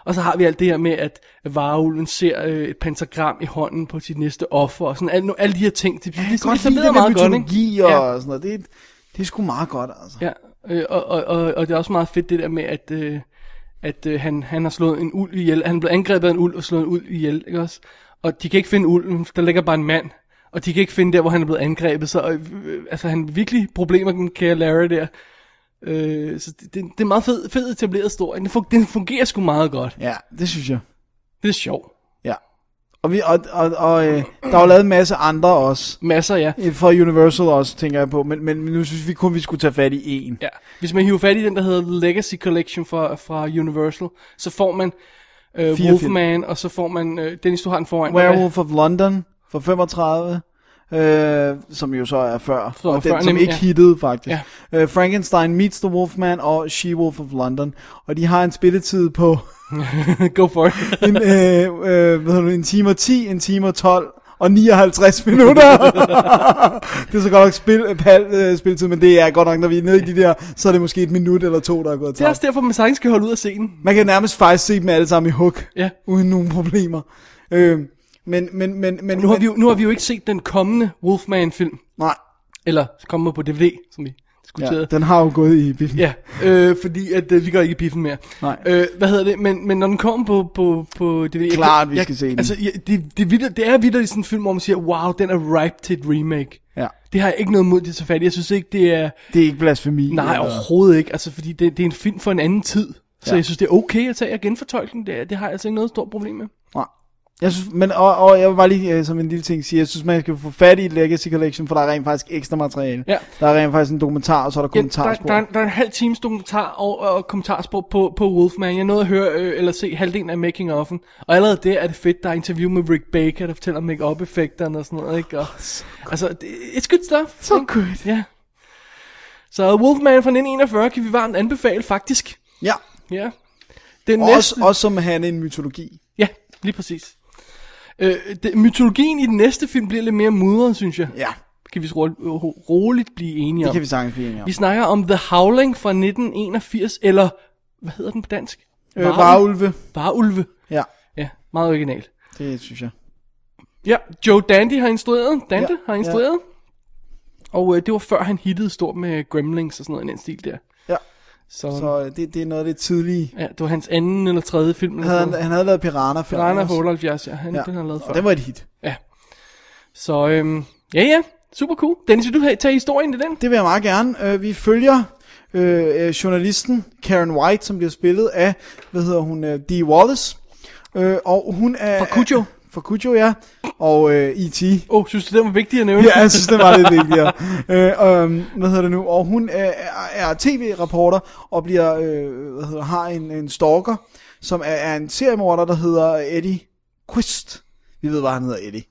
Og så har vi alt det her med, at varulven ser øh, et pentagram i hånden på sit næste offer, og sådan alle, alle de her ting. Det, kan det, godt lide det med meget godt, mytologi ikke? og Ja. sådan noget. Det, det er sgu meget godt, altså. Ja, øh, og, og, og, og det er også meget fedt det der med, at, øh, at øh, han, han har slået en ulv ihjel. Han blev angrebet af en ulv og slået en ulv ihjel, ikke også? Og de kan ikke finde ulven, der ligger bare en mand. Og de kan ikke finde der, hvor han er blevet angrebet. Så øh, altså, han virkelig problemer den kære Larry der. Øh, så det, det, det er meget fed, fed etableret historie. Den, fun- den fungerer sgu meget godt. Ja, det synes jeg. Det er sjovt. Ja. Og, vi, og, og, og øh, der er jo lavet en masse andre også. Masser, ja. For Universal også, tænker jeg på. Men, men nu synes vi kun, vi skulle tage fat i en. Ja. Hvis man hiver fat i den, der hedder Legacy Collection fra, fra Universal, så får man øh, Wolfman, og så får man, øh, Dennis, du har den foran. Werewolf of London fra 35. Øh, som jo så er før. Som er og den, før, som nemlig, ikke ja. hittede, faktisk. Ja. Øh, Frankenstein Meets the Wolfman og She-Wolf of London. Og de har en spilletid på <laughs> Go for it. <laughs> en, øh, øh, hvad det, en time og 10, en time og 12 og 59 <laughs> minutter. det er så godt nok spil, pal, øh, spilletid, men det er godt nok, når vi er nede i de der, så er det måske et minut eller to, der er gået Det er tabt. også derfor, man sagtens skal holde ud af scenen. Man kan nærmest faktisk se dem alle sammen i hook, Ja. uden nogen problemer. Øh, men, men, men, men, Nu har, vi jo, nu har vi jo ikke set den kommende Wolfman-film. Nej, Eller kommer på DVD, som vi diskuterede. ja, den har jo gået i biffen. Ja, øh, fordi at øh, vi går ikke i biffen mere. Nej. Øh, hvad hedder det? Men, men når den kommer på, på, på DVD... jeg- Klart, vi jeg, skal se den. Altså, jeg, det, det, er vildt, det er vildt sådan en film, hvor man siger, wow, den er ripe til et remake. Ja. Det har jeg ikke noget mod til så fat. Jeg synes ikke, det er... Det er ikke blasfemi. Nej, eller- overhovedet ikke. Altså, fordi det, det er en film for en anden tid. Så Ja. jeg synes, det er okay at tage og genfortolke den. Det, det har jeg altså ikke noget stort problem med. Nej. Jeg synes, men, og, og jeg vil bare lige øh, som en lille ting sige, jeg synes, man skal få fat i Legacy Collection, for der er rent faktisk ekstra materiale. Ja. Der er rent faktisk en dokumentar, og så er der Ja, der, kommentarspor. der, er- der er en halv times dokumentar og, og kommentarspor på, på Wolfman. Jeg nåede at høre øh, eller se halvdelen af making of'en. Og allerede der er det fedt. Der er interview med Rick Baker, der fortæller om make-up effekterne og sådan noget. Ikke? Og, altså, det, it's good stuff. Så ikke? good. Ja. Så Wolfman fra 1941 kan vi varmt anbefale, faktisk. Ja. Ja. Den Og næste... også, også som han en mytologi. Ja, lige præcis. Øh, det, mytologien i den næste film bliver lidt mere mudret, synes jeg. Ja. Kan vi ro, ro, roligt blive enige Det om. kan vi sagtens blive enige om. Vi snakker om The Howling fra 1981, eller hvad hedder den på dansk? Øh, Varulve. Varulve. Ja, Ja, meget originalt. det synes jeg. Ja, Joe Dandy har instrueret. Dante Ja, har instrueret. Og øh, det var før han hittede stort med Gremlings og sådan noget i den stil der. Så, Så øh, det, det er noget af det tidlige. ja, det var hans anden eller tredje film. Eller Han, havde- han havde lavet Piranha før. Piranha fra 78, ja. Han, Ja. Den han lavet før. Og det var et hit. Ja. Så øhm, ja, ja. Super cool. Dennis, vil du tage historien i den? Det vil jeg meget gerne. Øh, vi følger øh, øh, journalisten Karen White, som bliver spillet af, hvad hedder hun, øh, Dee Wallace. Øh, og hun er... Fra Cujo. Fra Cujo, ja. Og øh, E.T. Åh, oh, synes du, det var vigtigt at nævne? Ja, jeg synes, det var lidt vigtigere. <laughs> øh, øh, hvad hedder det nu? Og hun er, er, er tv-reporter og bliver, øh, hvad hedder, har en, en stalker, som er, er en seriemorder, der hedder Eddie Quist. Vi ved, hvad han hedder, Eddie.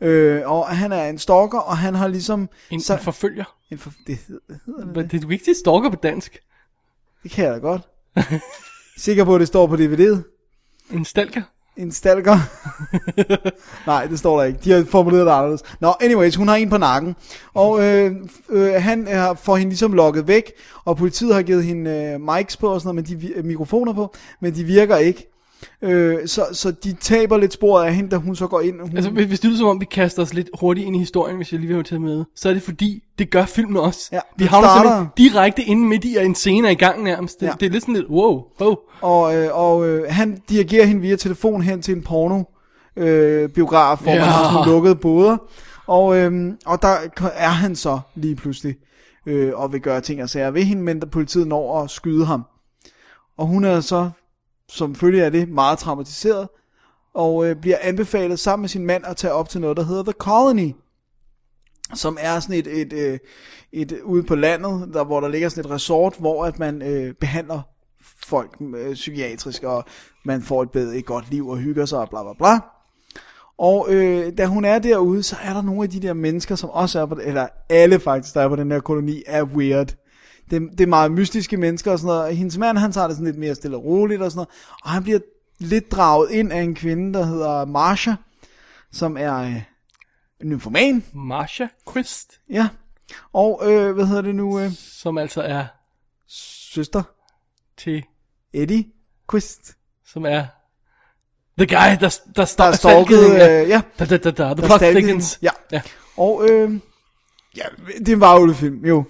Øh, og han er en stalker, og han har ligesom... En, så- en forfølger. en for, det hedder, det, Men det er vigtigt stalker på dansk. det kan jeg da godt. Sikker på, at det står på DVD'et. En stalker. En stalker. <laughs> Nej, det står der ikke. De har formuleret det anderledes. Nå, anyways, hun har en på nakken. Og øh, øh, han er, får hende ligesom lukket væk. Og politiet har givet hende øh, mics på og sådan noget, men de, øh, mikrofoner på, men de virker ikke. Øh, så, så de taber lidt sporet af hende, da hun så går ind. Hun, Altså, hvis det lyder som om, vi kaster os lidt hurtigt ind i historien, hvis jeg lige vil have til med, så er det fordi, det gør filmen også. Ja, vi havner starter- direkte inde midt i, at en scene er i gang nærmest. Det, Ja. det er lidt sådan lidt, wow, wow. Og, øh, og øh, han dirigerer hende via telefon hen til en porno øh, biograf, hvor ja. man har sådan lukkede boder. Og, øh, og der er han så lige pludselig øh, og vil gøre ting og sager ved hende, men da politiet når at skyde ham. Og hun er så, som følge af det, meget traumatiseret, og øh, bliver anbefalet sammen med sin mand at tage op til noget, der hedder The Colony, som er sådan et, et, et, et ude på landet, der, hvor der ligger sådan et resort, hvor at man øh, behandler folk øh, psykiatrisk, og man får et bedre, et godt liv og hygger sig og bla bla bla. Og øh, da hun er derude, så er der nogle af de der mennesker, som også er på, eller alle faktisk, der er på den her koloni, er weird. Det, det er meget mystiske mennesker og sådan noget. Og hendes mand, han tager det sådan lidt mere stille og roligt og sådan noget. Og han bliver lidt draget ind af en kvinde, der hedder Marsha, som er øh, nymfoman. Marsha Quist, Ja. Og hvad hedder det nu? Øh, som altså er søster til, Eddie Quist. som er the guy, der, der, der, Der er stalket, øh, ja. Da, da, da, da, the Der plot stalkede thickens. Ja. ja. Og øh, ja, det er en varulvefilm, jo.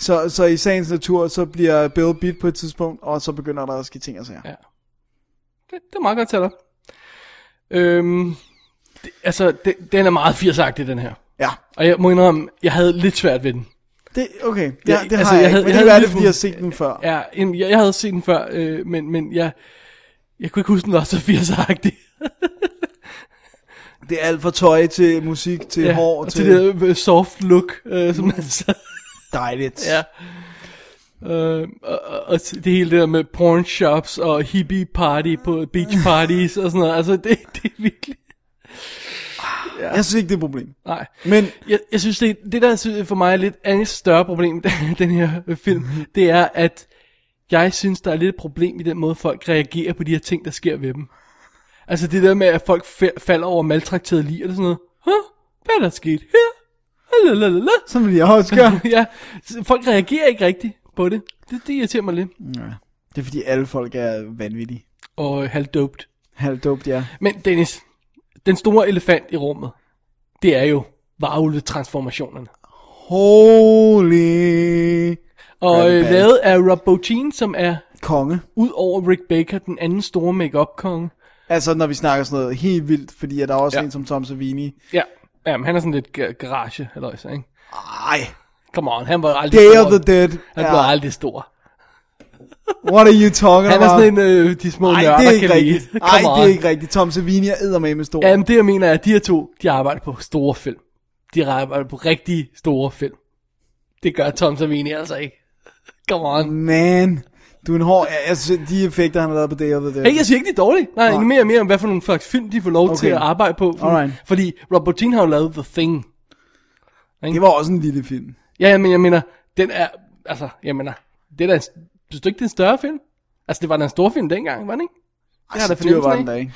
Så, så i sagens natur, så bliver Bill beat på et tidspunkt, og så begynder der at ske ting og sager. Ja. Det, det er meget godt til dig. Øhm, det, altså, det, den er meget 80'agtig, den her. Ja. Og jeg må indrømme, jeg havde lidt svært ved den. Det, okay, det, Ja, det altså, har jeg, jeg ikke, havde- men jeg det er, lidt- fordi jeg har set den før. Ja, jeg, jeg havde set den før, øh, men, men jeg, jeg kunne ikke huske, den var så 80'agtig. Det er alt fra tøj til musik til ja, hår til... til det der øh, soft look, øh, som man <laughs> så... Dejligt. Ja. Øh, og, og, det hele der med porn shops og hippie party på beach parties og sådan noget. Altså, det, <laughs> det er virkelig... Ja. Jeg synes ikke, det er et problem. Nej. Men Jeg, jeg synes, det, det der for mig er lidt andet større problem, <laughs> den her film, det er, at jeg synes, der er lidt et problem i den måde, folk reagerer på de her ting, der sker ved dem. Altså det der med, at folk fa- falder over maltrakteret lige, eller sådan noget. Huh? Hvad er der sket her? Lalalala. Som også gøre. <laughs> ja, folk reagerer ikke rigtigt på det. Det, det irriterer mig lidt. Ja. Det er fordi alle folk er vanvittige. Og øh, halvdoped. Halvdopt, ja. Men Dennis, den store elefant i rummet, det er jo varulve-transformationerne. Holy... Og øh, lavet af Rob Bottin, som er Konge. ud over Rick Baker, den anden store make konge Altså, når vi snakker sådan noget helt vildt, fordi at der er også ja. en som Tom Savini. Ja, Jamen, han er sådan lidt ga- garage, halløjsa, ikke? Ej, Come on, han var aldrig Day stor. of the Dead. Han Ja. blev aldrig stor. What are you talking Han er about? sådan en, øh, de små Ej, nørder det er ikke rigtigt. Ej, det er ikke rigtigt. Tom Savini er eddermame stor. Jamen, det jeg mener er, at de her to, de arbejder på store film. De arbejder på rigtig store film. Det gør Tom Savini altså ikke. Come on. Man, du er en hård... Altså, de effekter, han har lavet på Day of the Dead. Hey, jeg siger ikke, de er dårlige. Nej, Nej. mere og mere om, hvad for nogle slags film, de får lov okay. til at arbejde på. For, Alright. Fordi Rob Bottin har jo lavet The Thing. Det var også en lille film. Ja, men jeg mener, den er altså, jeg mener, det er da synes du ikke, det er en større film? Altså, det var da en stor film dengang, var det ikke? Det har da Altså, fornemmelsen den af. da ikke.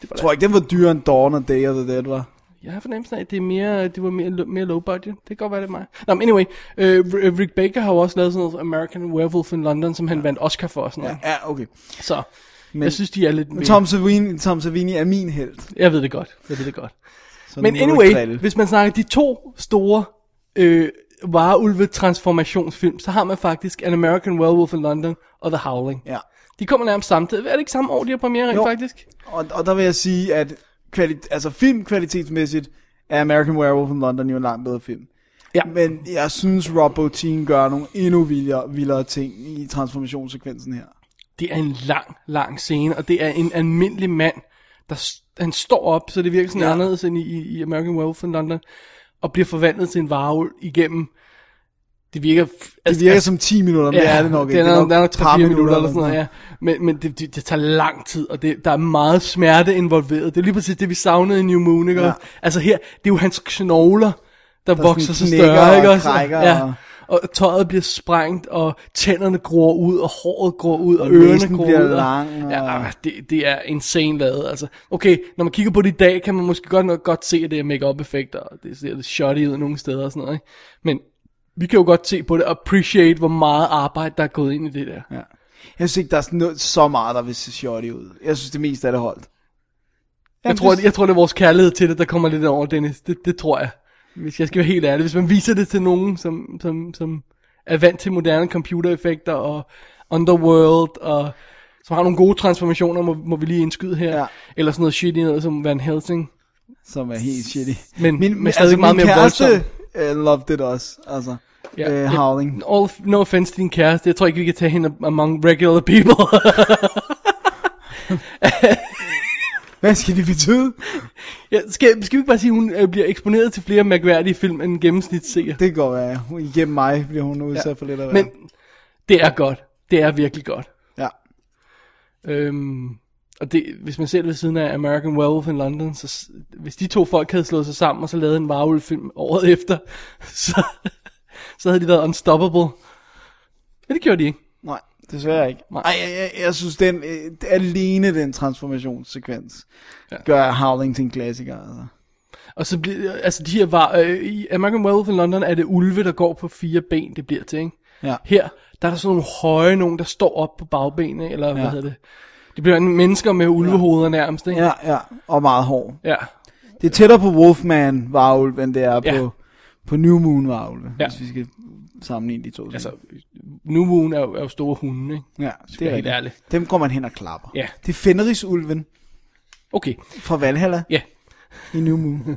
Det var Jeg tror ikke, den var dyrere end Dawn og Day of the Dead var. Jeg har fornemmelsen af, at det, er mere, det var mere, mere low budget. Det kan godt være, det er mig. Nå, men anyway. Øh, Rick Baker har jo også lavet sådan noget American Werewolf in London, som han vandt Oscar for og sådan noget. Ja, okay. Så Men- jeg synes, de er lidt mere... Tom Savini, Tom Savini er min held. Jeg ved det godt. Jeg ved det godt. Så Men anyway, hvis man snakker de to store øh, vareulve-transformationsfilm, så har man faktisk An American Werewolf in London og The Howling. Ja. De kommer nærmest samtidig. Er det ikke samme år, de har premiere rent faktisk? Og, og der vil jeg sige, at kvali- altså filmkvalitetsmæssigt er American Werewolf in London jo en langt bedre film. Ja. Men jeg synes, Rob Bottin gør nogle endnu vildere, vildere ting i transformationssekvensen her. Det er en lang, lang scene, og det er en almindelig mand, der han står op, så det virker sådan ja. Anderledes end i, i- i American Werewolf in London, og bliver forvandlet til en varulv igennem, det virker... Det virker som 10 minutter, men det er det nok Det ikke. Det er nok, der er nok et par 3-4 minutter minutter eller sådan noget, ja. Men, men det, det, det, tager lang tid, og det, der er meget smerte involveret. Det er lige præcis det, vi savnede i New Moon, ikke? Ja. Ja. Altså her, det er jo hans knogler, der, der vokser sig større, og ikke? trækker ja. og- Og tøjet bliver sprængt, og tænderne gror ud, og håret gror ud, og, Og ørerne gror bliver ud. og- lang, og- Ja, ah, det, det er insane lavet, altså. Okay, når man kigger på det i dag, kan man måske godt nok godt se, at det er make-up effekter, og det ser lidt shoddy ud nogle steder og sådan noget, ikke? Men vi kan jo godt se på det, og appreciate, hvor meget arbejde, der er gået ind i det der. Ja. Jeg synes ikke, der er sådan noget, så meget, der vil se shorty ud. Jeg synes, det meste er det holdt. Jeg tror, jeg tror, det er vores kærlighed til det, der kommer lidt over, Dennis. Det, det tror jeg. Hvis jeg skal være helt ærlig. Hvis man viser det til nogen, som, som, som er vant til moderne computereffekter og Underworld, og som har nogle gode transformationer, må, må vi lige indskyde her. Ja. Eller sådan noget shit i noget som Van Helsing. Som er helt shitty. Men- min, men stadig meget min mere kæreste voldsom. Uh, loved it også. Altså, Ja, uh, ja. Howling. All, no offense til din kæreste. Jeg tror ikke, vi kan tage hende among regular people. <laughs> Hvad skal det betyde? ja, skal, skal vi ikke bare sige, at hun øh, bliver eksponeret til flere mærkværdige film end gennemsnitsseer? Det går være. Igennem mig bliver hun udsat ja. for lidt af Men det er godt. Det er virkelig godt. Ja. Øhm, og det, hvis man ser det ved siden af American Werewolf in London, så hvis de to folk havde slået sig sammen og så lavet en varulv-film året efter, <laughs> så, så havde de været unstoppable. Men det gjorde de ikke. Nej, desværre ikke. Nej. Ej, jeg, jeg, jeg synes, den, øh, alene den transformationssekvens ja. gør Howling til en klassiker. Altså. Og så bliver, altså de her var, øh, i American Werewolf in London er det ulve, der går på fire ben, det bliver til, ikke? Ja. Her, der er der sådan nogle høje nogen, der står op på bagbenene, eller ja. hvad hedder det? Det bliver en mennesker med ulvehoveder nærmest, ikke? Ja, ja, og meget hård. Ja. Det er tættere på Wolfman varulv, end det er Ja. på, på New Moon varulv, Ja. hvis vi skal sammenligne de to. Altså, New Moon er jo, er jo store hunde, ikke? ja, det helt er rigtigt. ærlig. Dem går man hen og klapper. Ja. Det er Fenris-ulven Okay, fra Valhalla ja. i New Moon. <laughs>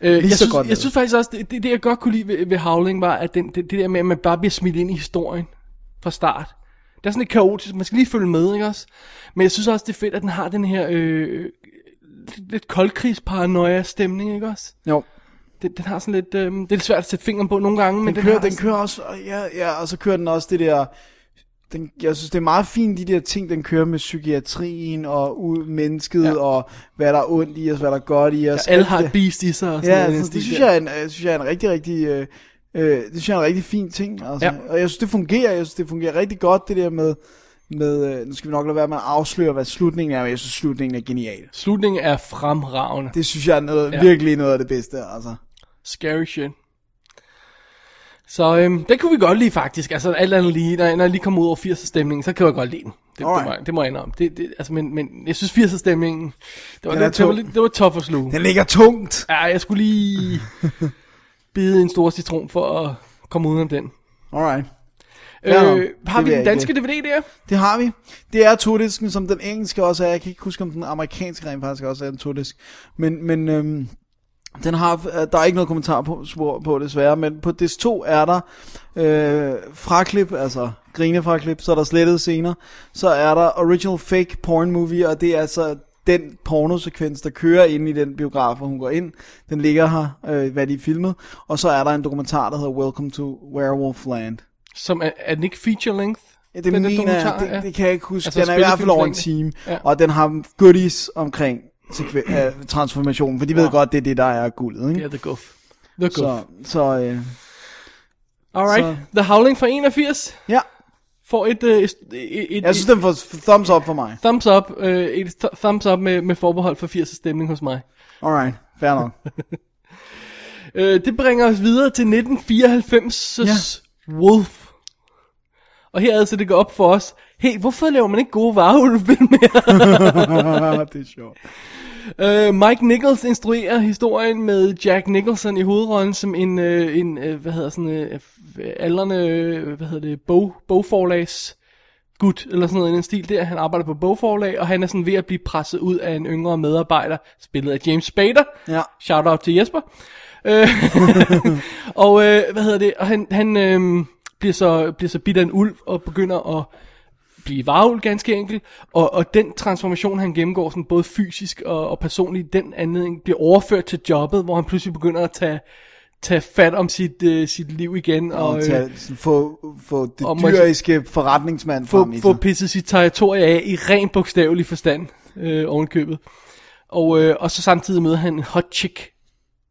Øh, Lige jeg, så synes, godt jeg synes faktisk også, det, det, det jeg godt kunne lide ved, ved Howling, var, at den, det, det der med, at man bare bliver smidt ind i historien fra start. Det er sådan lidt kaotisk, man skal lige følge med, ikke også? Men jeg synes også, det er fedt, at den har den her øh, lidt, koldkrigsparanoia stemning, ikke også? jo. Den, den har sådan lidt, øh, det er lidt svært at sætte fingeren på nogle gange, men Den, den, kører, den sådan- kører også, og ja, ja, og så kører den også det der, den, jeg synes det er meget fint de der ting, den kører med psykiatrien og ud, mennesket Ja. og hvad der er ondt i os, hvad der er godt i os. Ja, alle har et beast i sig og sådan Ja, noget den altså, det synes jeg, er en, jeg synes jeg er en rigtig, rigtig, øh, øh, det synes jeg er en rigtig fin ting. Altså. Ja. Og jeg synes, det fungerer. Jeg synes, det fungerer rigtig godt, det der med, med øh, nu skal vi nok lade være med at afsløre, hvad slutningen er, men jeg synes, slutningen er genial. Slutningen er fremragende. Det synes jeg er noget, Ja. virkelig noget af det bedste, altså. Scary shit. Så øhm, det kunne vi godt lide faktisk. Altså alt andet lige, når, når jeg lige kommer ud over 80'er stemningen, så kan jeg godt lide den. Det, det, må, jeg- det må jeg indrømme. Det, det, altså, men, men jeg synes 80'er stemningen, det var, Den lidt, det, var, tung. lidt, det var tough at sluge. Den ligger tungt. Ja, jeg skulle lige <laughs> bide en stor citron for at komme ud af den. Alright. Ja, Øh, har vi den danske ikke. DVD der? Det har vi. Det er todisken, som den engelske også er. Jeg kan ikke huske, om den amerikanske rent faktisk også er en todisk. Men, men øhm, den har, øh, der er ikke noget kommentar på, spor på desværre, men på disk 2 er der øh, fraklip, altså grinefraklip, så er der slettet scener. Så er der original fake porn movie, og det er altså den pornosekvens, der kører ind i den biograf, hvor hun går ind. Den ligger her, øh, hvad de filmet. Og så er der en dokumentar, der hedder Welcome to Werewolf Land. Som er, er den ikke feature length? Ja, det Den mener jeg, det, ja. det kan jeg ikke huske. Altså den er i hvert fald over en time, Ja. ja. og den har goodies omkring sekve- uh, transformationen, for de ved Wow. godt, det er det, der er guldet. Det Ikke? er The Goof. The Goof. så, så øh, Alright, Så- The Howling fra 81 Ja, får et, øh, et, et, jeg synes, den får thumbs up for mig. thumbs up, øh, et th- thumbs up med, med forbehold for 80 stemning hos mig. Alright, fair nok. <laughs> Øh, det bringer os videre til 1994's Ja. Wolf. Og her er altså det går op for os. Hey, hvorfor laver man ikke gode varulvefilm mere? <laughs> det er sjovt. Øh, Mike Nichols instruerer historien med Jack Nicholson i hovedrollen som en, øh, en øh, hvad hedder sådan, f- aldrende, øh, hvad hedder det, bog, bogforlags gut, eller sådan noget i den stil der. Han arbejder på bogforlag, og han er sådan ved at blive presset ud af en yngre medarbejder, spillet af James Spader. Ja. Shout out til Jesper. Øh, <laughs> og øh, hvad hedder det, og han, han øh, bliver, så, bliver så bidt af en ulv, og begynder at blive varulv ganske enkelt, og, og den transformation, han gennemgår, sådan både fysisk og, og personligt, den anledning bliver overført til jobbet, hvor han pludselig begynder at tage, tage fat om sit, øh, sit liv igen, og, Og øh, tage, sådan, få, få det og dyriske forretningsmand få, frem i få sig. pisset sit territorie af i ren bogstavelig forstand øh, ovenkøbet. Og, øh, og så samtidig møder han en hot chick,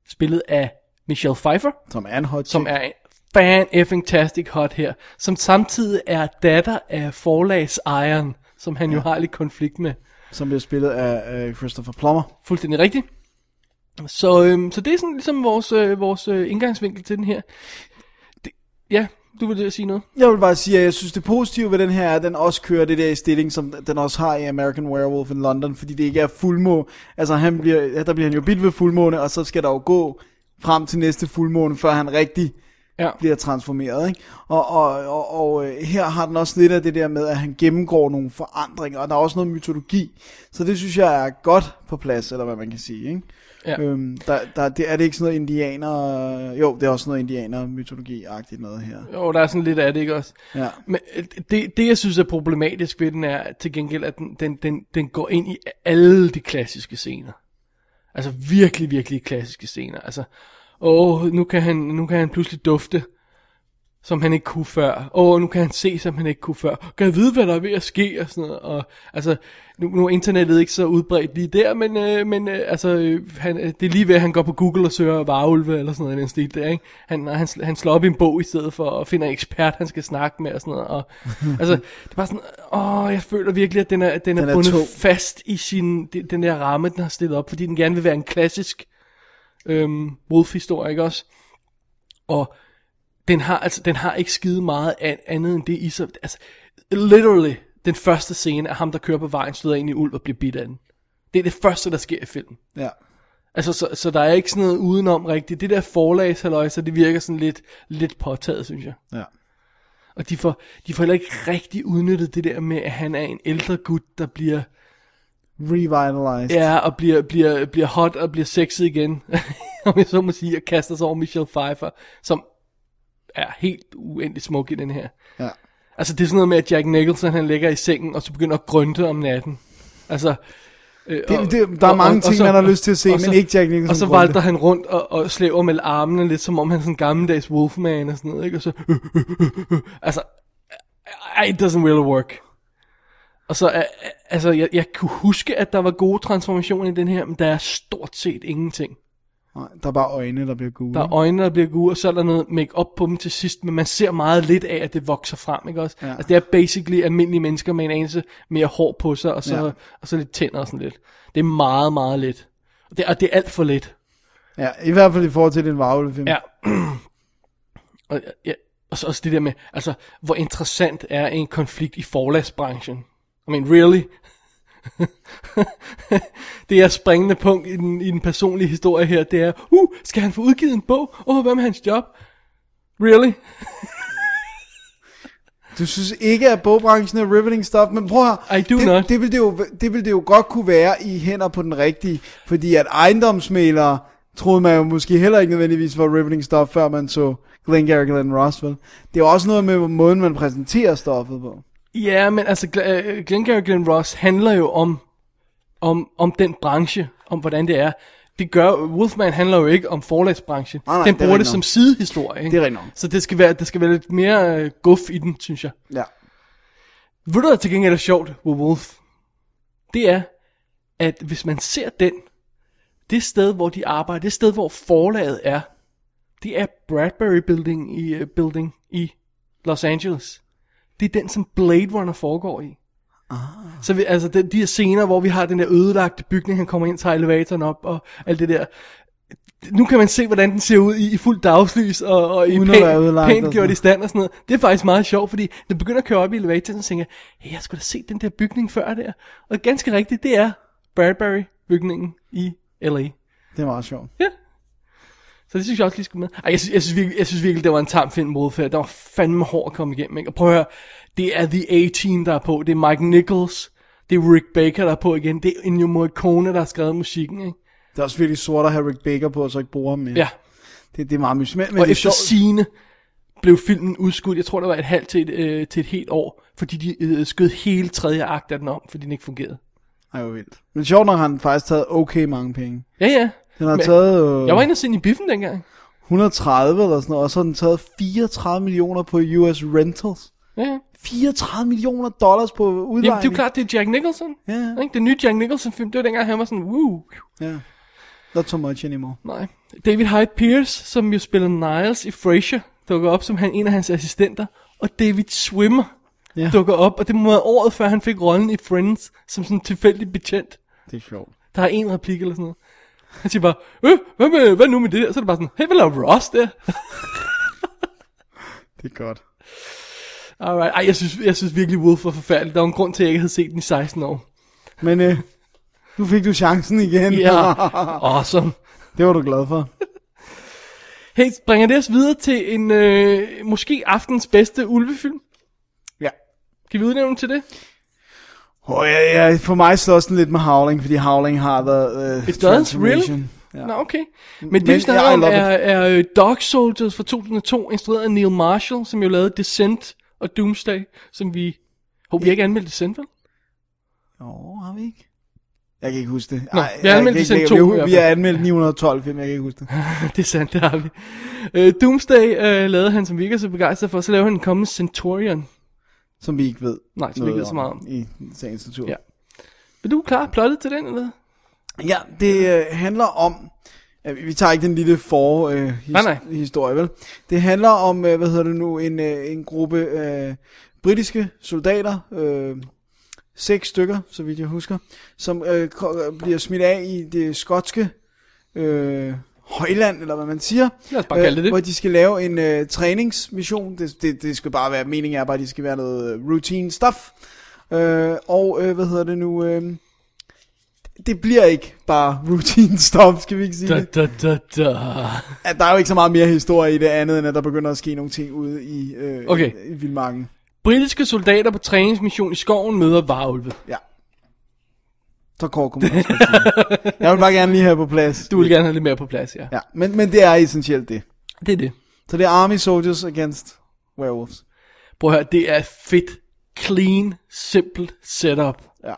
spillet af Michelle Pfeiffer, Som er en hot som chick. er fan effing tastic hot her, som samtidig er datter af forlagsejeren, som han jo har lidt konflikt med. Som bliver spillet af uh, Christopher Plummer. Fuldstændig rigtigt. Så, øhm, så det er sådan ligesom vores, øh, vores øh, indgangsvinkel til den her. Det, ja, du vil sige noget? Jeg vil bare sige, at jeg synes det positive ved den her er, at den også kører det der i stilling, som den også har i American Werewolf in London, fordi det ikke er fuldmåne. Altså han bliver, ja, der bliver han jo bidt ved fuldmåne, og så skal der jo gå frem til næste fuldmåne, før han rigtig Ja. bliver transformeret. Ikke? Og, og, og, og øh, her har den også lidt af det der med, at han gennemgår nogle forandringer, og der er også noget mytologi. Så det synes jeg er godt på plads, eller hvad man kan sige. Ikke? Ja. Øhm, der, der, det, er det ikke sådan noget indianer... Jo, det er også noget indianer-mytologi-agtigt noget her. Jo, der er sådan lidt af det, ikke også? Ja. Men øh, det, det, jeg synes er problematisk ved den, er til gengæld, at den, den, den, den går ind i alle de klassiske scener. Altså virkelig, virkelig klassiske scener. Altså, åh, nu kan han, nu kan han pludselig dufte, som han ikke kunne før. Åh, nu kan han se, som han ikke kunne før. Kan jeg vide, hvad der er ved at ske, og sådan noget. Og, altså, nu, nu er internettet ikke så udbredt lige der, men, øh, men øh, altså, øh, han, øh, det er lige ved, at han går på Google og søger varulve, eller sådan noget i den stil der, ikke? Han, han, han slår op i en bog i stedet for, og finder en ekspert, han skal snakke med, og sådan noget. Og, <laughs> altså, det er bare sådan, åh, jeg føler virkelig, at den er, den er, Den er bundet tung. fast i sin, den den der ramme, den har stillet op, fordi den gerne vil være en klassisk øhm, Wolf-historie, ikke også? Og den har, altså, den har ikke skide meget an, andet end det i sig. Altså, literally, den første scene er ham, der kører på vejen, støder ind i ulv og bliver bidt af den. Det er det første, der sker i filmen. Ja. Altså, så, så der er ikke sådan noget udenom rigtigt. Det der forlagshalløj, så det virker sådan lidt, lidt påtaget, synes jeg. Ja. Og de får, de får heller ikke rigtig udnyttet det der med, at han er en ældre gut, der bliver, Revitalized. ja, og bliver, bliver, bliver hot og bliver sexet igen. <laughs> om jeg så må sige, og kaster sig over Michelle Pfeiffer, som er helt uendelig smuk i den her. Ja. Altså, det er sådan noget med, at Jack Nicholson, han ligger i sengen, og så begynder at grønte om natten. Altså, øh, Det- det- der er mange ting, man har lyst til at se, og men ikke Jack Nicholson Og så valgte han rundt og, og slæver med armene, lidt som om han er sådan en gammeldags wolfman og sådan noget, ikke? Og så, <laughs> altså, it doesn't really work. Og så, øh, altså, jeg, jeg kunne huske, at der var gode transformationer i den her, men der er stort set ingenting. Nej, der er bare øjne, der bliver gule. Der er øjne, der bliver gode, og så er der noget make-up på dem til sidst, men man ser meget lidt af, at det vokser frem, ikke også? Ja. Altså, det er basically almindelige mennesker med en anelse mere hår på sig, og så, Ja. og så lidt tænder og sådan lidt. Det er meget, meget lidt. Og det, og det er alt for lidt. Ja, i hvert fald i forhold til den varulvefilm. Ja. og, ja, og så også det der med, altså, hvor interessant er en konflikt i forlagsbranchen? I mean, really? <laughs> det er springende punkt i den, i den personlige historie her, det er, uh, skal han få udgivet en bog? Åh, oh, hvad med hans job? Really? Du synes ikke, at bogbranchen er riveting stuff, men prøv her. I do det, not. Det vil det, jo, det vil det jo godt kunne være i hænder på den rigtige, fordi at ejendomsmælere troede man jo måske heller ikke nødvendigvis var riveting stuff, før man så Glengarry Glenn Ross, vel? Det er også noget med måden, man præsenterer stoffet på. Ja, men altså, øh, Glengarry Glen Ross handler jo om, om, om den branche, om hvordan det er. Det gør, Wolfman handler jo ikke om forlagsbranchen. Nej, nej, den det er bruger det, rigtigt som sidehistorie. Ikke? Det er rigtigt. Så det skal være, der skal være lidt mere øh, guf i den, synes jeg. Ja. Ved du, hvad til gengæld er sjovt ved Wolf? Det er, at hvis man ser den, det sted, hvor de arbejder, det sted, hvor forlaget er, det er Bradbury Building i, uh, building i Los Angeles. Det er den, som Blade Runner foregår i. Ah. Så vi, altså de, de her scener, hvor vi har den der ødelagte bygning, han kommer ind, tager elevatoren op og alt det der. Nu kan man se, hvordan den ser ud i, i fuld dagslys og, og i pænt, pænt gjort i stand og sådan noget. Det er faktisk meget sjovt, fordi når begynder at køre op i elevatoren, så tænker jeg, hey, jeg skulle da se den der bygning før der. Og ganske rigtigt, det er Bradbury-bygningen i L.A. Det er meget sjovt. Ja. Så det synes jeg også lige skulle med. Ej, jeg, synes, jeg, synes virkelig, jeg synes virkelig, det var en tam film modfærd. Der var fandme hård at komme igennem. Ikke? Og prøv at høre, det er The A-Team, der er på. Det er Mike Nichols. Det er Rick Baker, der er på igen. Det er Ennio Morricone, der har skrevet musikken. Ikke? Det er også virkelig sort at have Rick Baker på, og så ikke bruge ham mere. Ja. Det, det er meget mystisk. Men, men Og det er efter sine blev filmen udskudt. Jeg tror, det var et halvt til et, øh, til et helt år. Fordi de øh, skød hele tredje akt af den om, fordi den ikke fungerede. Ej, hvor vildt. Men sjovt nok har han faktisk taget okay mange penge. Ja, ja. Den har Men- taget øh, Jeg var inde og se den i biffen dengang. 130 eller sådan noget, og så har den taget 34 millioner på US Rentals. Ja, ja. 34 millioner dollars på udlejning. Jamen, det er jo klart, det er Jack Nicholson. Ja. Ikke? Den nye Jack Nicholson film, det var dengang, han var sådan, woo. Ja. Not so much anymore. Nej. David Hyde Pierce, som jo spiller Niles i Frasier, dukker op som han, en af hans assistenter. Og David Swimmer Ja. dukker op, og det må være året før han fik rollen i Friends, som sådan en tilfældig betjent. Det er sjovt. Der er en replik eller sådan noget. <laughs> Han siger bare, øh, hvad, med, hvad nu med det der? Så er det bare sådan, hey, hvad laver Ross der? <laughs> Det er godt. Alright. Ej, jeg synes, jeg synes virkelig, Wolf var forfærdelig. Der var en grund til, at jeg ikke havde set den i 16 år. Men øh, nu fik du chancen igen. Ja, <laughs> awesome. det var du glad for. Hey, bringer det os videre til en, øh, måske aftens bedste ulvefilm? Ja. Kan vi udnævne til det? Oh, ja, ja, for mig slås den lidt med Howling, fordi Howling har the uh, It does? Really? Ja. Nå, okay. Men, Men det vi snakker om er, er øh, Dog Soldiers fra 2002, instrueret af Neil Marshall, som jo lavede Descent og Doomsday, som vi... Håber, vi ikke anmeldt Descent, vel? Jo, har vi ikke? Jeg kan ikke huske det. Nå, Ej, vi har anmeldt Descent ikke- 2 i Vi, vi har anmeldt 912 film, jeg kan ikke huske det. <laughs> det er sandt, det har vi. Uh, Doomsday uh, lavede han, som vi ikke er så begejstret for, så lavede han en kommende Centurion. Som vi ikke ved Nej, som vi ikke ved så meget om. I sagens natur. Ja. Vil du klar plottet til den, eller? Ja, det øh, handler om... Vi vi tager ikke den lille for øh, his, Nej, nej. historie, vel? Det handler om, øh, hvad hedder det nu, en, øh, en gruppe øh, britiske soldater, øh, seks stykker, så vidt jeg husker, som øh, ko- bliver smidt af i det skotske øh, højland, eller hvad man siger. Lad os bare kalde det det. Hvor de skal lave en øh, træningsmission. Det, det, det skal bare være, meningen er bare, at de skal være noget øh, routine stuff. Øh, og øh, hvad hedder det nu... Øh, det bliver ikke bare <laughs> routine stuff, skal vi ikke sige Da, det? da, da, da. At der er jo ikke så meget mere historie i det andet, end at der begynder at ske nogle ting ude i, øh, Okay. i vildmarken. Britiske soldater på træningsmission i skoven møder varulve. Ja. Så kort kunne man også godt sige. Jeg vil bare gerne lige have på plads. Du vil gerne have lidt mere på plads, ja. Ja, men, men det er essentielt det. Det er det. Så det er Army Soldiers against Werewolves. Prøv at høre, det er fedt, clean, simpelt setup. Ja.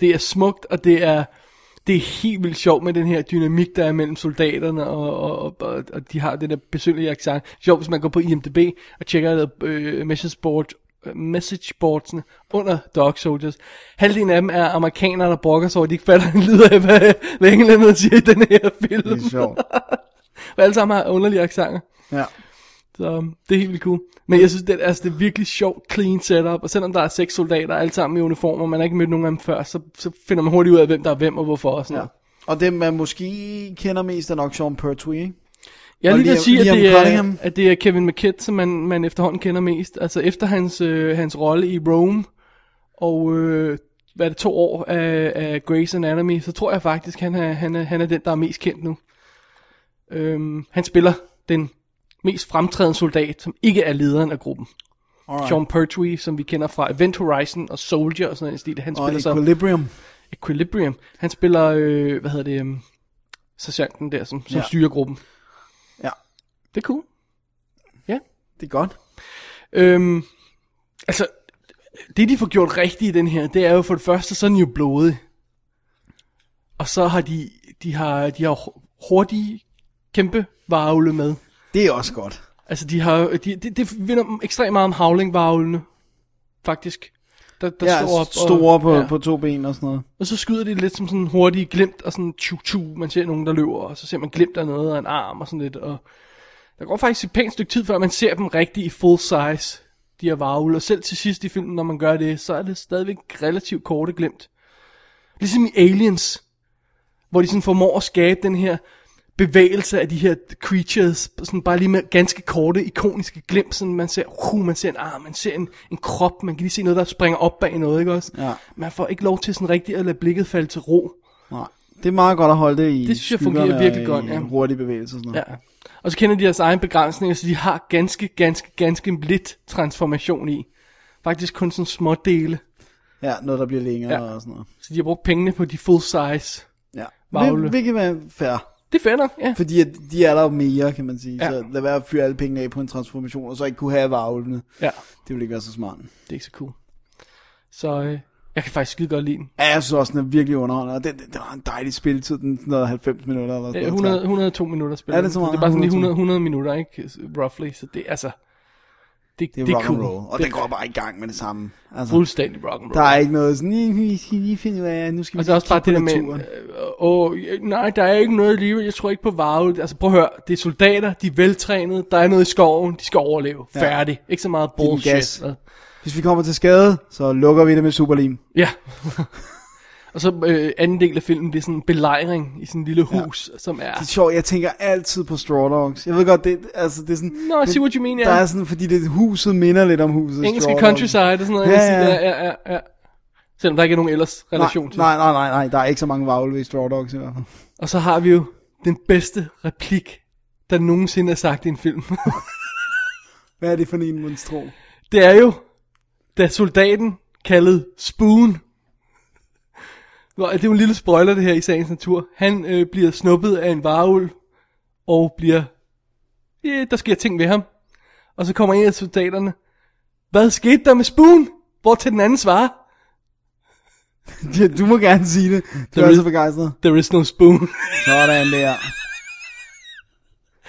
Det er smukt, og det er, det er helt vildt sjovt med den her dynamik, der er mellem soldaterne, og, og, og, og, de har det der besynderlige accent. Sjovt, hvis man går på IMDb og tjekker øh, message board, messageboardsene under Dog Soldiers. Halvdelen af dem er amerikanere, der brokker sig over, at de ikke fatter en lyd af, hvad, hvad englænderne siger i den her film. Det er sjovt. og <laughs> alle sammen har underlige accenter. Ja. Så det er helt vildt cool. Men jeg synes, det, er- altså, det er virkelig sjovt, clean setup. Og selvom der er seks soldater, alle sammen i uniformer, man har ikke mødt nogen af dem før, så, så finder man hurtigt ud af, hvem der er hvem og hvorfor. Og sådan ja. noget. Og dem, man måske kender mest, er nok Sean Pertwee, ikke? Jeg er lige ved at sige, at det, er, at det er Kevin McKidd, som man, man efterhånden kender mest. Altså efter hans, øh, hans rolle i Rome, og øh, hvad er det, to år af, af Grey's Anatomy, så tror jeg faktisk, han er, han, er, han er den, der er mest kendt nu. Øhm, han spiller den mest fremtrædende soldat, som ikke er lederen af gruppen. Alright. Sean Pertwee, som vi kender fra Event Horizon og Soldier og sådan en stil. Han Og spiller så Equilibrium. Equilibrium. Han spiller, øh, hvad hedder det, um, sergeanten der, som, som Ja. styrer gruppen. Det er cool. Ja. Det er godt. Øhm, altså, det de får gjort rigtigt i den her, det er jo for det første, så er den jo blodig. Og så har de, de har, de har hurtige, kæmpe varvle med. Det er også godt. Altså, de har, de, det, det vinder ekstremt meget om havling varvlene faktisk. Der, der ja, står op store og, på, ja. på to ben og sådan noget. Og så skyder de lidt som sådan hurtige glimt og sådan tju tju Man ser nogen, der løber, og så ser man glimt af noget af en arm og sådan lidt. Og Der går faktisk et pænt stykke tid, før man ser dem rigtig i full size, de her varulve. Og selv til sidst i filmen, når man gør det, så er det stadigvæk relativt korte glemt. Ligesom i Aliens, hvor de sådan formår at skabe den her bevægelse af de her creatures, sådan bare lige med ganske korte, ikoniske glimt, sådan man ser, uh, man ser en arm, man ser en, en krop, man kan lige se noget, der springer op bag noget, ikke også? Ja. Man får ikke lov til sådan rigtigt at lade blikket falde til ro. Nej. Det er meget godt at holde det i Det synes jeg fungerer virkelig godt, ja. hurtige bevægelser og sådan noget. Ja. Og så kender de deres egen begrænsninger, så de har ganske, ganske, ganske lidt transformation i. Faktisk kun sådan små dele. Ja, noget der bliver længere Ja. og sådan noget. Så de har brugt pengene på de full size. Ja. Hvil, hvilket er fair. Det er nok, ja. Fordi at de er der jo mere, kan man sige. Ja. Så lad være at fyre alle pengene af på en transformation, og så ikke kunne have varulvene. Ja. Det vil ikke være så smart. Det er ikke så cool. Så øh, jeg kan faktisk skide godt lide den. Ja, jeg synes også, den er virkelig underholdende. Og det, det, det var en dejlig spilletid, den sådan noget 90 minutter eller sådan Øh, noget. 100, 102 minutter spiller. Er det så meget? Det er bare sådan lige 100, 102? 100 minutter, ikke? Roughly. Så det er altså... Det, Det er, det er rock cool. and roll, og det det går bare i gang med det samme. Altså, Fuldstændig rock and roll. Der er ikke noget sådan, "Ih, vi skal lige finde ud af, nu skal vi Og så også bare det der med, naturen." øh, åh, nej, der er ikke noget livet, jeg tror ikke på varvel. Altså prøv at høre, det er soldater, de er veltrænede, der er noget i skoven, de skal overleve. Ja. Færdig. Ikke så meget den bullshit. gas. Hvis vi kommer til skade, så lukker vi det med superlim. Ja. <laughs> og så øh, anden del af filmen, det er sådan en belejring i sådan en lille hus, ja. som er... Det er sjovt, jeg tænker altid på Straw Dogs. Jeg ved godt, det, altså, det er sådan... Nå, I see what you mean, ja. Der er sådan, fordi det, huset minder lidt om huset. Engelske countryside og sådan noget. Ja, Ja, ja. ja. ja, ja. Selvom der ikke er nogen ellers relation nej, til. nej, nej, nej, nej, der er ikke så mange varulve i Straw Dogs i hvert fald. Og så har vi jo den bedste replik, der nogensinde er sagt i en film. <laughs> Hvad er det for en monstro? det er jo, da soldaten kaldet Spoon, Hvor- det er jo en lille spoiler det her i sagens natur, han øh, bliver snuppet af en varulv, og bliver, ja, der sker ting ved ham. Og så kommer en af soldaterne, hvad skete der med Spoon? Hvor til den anden svarer, <laughs> du må gerne sige det. Du er så begejstret. there is no Spoon. Sådan der.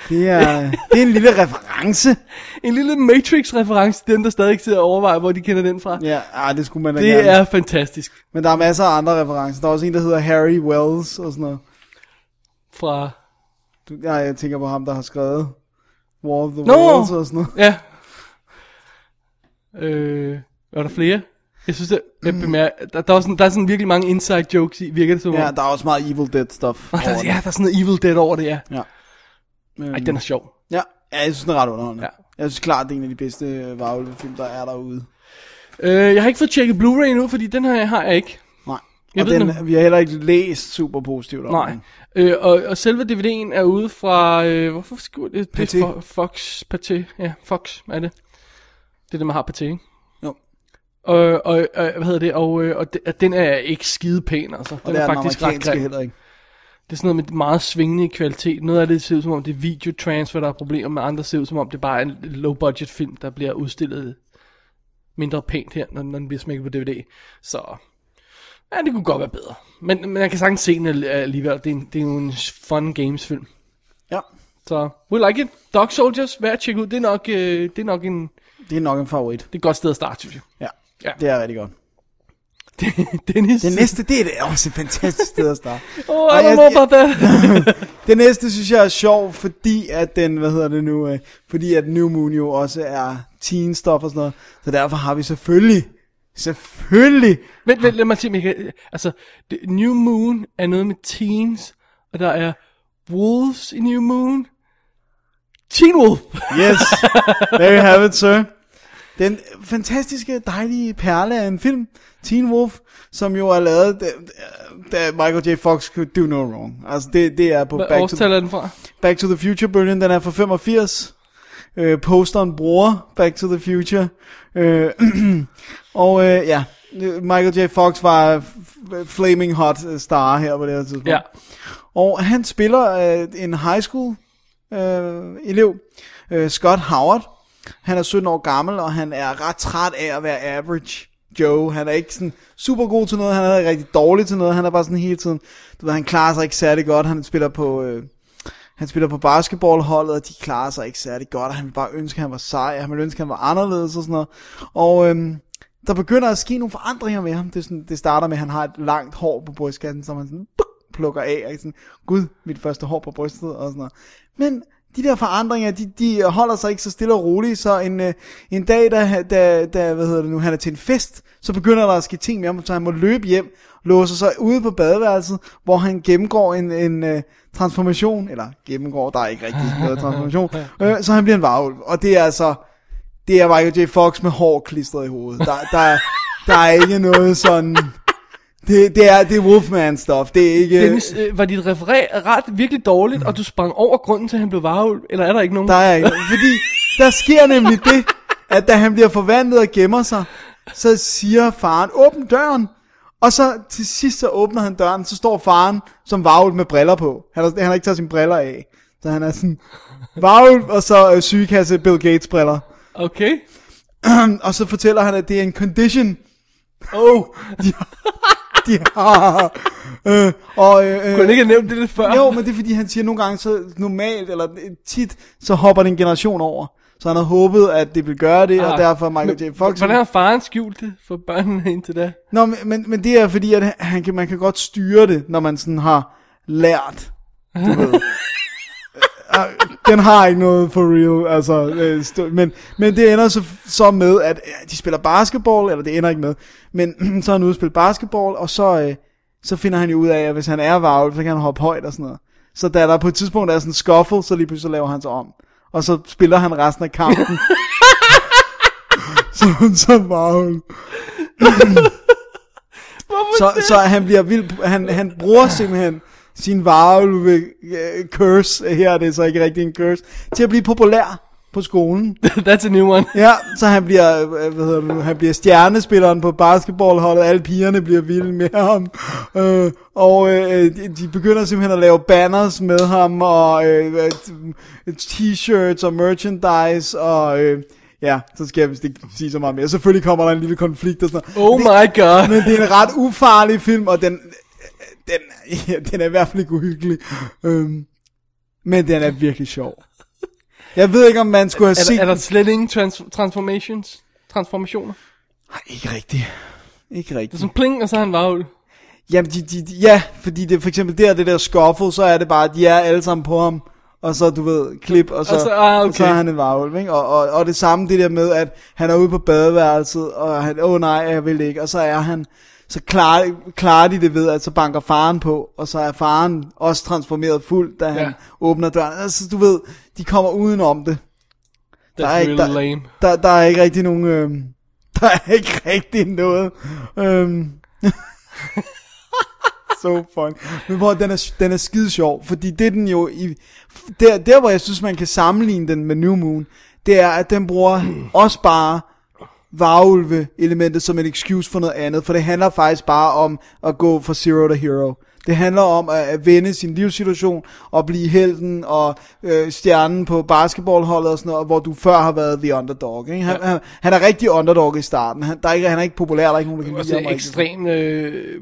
Det er, det er en lille reference. <laughs> en lille Matrix-reference dem, der stadig sidder og overvejer, hvor de kender den fra. Ja, ah, det skulle man da Det gerne. er fantastisk. Men der er masser af andre referencer. Der er også en, der hedder Harry Wells og sådan noget. Fra, Du, ja, jeg tænker på ham, der har skrevet War of the Nå! Worlds og sådan noget. ja. Øh, er der flere? Jeg synes, at jeg bemærker, der, der, er sådan, der er sådan virkelig mange inside jokes i, virker det som om. Ja, der er også meget Evil Dead stuff. Og der, over den. ja, der er sådan noget Evil Dead over det, ja. Ja. Ej, den er sjov. Ja, ja jeg synes, den er ret underholdende. Ja. Jeg synes klart, det er en af de bedste varulvefilm, der er derude. Øh, jeg har ikke fået tjekket Blu-ray endnu, fordi den her har jeg ikke. Nej. Jeg og ved den, den- vi har heller ikke læst super positivt om Nej. den. Øh, og, og selve DVD'en er ude fra, øh, hvorfor skriver det? Pathé. Fo- Fox Pathé. Ja, Fox er det. Det er det, man har Pathé, ikke? Jo. Og, og, og, hvad hedder det? Og, øh, og og den er ikke skide pæn, altså. Og Den det er er faktisk ret grim. heller ikke. Det er sådan noget med meget svingende kvalitet. Noget af det ser ud som om, det er videotransfer, der er problemer med. Andre ser ud som om, det bare er en low budget film, der bliver udstillet mindre pænt her, når, når den bliver smækket på DVD. Så ja, det kunne godt være bedre. Men, men jeg kan sagtens se den al- alligevel. Det er, en, det er jo en fun games film. Ja, Så we like it. Dog Soldiers, værd at tjekke ud. Det er nok, øh, det er nok en, det er nok en favorit. det er et godt sted at starte, synes jeg. Ja, Ja. det er rigtig godt. <laughs> Dennis. Det næste, det er det også et fantastisk sted at starte. Oh, I don't jeg- know about that. Det næste synes jeg er sjov, fordi at den, hvad hedder det nu, øh, fordi at New Moon jo også er teen stuff og sådan noget. Så derfor har vi selvfølgelig, selvfølgelig, Vent, vent, lad mig jeg kan... Altså, det, New Moon er noget med teens, og der er wolves i New Moon. Teen Wolf! yes, there you have it, sir. Den fantastiske, dejlige perle af en film, Teen Wolf, som jo er lavet, da, da Michael J. Fox could do no wrong. Altså, det, det er på Hvad Back to, er den fra? Back to the Future bølgen, den er fra 85. Øh, posteren bruger Back to the Future. Øh, <clears throat> og øh, ja, Michael J. Fox var flaming hot star her på det her tidspunkt. Ja. Og han spiller øh, en high school øh, elev, øh, Scott Howard. Han er 17 år gammel, og han er ret træt af at være average Joe. Han er ikke sådan super god til noget, han er rigtig dårlig til noget. Han er bare sådan hele tiden, du ved, han klarer sig ikke særlig godt. Han spiller på... Øh, han spiller på basketballholdet, og de klarer sig ikke særlig godt, og han vil bare ønske, at han var sej, og han vil ønske, at han var anderledes og sådan noget. Og øh, der begynder at ske nogle forandringer med ham. Det, sådan, det starter med, at han har et langt hår på brystkassen, som han sådan plukker af, og sådan, gud, mit første hår på brystet, og sådan noget. Men de der forandringer, de, de holder sig ikke så stille og roligt, så en, øh, en dag, da, da, da, hvad hedder det nu, han er til en fest, så begynder der at ske ting med ham, så han må løbe hjem, låse sig ude på badeværelset, hvor han gennemgår en, en uh, transformation, eller gennemgår, der er ikke rigtig <laughs> noget transformation, øh, så han bliver en varulv, og det er altså, det er Michael J. Fox med hår klistret i hovedet. Der, der, er, der er ikke noget sådan... Det, det er, det er Wolfman stuff. Det er ikke... Dennis, øh, var dit referat virkelig dårligt, og du sprang over grunden til, at han blev varulv? Eller er der ikke nogen? Der er ikke <laughs> Fordi der sker nemlig det, at da han bliver forvandlet og gemmer sig, så siger faren, åbn døren. Og så til sidst så åbner han døren, så står faren som varulv med briller på. Han har, han har ikke taget sine briller af. Så han er sådan, varulv, og så øh, sygekasse Bill Gates briller. Okay. <clears throat> og så fortæller han, at det er en condition. Oh. <laughs> <laughs> de, har... Øh, og, øh, Kunne han ikke have nævnt det lidt før? Jo, men det er fordi, han siger nogle gange, så normalt, eller tit, så hopper det en generation over. Så han havde håbet, at det ville gøre det, ah, og derfor Michael J. Fox... Hvordan har faren skjult det for børnene indtil da? Nå, men, men, men det er fordi, at han kan, man kan godt styre det, når man sådan har lært. Du ved. <laughs> Ah, den har ikke noget for real, altså, øh, men, men det ender så, så med, at de spiller basketball, eller det ender ikke med, men <clears throat> så er han ude og spille basketball, og så, øh, så finder han jo ud af, at hvis han er varvel, så kan han hoppe højt og sådan noget. Så da der på et tidspunkt er sådan en scuffle, så lige pludselig laver han sig om. Og så spiller han resten af kampen. som, som varvel. så, så han bliver vild, han, han bruger simpelthen sin varulve uh, curse, her er det så ikke rigtig en curse, til at blive populær på skolen. <laughs> That's a new one. ja, så han bliver, hvad hedder det, han bliver stjernespilleren på basketballholdet, alle pigerne bliver vilde med ham, uh, og uh, de, de begynder simpelthen at lave banners med ham, og uh, t-shirts og merchandise, og... Uh, Ja, så skal jeg vist ikke sige så meget mere. Selvfølgelig kommer der en lille konflikt og sådan noget. Oh my god. Men det er en ret ufarlig film, og den, den, <laughs> ja, den er i hvert fald ikke uhyggelig. Øhm, men den er virkelig sjov. Jeg ved ikke, om man skulle have er, set... Er der slet ingen trans- transformations? Transformationer? Nej, ikke rigtigt. Ikke rigtigt. Det er sådan pling, og så er han varulv. Jamen, de, de, de, ja, fordi det for eksempel der, det der scuffle, så er det bare, at de er alle sammen på ham, og så, du ved, klip, og så, og så, ah, okay. og så er han en varulv, ikke? Og, og, og det samme, det der med, at han er ude på badeværelset, og han, åh oh, nej, jeg vil ikke, og så er han, så klarer, klarer de det ved, at så banker faren på, og så er faren også transformeret fuldt, da han Ja. åbner døren. Altså, du ved, de kommer udenom det. That's er ikke, der, lame. Der, der er ikke rigtig nogen, øhm, <laughs> der er ikke rigtig noget, øhm, <laughs> so fun. Men hvor den er, den er skide sjov, fordi det er den jo i, der, der hvor jeg synes man kan sammenligne den med New Moon, det er at den bruger <clears throat> også bare varulve elementet som en excuse for noget andet, for det handler faktisk bare om at gå fra zero to hero. Det handler om at, at vende sin livssituation og blive helten og øh, stjernen på basketballholdet og sådan noget, hvor du før har været the underdog. Ikke? Han, ja. han, han er rigtig underdog i starten. Han, der er ikke, han er ikke populær, der er ikke nogen, der kan Det lide er ham. en ekstrem øh,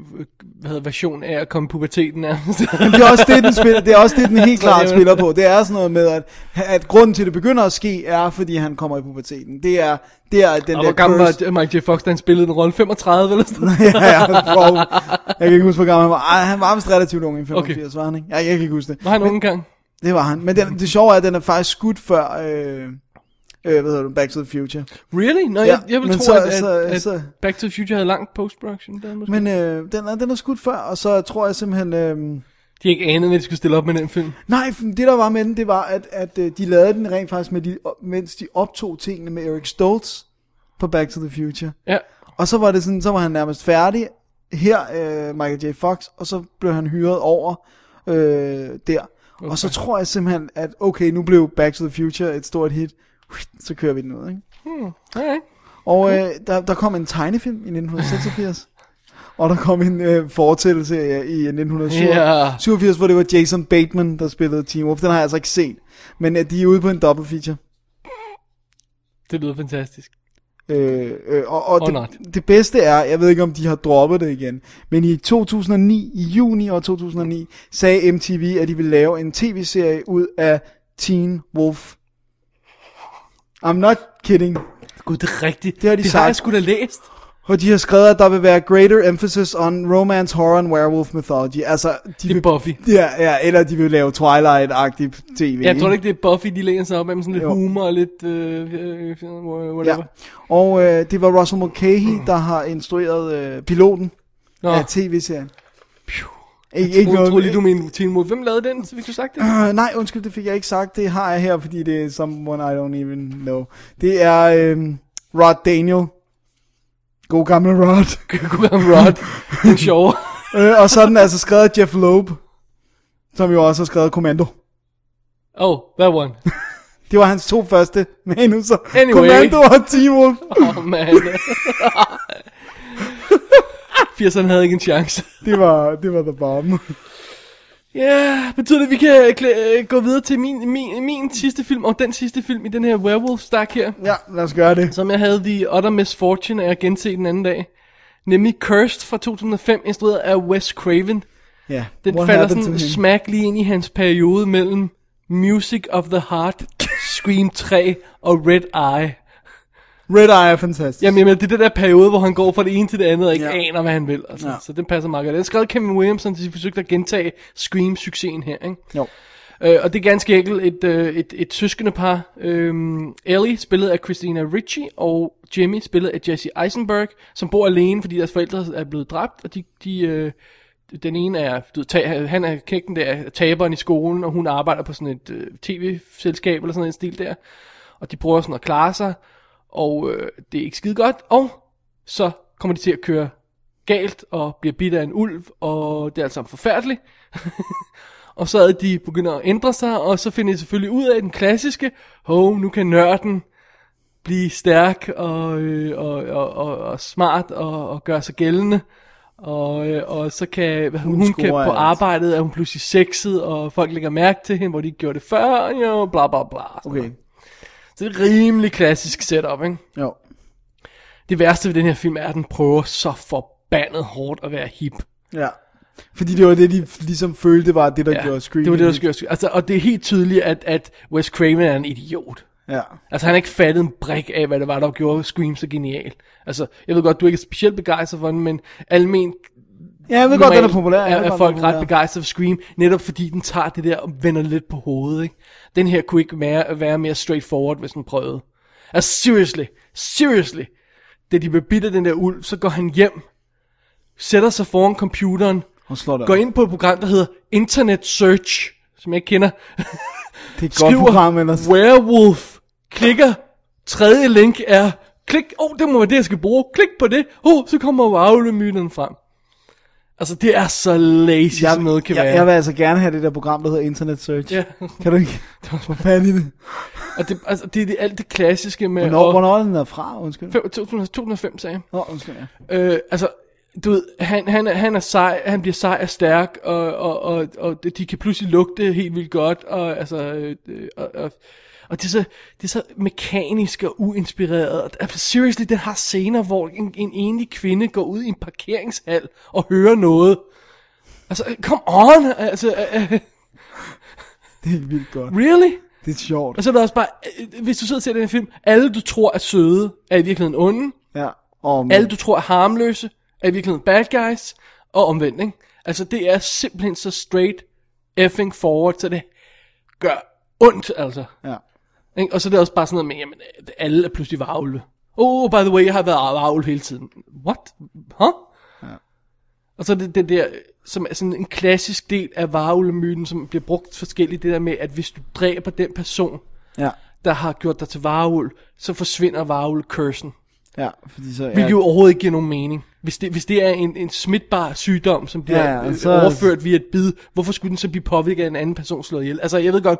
hvad hedder, version af at komme puberteten nærmest. <laughs> Men det er også det, den spiller, det er også det, den helt klart spiller på. Det er sådan noget med, at, at grunden til, at det begynder at ske, er, fordi han kommer i puberteten. Det er, det er den og der hvor gammel var Mike J. Fox, da han spillede den rolle? 35 eller sådan noget? <laughs> ja, ja, wow. Jeg kan ikke huske, hvor gammel han var. Ej, han var vist relativt ung i 85, okay. var han ikke? Ja, jeg kan ikke huske det. Var han ung engang? Det var han. Men den, det sjove er, at den er faktisk skudt før, øh, øh, hvad hedder det, Back to the Future. Really? Nå, Ja, jeg, jeg vil men tro, så- at, at, så- at så- Back to the Future havde lang post-production. Der, måske. Men øh, den, er, den er skudt før, og så tror jeg simpelthen... Øh, De ikke anet, at de skulle stille op med den film. nej, det der var med den, det var, at, at øh, de lavede den rent faktisk, med de, mens de optog tingene med Eric Stoltz på Back to the Future. Ja. Og så var det sådan, så var han nærmest færdig her, øh, Michael J. Fox, og så blev han hyret over øh, der. Okay. Og så tror jeg simpelthen, at okay, nu blev Back to the Future et stort hit. Så kører vi den ud, ikke? Hmm. Okay. Og øh, der, der kom en tegnefilm i 1986. og der kom en øh, fortællelse i 1987, Ja. hvor det var Jason Bateman, der spillede Team Wolf. Den har jeg altså ikke set. Men øh, de er ude på en double feature. Det lyder fantastisk. Øh, øh, og og det, not. det bedste er, jeg ved ikke om de har droppet det igen, men i 2009, i juni år 2009, sagde MTV, at de ville lave en tv-serie ud af Teen Wolf. I'm not kidding. Gud, det er rigtigt. Det har de det sagt. har jeg sgu da læst. Og de har skrevet, at der vil være greater emphasis on romance, horror and werewolf mythology. Altså, de Det er vil, Buffy. ja, ja, eller de vil lave Twilight-agtig tv. Jeg tror ikke, det er Buffy, de læner sig op med sådan lidt Jo. humor og lidt... Øh, øh, whatever. Ja. Og øh, det var Russell Mulcahy, der har instrueret øh, piloten Nå. af tv-serien. Ikke, Jeg ikke noget, lige, du mente Teen Wolf. Hvem lavede den, så fik du sagt det? Øh, nej, undskyld, det fik jeg ikke sagt. Det har jeg her, fordi det er someone I don't even know. Det er øh, Rod Daniel. God gamle Rod. <laughs> God gamle Rod. Den sjove. <laughs> øh, og så er den altså skrevet af Jeff Loeb, som jo også har skrevet Commando. Oh, that one. <laughs> Det var hans to første manuser. Anyway. Commando og Teen Wolf. Oh, man. 80'erne havde ikke en chance. det var, det var the bomb. Ja, betyder det, at vi kan klæ- øh, gå videre til min, min, min sidste film, og den sidste film i den her werewolf-stak her, Ja, lad os gøre det. som jeg havde The Utter Misfortune af at gense den anden dag. Nemlig Cursed fra 2005, instrueret af Wes Craven. Ja, Den what falder sådan smack lige ind i hans periode mellem Music of the Heart, Scream 3 og Red Eye. Red Eye er fantastisk. Jamen, jamen, det er den der periode, hvor han går fra det ene til det andet og ikke Ja. aner, hvad han vil. Altså. Ja. Så den passer meget godt. Den af Kevin Williamson, så de forsøgte at gentage Scream-succesen her. Ikke? Jo. Øh, og det er ganske enkelt et, øh, et, et søskende par. Øhm, Ellie, spillet af Christina Ricci, og Jimmy, spillet af Jesse Eisenberg, som bor alene, fordi deres forældre er blevet dræbt, og de, de, øh, den ene er, du ved, ta- han er kækken der, er taberen i skolen, og hun arbejder på sådan et øh, tv-selskab eller sådan en stil der. Og de prøver sådan at klare sig, og øh, det er ikke skide godt, og så kommer de til at køre galt, og bliver bidt af en ulv, og det er alt sammen forfærdeligt. <laughs> og så er de begynder at ændre sig, og så finder de selvfølgelig ud af den klassiske, hov, nu kan nørden blive stærk og, øh, og, og, og, og smart og, og gøre sig gældende. Og, øh, og så kan hvad, hun, hun kan på arbejdet, er hun pludselig sexet, og folk lægger mærke til hende, hvor de ikke gjorde det før, jo, bla bla bla. Okay. Så det er rimelig klassisk setup, ikke? Jo. Det værste ved den her film er, at den prøver så forbandet hårdt at være hip. Ja. Fordi det var det, de ligesom følte var det, der Ja, gjorde Scream. det var det, der gjorde Scream. Altså, og det er helt tydeligt, at, at Wes Craven er en idiot. Ja. Altså, han har ikke fattet en brik af, hvad det var, der gjorde Scream så genial. Altså, jeg ved godt, du ikke er specielt begejstret for den, men almen Ja, jeg ved godt, den er populær. Er, er folk ret populær. begejstrede for Scream, netop fordi den tager det der og vender lidt på hovedet, ikke? Den her kunne ikke være, være mere straightforward, hvis den prøvede. Altså, seriously, seriously. Da de af den der ulv, så går han hjem, sætter sig foran computeren, Og slår det går ind på et program, der hedder Internet Search, som jeg ikke kender, <laughs> Det er et godt program, ellers. Werewolf, klikker, tredje link er, klik, åh, oh, det må være det, jeg skal bruge, klik på det, oh, så kommer Wowlemyten frem. Altså, det er så lazy, Jeg, som noget kan jeg, være. jeg vil altså gerne have det der program, der hedder Internet Search. Ja. Kan du ikke <laughs> få fat i det? Og det, altså, det er det, alt det klassiske med... Hvornår, at- hvornår er den der fra, undskyld? Fem- 2000 2005, sagde jeg. Nå, undskyld, ja. Øh, altså, du ved, han, han, er- han er sej, han bliver sej og stærk, og, og, og, og de kan pludselig lugte helt vildt godt, og altså, øh, øh, og, og, og det er, så, det er så mekanisk og uinspireret. Altså, seriously, den har scener, hvor en, en enlig kvinde går ud i en parkeringshal og hører noget. Altså, come on! Altså, øh, Det er vildt godt. really? Det er sjovt. Og så er der også bare, øh, hvis du sidder og ser den her film, alle du tror er søde, er i virkeligheden onde. Ja. Og, Alle du tror er harmløse, er i virkeligheden bad guys, og omvendt, ikke? Altså, det er simpelthen så straight effing forward, så det gør ondt, altså. Ja. Ikke? Og så er det også bare sådan noget med, jamen, alle er pludselig varulve. Oh, by the way, jeg har været varulve hele tiden. What? Huh? Ja. Og så er det den der, som er sådan en klassisk del af varulvemyten, som bliver brugt forskelligt, det der med, at hvis du dræber den person, Ja. der har gjort dig til varulv, så forsvinder varulv-cursen. Ja, fordi så... Hvilket jo overhovedet ikke giver nogen mening. Hvis det, hvis det er en, en smitbar sygdom, som bliver Ja, ja, så... overført via et bid, hvorfor skulle den så blive påvirket af en anden person slået ihjel? Altså, jeg ved godt,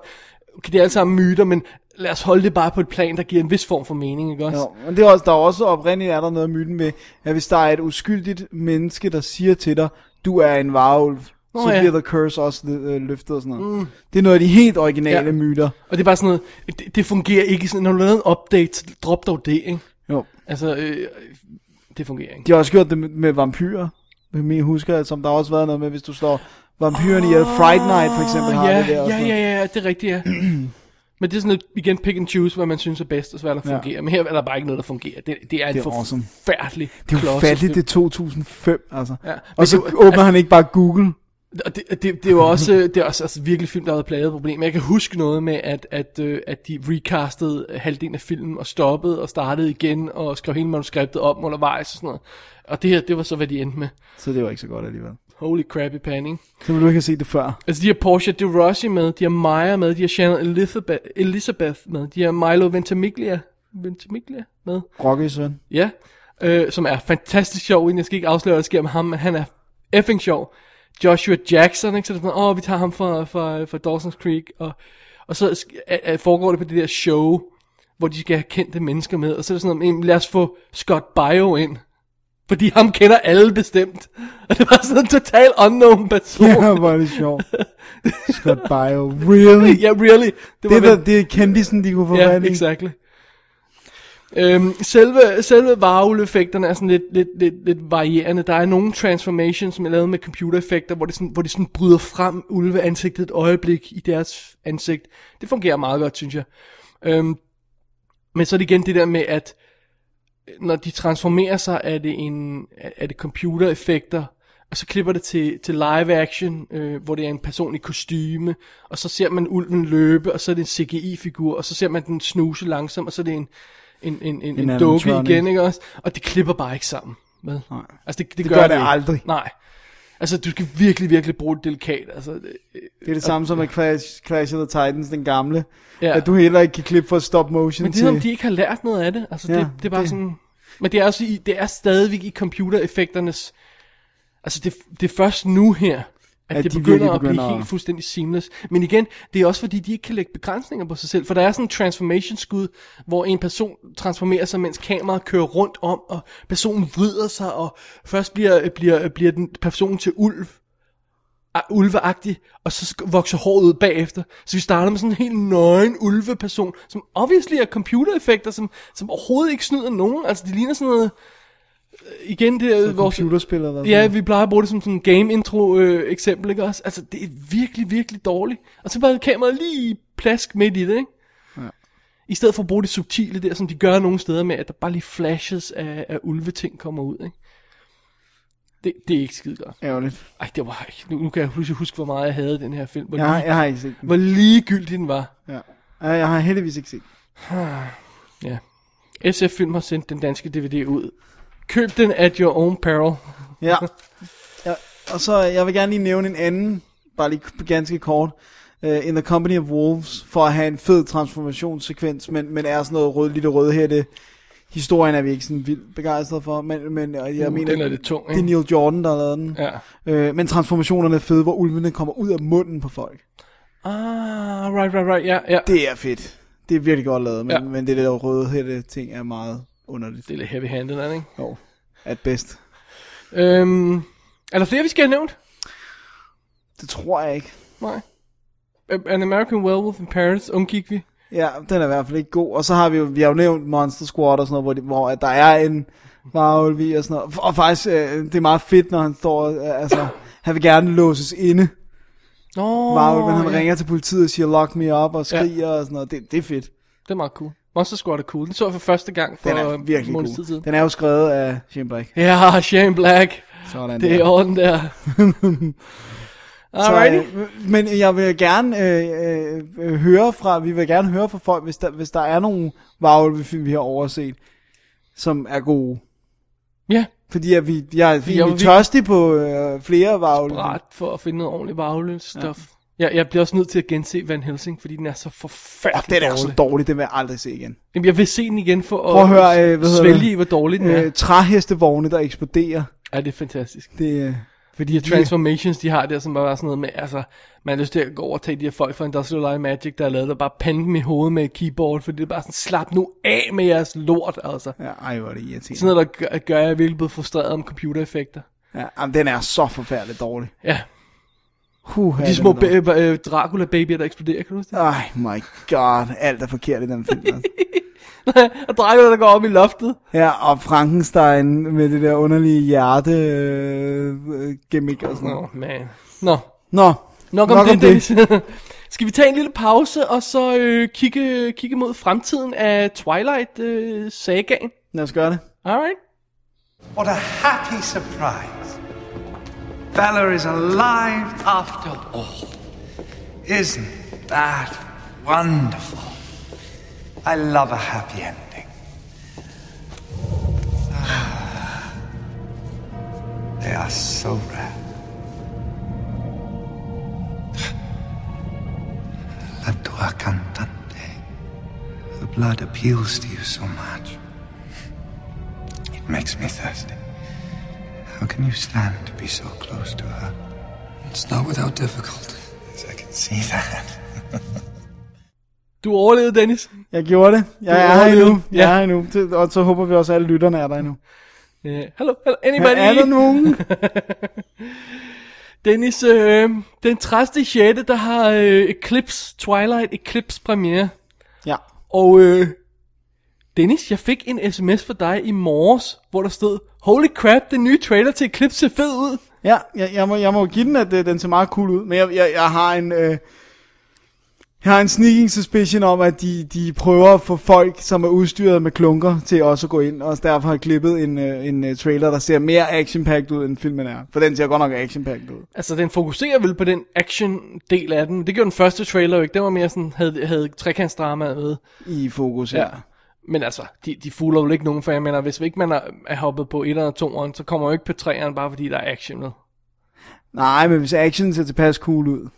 okay, det er alle sammen myter, men lad os holde det bare på et plan, der giver en vis form for mening, ikke også? Jo, men det er også, der er også oprindeligt er der noget myten med, at hvis der er et uskyldigt menneske, der siger til dig, du er en varulv, Nå, så ja. bliver the curse også øh, løftet og sådan noget. Mm. Det er noget af de helt originale Ja. myter. Og det er bare sådan noget, det, det fungerer ikke sådan, når du laver en update, drop dog det, ikke? Jo. Altså, øh, det fungerer ikke. De har også gjort det med, med vampyrer. Jeg husker, at som der har også været noget med, hvis du slår vampyrerne i Fright Night for eksempel, har ja, det der. ja, ja, ja, det er rigtigt, ja. <clears throat> Men det er sådan lidt, igen, pick and choose, hvad man synes er bedst, og så hvad der Ja. fungerer. Men her er der bare ikke noget, der fungerer. Det, det er en Det er awesome. forfærdelig Det er jo fattigt, det er 2005, altså. Ja, Og så det- åbner han ikke bare Google. Og det, det, det er jo også, det er også altså, virkelig film, der har været plaget problemer. Jeg kan huske noget med, at, at, øh, at de recastede halvdelen af filmen, og stoppede og startede igen, og skrev hele manuskriptet om undervejs og sådan noget. Og det her, det var så, hvad de endte med. Så det var ikke så godt alligevel. Holy crappy panning. Så vil du ikke have set det før. Altså, de har Portia de Rossi med, de har Maya med, de har Shannon Elizabeth, Elizabeth med, de har Milo Ventimiglia, Ventimiglia med. Rocky søn. Ja, øh, som er fantastisk sjov, jeg skal ikke afsløre, hvad der sker med ham, men han er effing sjov. Joshua Jackson, ikke? Så det er sådan, åh, vi tager ham fra, fra, fra Dawson's Creek, og, og så foregår det på det der show, hvor de skal have kendte mennesker med, og så er det sådan, noget, lad os få Scott Bio ind, fordi ham kender alle bestemt, og det var sådan en total unknown person. Ja, hvor er det sjovt. Scott Bio. Really? <laughs> ja, really. Det, var det, der, det er kendisen, de kunne få Ja, fat i. exactly. Øhm, selve, selve varuleffekterne er sådan lidt, lidt, lidt, lidt varierende. Der er nogle transformations, som er lavet med computereffekter, hvor det, sådan, hvor det sådan bryder frem ulveansigtet et øjeblik i deres ansigt. Det fungerer meget godt, synes jeg. Øhm, men så er det igen det der med, at når de transformerer sig, er det, en, er det computereffekter, og så klipper det til, til live action, øh, hvor det er en person i kostyme, og så ser man ulven løbe, og så er det en CGI-figur, og så ser man den snuse langsomt, og så er det en, en, en, en, En en dukke igen, ikke også? Og det klipper bare ikke sammen. Vel? Nej. Altså det, det, Det gør, gør det ikke. aldrig. Nej. Altså du skal virkelig, virkelig bruge det delikat. Altså, det, Det er det samme som med Clash, Clash of the Titans, den gamle. Ja. At du heller ikke kan klippe fra stop motion Men det er til... som, de ikke har lært noget af det. Altså, Ja, det, det er bare det- sådan... Men det er, også i, det er stadigvæk i computereffekternes... Altså, det, det er først nu her, at, At det de begynder virkelig at blive begynder at- helt fuldstændig seamless. Men igen, det er også fordi, de ikke kan lægge begrænsninger på sig selv. For der er sådan en transformation-skud, hvor en person transformerer sig, mens kameraet kører rundt om, og personen vrider sig, og først bliver, bliver, bliver den personen til ulv, ulveagtig, og så vokser håret ud bagefter. Så vi starter med sådan en helt nøgen ulveperson, som obviously er computereffekter, som, som overhovedet ikke snyder nogen. Altså, det ligner sådan noget... Igen, det er Så vores... computerspil eller Ja, vi plejer at bruge det som sådan en game intro øh, eksempel, ikke også? Altså, det er virkelig, virkelig dårligt. Og så bare kameraet lige plask midt i det, ikke? Ja. I stedet for at bruge det subtile der, som de gør nogle steder med, at der bare lige flashes af, af ulveting kommer ud, ikke? Det, det er ikke skide godt. Ærgerligt. Ej, det var ikke. Nu, nu kan jeg pludselig huske, hvor meget jeg havde den her film. Hvor, Jeg har, lige, jeg har ikke set den. hvor ligegyldig den var. Ja. Jeg har heldigvis ikke set <sighs> Ja. SF Film har sendt den danske DVD ud. Køb den at your own peril. <laughs> Ja. ja. Og så, jeg vil gerne lige nævne en anden, bare lige ganske kort. Uh, In the Company of Wolves, for at have en fed transformationssekvens, men, men er sådan noget rød, lille rød her, det Historien er vi ikke sådan vildt begejstret for, men, men jeg Uh, mener, den er lidt tung, det er ikke? Neil Jordan, der har lavet den. Ja. Øh, men transformationerne er fede, hvor ulvene kommer ud af munden på folk. Ah, right, right, right, ja, ja. Det er fedt. Det er virkelig godt lavet, men, Ja. men det der røde hætte ting er meget underligt. Det er lidt heavy-handed, er det ikke? Jo, at bedst. Øhm, er der flere, vi skal have nævnt? Det tror jeg ikke. Nej. An American Werewolf in Paris undgik vi. Ja, den er i hvert fald ikke god. Og så har vi jo, vi har jo nævnt Monster Squad og sådan noget, hvor, de, hvor at der er en varulv i og sådan noget. Og faktisk, øh, det er meget fedt, når han står, øh, altså, han vil gerne låses inde. Nå, Varulv, men han ja. ringer til politiet og siger, lock me up og skriger og sådan noget. Det, det er fedt. Det er meget cool. Monster Squad er cool. Den så jeg for første gang for Den er en virkelig måneds tid cool. siden. Den er jo skrevet af Shane Black. Ja, Shane Black. Sådan det er der. orden der. <laughs> Alrighty. Så, øh, men jeg vil gerne øh, øh, øh, høre fra, vi vil gerne høre fra folk, hvis der, hvis der er nogle varulvefilm, vi har overset, som er gode. Ja. Fordi at vi, jeg, vi, jeg var er tørstige på øh, flere varulve. Bræt for at finde noget ordentligt varulve-stof. Ja. Jeg, jeg bliver også nødt til at gense Van Helsing, fordi den er så forfærdelig den er dårlig. så dårlig, den vil jeg aldrig se igen. Jamen, jeg vil se den igen for Prøv at høre, øh, hvad svælge i, hvor dårlig den er. Øh, træhestevogne, der eksploderer. Ja, det er fantastisk. Det, øh, For de her transformations, de har der, som bare er sådan noget med, altså, man har lyst til at gå over og tage de her folk fra Industrial Light Magic, der er lavet, der bare pande dem i hovedet med et keyboard, for det er bare sådan, slap nu af med jeres lort, altså. ja, ej, hvor er det irriterende. Sådan noget, der gør, gør jeg virkelig blevet frustreret om computereffekter. Ja, jamen, den er så forfærdeligt dårlig. Ja, Huh, de små ba- øh, Dracula-babyer, der eksploderer, kan du huske det? Ej, my god, alt er forkert i den film. Altså. <laughs> og Dracula, der går op i loftet. Ja, og Frankenstein med det der underlige hjerte øh, øh, gimmick og sådan noget. Nå, man. Nå, Nå, Nok om Nok det, om det. <laughs> Skal vi tage en lille pause, og så øh, kigge, kigge mod fremtiden af Twilight-sagaen? Lad os gøre det. Alright. What a happy surprise. Bella is alive after all. Isn't that wonderful? I love a happy ending. <sighs> They are so rare. <sighs> La tua cantante. The blood appeals to you so much. It makes me thirsty. How can you stand to be so close to her? It's not without difficulty. Yes, I can see that. Du overlevede, Dennis. Jeg gjorde det. Jeg Du er her endnu. Jeg Ja. er her endnu. Og så håber vi også, at alle lytterne er der endnu. Uh, hello, hello, anybody? Er der nogen? <laughs> Dennis, øh, den 30. 6. der har øh, Eclipse, Twilight Eclipse premiere. Ja. Og øh, Dennis, jeg fik en sms fra dig i morges, hvor der stod, Holy crap, den nye trailer til Eclipse ser fed ud. Ja, jeg, jeg, må, jeg må give den, at øh, den ser meget cool ud. Men jeg, jeg, jeg har en... Øh, jeg har en sneaking suspicion om, at de, de prøver at få folk, som er udstyret med klunker, til også at gå ind, og derfor har klippet en, øh, en øh, trailer, der ser mere action ud, end filmen er. For den ser godt nok action ud. Altså, den fokuserer vel på den action-del af den. Det gjorde den første trailer jo ikke. Den var mere sådan, havde, havde trekantsdrama med. I fokus, ja. Men altså, de, de fooler jo ikke nogen, for jeg mener, hvis ikke man er, er hoppet på 1 eller 2, så kommer jo ikke på 3'eren, bare fordi der er action med. Nej, men hvis action ser tilpas cool ud.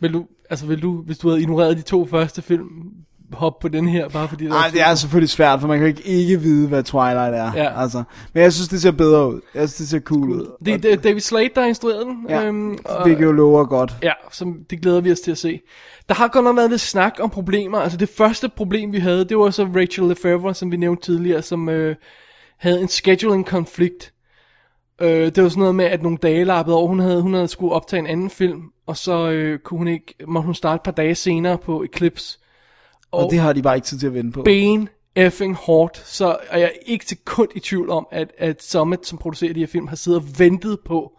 Vil du, altså vil du, hvis du havde ignoreret de to første film, hoppe på den her, bare fordi Nej, det er selvfølgelig svært, for man kan ikke, ikke vide, hvad Twilight er. Ja. Altså. Men jeg synes, det ser bedre ud. Jeg synes, det ser cool ud. Det, er David Slade, der har instrueret den. Ja, øhm, hvilket jo lover godt. Ja, som det glæder vi os til at se. Der har godt nok været lidt snak om problemer. Altså det første problem, vi havde, det var så Rachel Lefevre, som vi nævnte tidligere, som øh, havde en scheduling-konflikt. Øh, det var sådan noget med, at nogle dage lappede over. Hun havde, hun havde skulle optage en anden film, og så øh, kunne hun ikke, måtte hun starte et par dage senere på Eclipse. Og, og det har de bare ikke tid til at vente på. Ben effing hårdt, så er jeg ikke til kun i tvivl om, at, at Summit, som producerer de her film, har siddet og ventet på,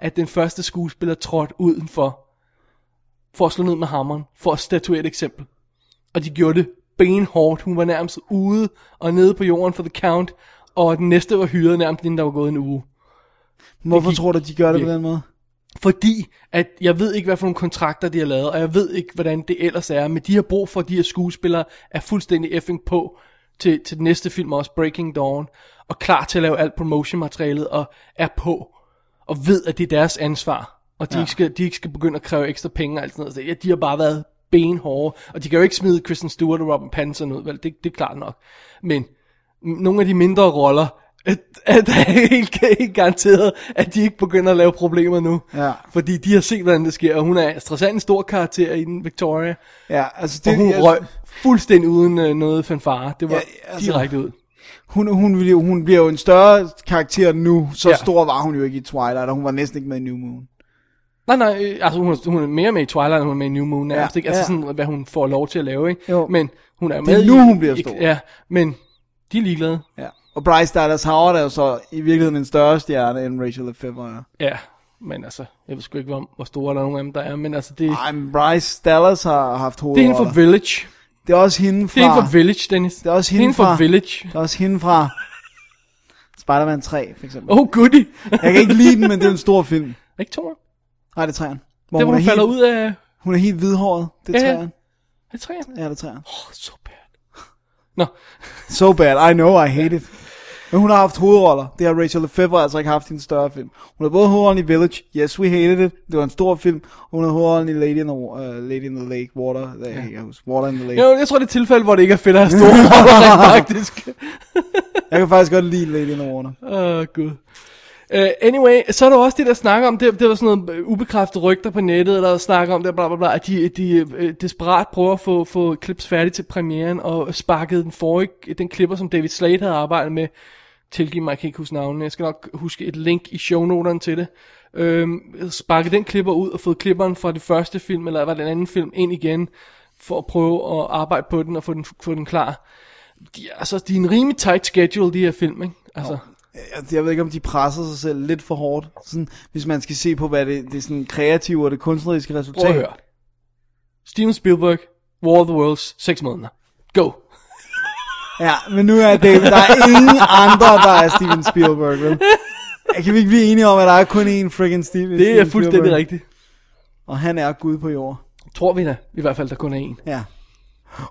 at den første skuespiller trådte udenfor, for at slå ned med hammeren, for at statuere et eksempel. Og de gjorde det benhårdt. Hun var nærmest ude og nede på jorden for The Count, og den næste var hyret nærmest inden der var gået en uge. Hvorfor gik tror du, de gør det på den måde? Fordi, at jeg ved ikke, hvad for nogle kontrakter de har lavet, og jeg ved ikke, hvordan det ellers er, men de har brug for, at de her skuespillere er fuldstændig effing på til, til den næste film også, Breaking Dawn, og klar til at lave alt promotion-materialet, og er på, og ved, at det er deres ansvar, og de, Ja. ikke, skal, de ikke skal begynde at kræve ekstra penge og alt sådan noget. Så ja, de har bare været benhårde, og de kan jo ikke smide Kristen Stewart og Robin Pattinson ud, vel, det, det er klart nok. Men nogle af de mindre roller, at, at er helt, helt garanteret, at de ikke begynder at lave problemer nu. Ja. Fordi de har set, hvordan det sker, og hun er interessant en stor karakter i den, Victoria. Ja, altså Det, det- og hun jeg- røg fuldstændig uden øh, noget fanfare. Det var Ja, altså- direkte ud. Hun, hun, vil jo, hun bliver jo en større karakter nu. Så Ja. stor var hun jo ikke i Twilight, og hun var næsten ikke med i New Moon. Nej, nej, øh, altså hun, er- hun er mere med i Twilight, end hun er med i New Moon nærmest, Ja, ikke? Altså ja. sådan, hvad hun får lov til at lave, ikke? Jo. Men hun er Det med er nu, hun bliver stor. Ja, men de er ligeglade. Ja. Og Bryce Dallas Howard er jo så i virkeligheden en større stjerne, end Rachel Lefevre er. Ja, men altså, jeg ved sgu ikke, hvor, hvor store der er nogen af dem, der er, men altså det... Ej, men Bryce Dallas har haft Det er hende fra Village. Det er også hende fra... Det er hende fra Village, Dennis. Det er også Det er hende, hende fra fra... Village. Det er også hende fra... Spider-Man 3, for eksempel. Oh, goody. Jeg kan ikke lide den, men det er en stor film. Ikke toren? Nej, det er træerne. Det, hvor hun er falder helt, ud af... Hun er helt hvidhåret. Det er Ja, træerne. Er det træerne? Ja, det er træerne. Oh, so bad. Nå. <laughs> So bad. I know, I hate it. Men hun har haft hovedroller. Det har Rachel Lefevre altså ikke haft i en større film. Hun har både hovedrollen i Village. Yes, we hated it. Det var en stor film. Hun har hovedrollen i Lady in the, uh, Lady in the Lake. Water. Ja. Jeg husker. Water in the Lake. Jo, jeg tror, det er et tilfælde, hvor det ikke er fedt at have store roller, <laughs> faktisk. Jeg kan faktisk godt lide Lady in the Water. Åh, oh, gud. Uh, anyway, så er der også det, der snakker om, det, det var sådan noget ubekræftede rygter på nettet, der snakker om det, bla bla bla, at de, de uh, desperat prøver at få, få clips færdigt til premieren, og sparkede den forrige, den klipper, som David Slade havde arbejdet med, tilgiv mig, jeg kan ikke huske navnet, jeg skal nok huske et link i shownoterne til det, øhm, sparket den klipper ud, og fået klipperen fra det første film, eller var den anden film, ind igen, for at prøve at arbejde på den, og få den, få den klar. De, er- altså, de er en rimelig tight schedule, de her film, ikke? Altså, jeg, jeg ved ikke, om de presser sig selv lidt for hårdt. Sådan, hvis man skal se på, hvad det, det sådan kreative og det kunstneriske resultat. Prøv at høre. Steven Spielberg, War of the Worlds, 6 måneder. Go. Ja, men nu er det, der er ingen andre, der er Steven Spielberg, vel? <laughs> Kan vi ikke blive enige om, at der er kun én friggin' Steven Det er Steven fuldstændig Spielberg? rigtigt. Og han er Gud på jord. Tror vi da. I hvert fald, der kun er en. Ja.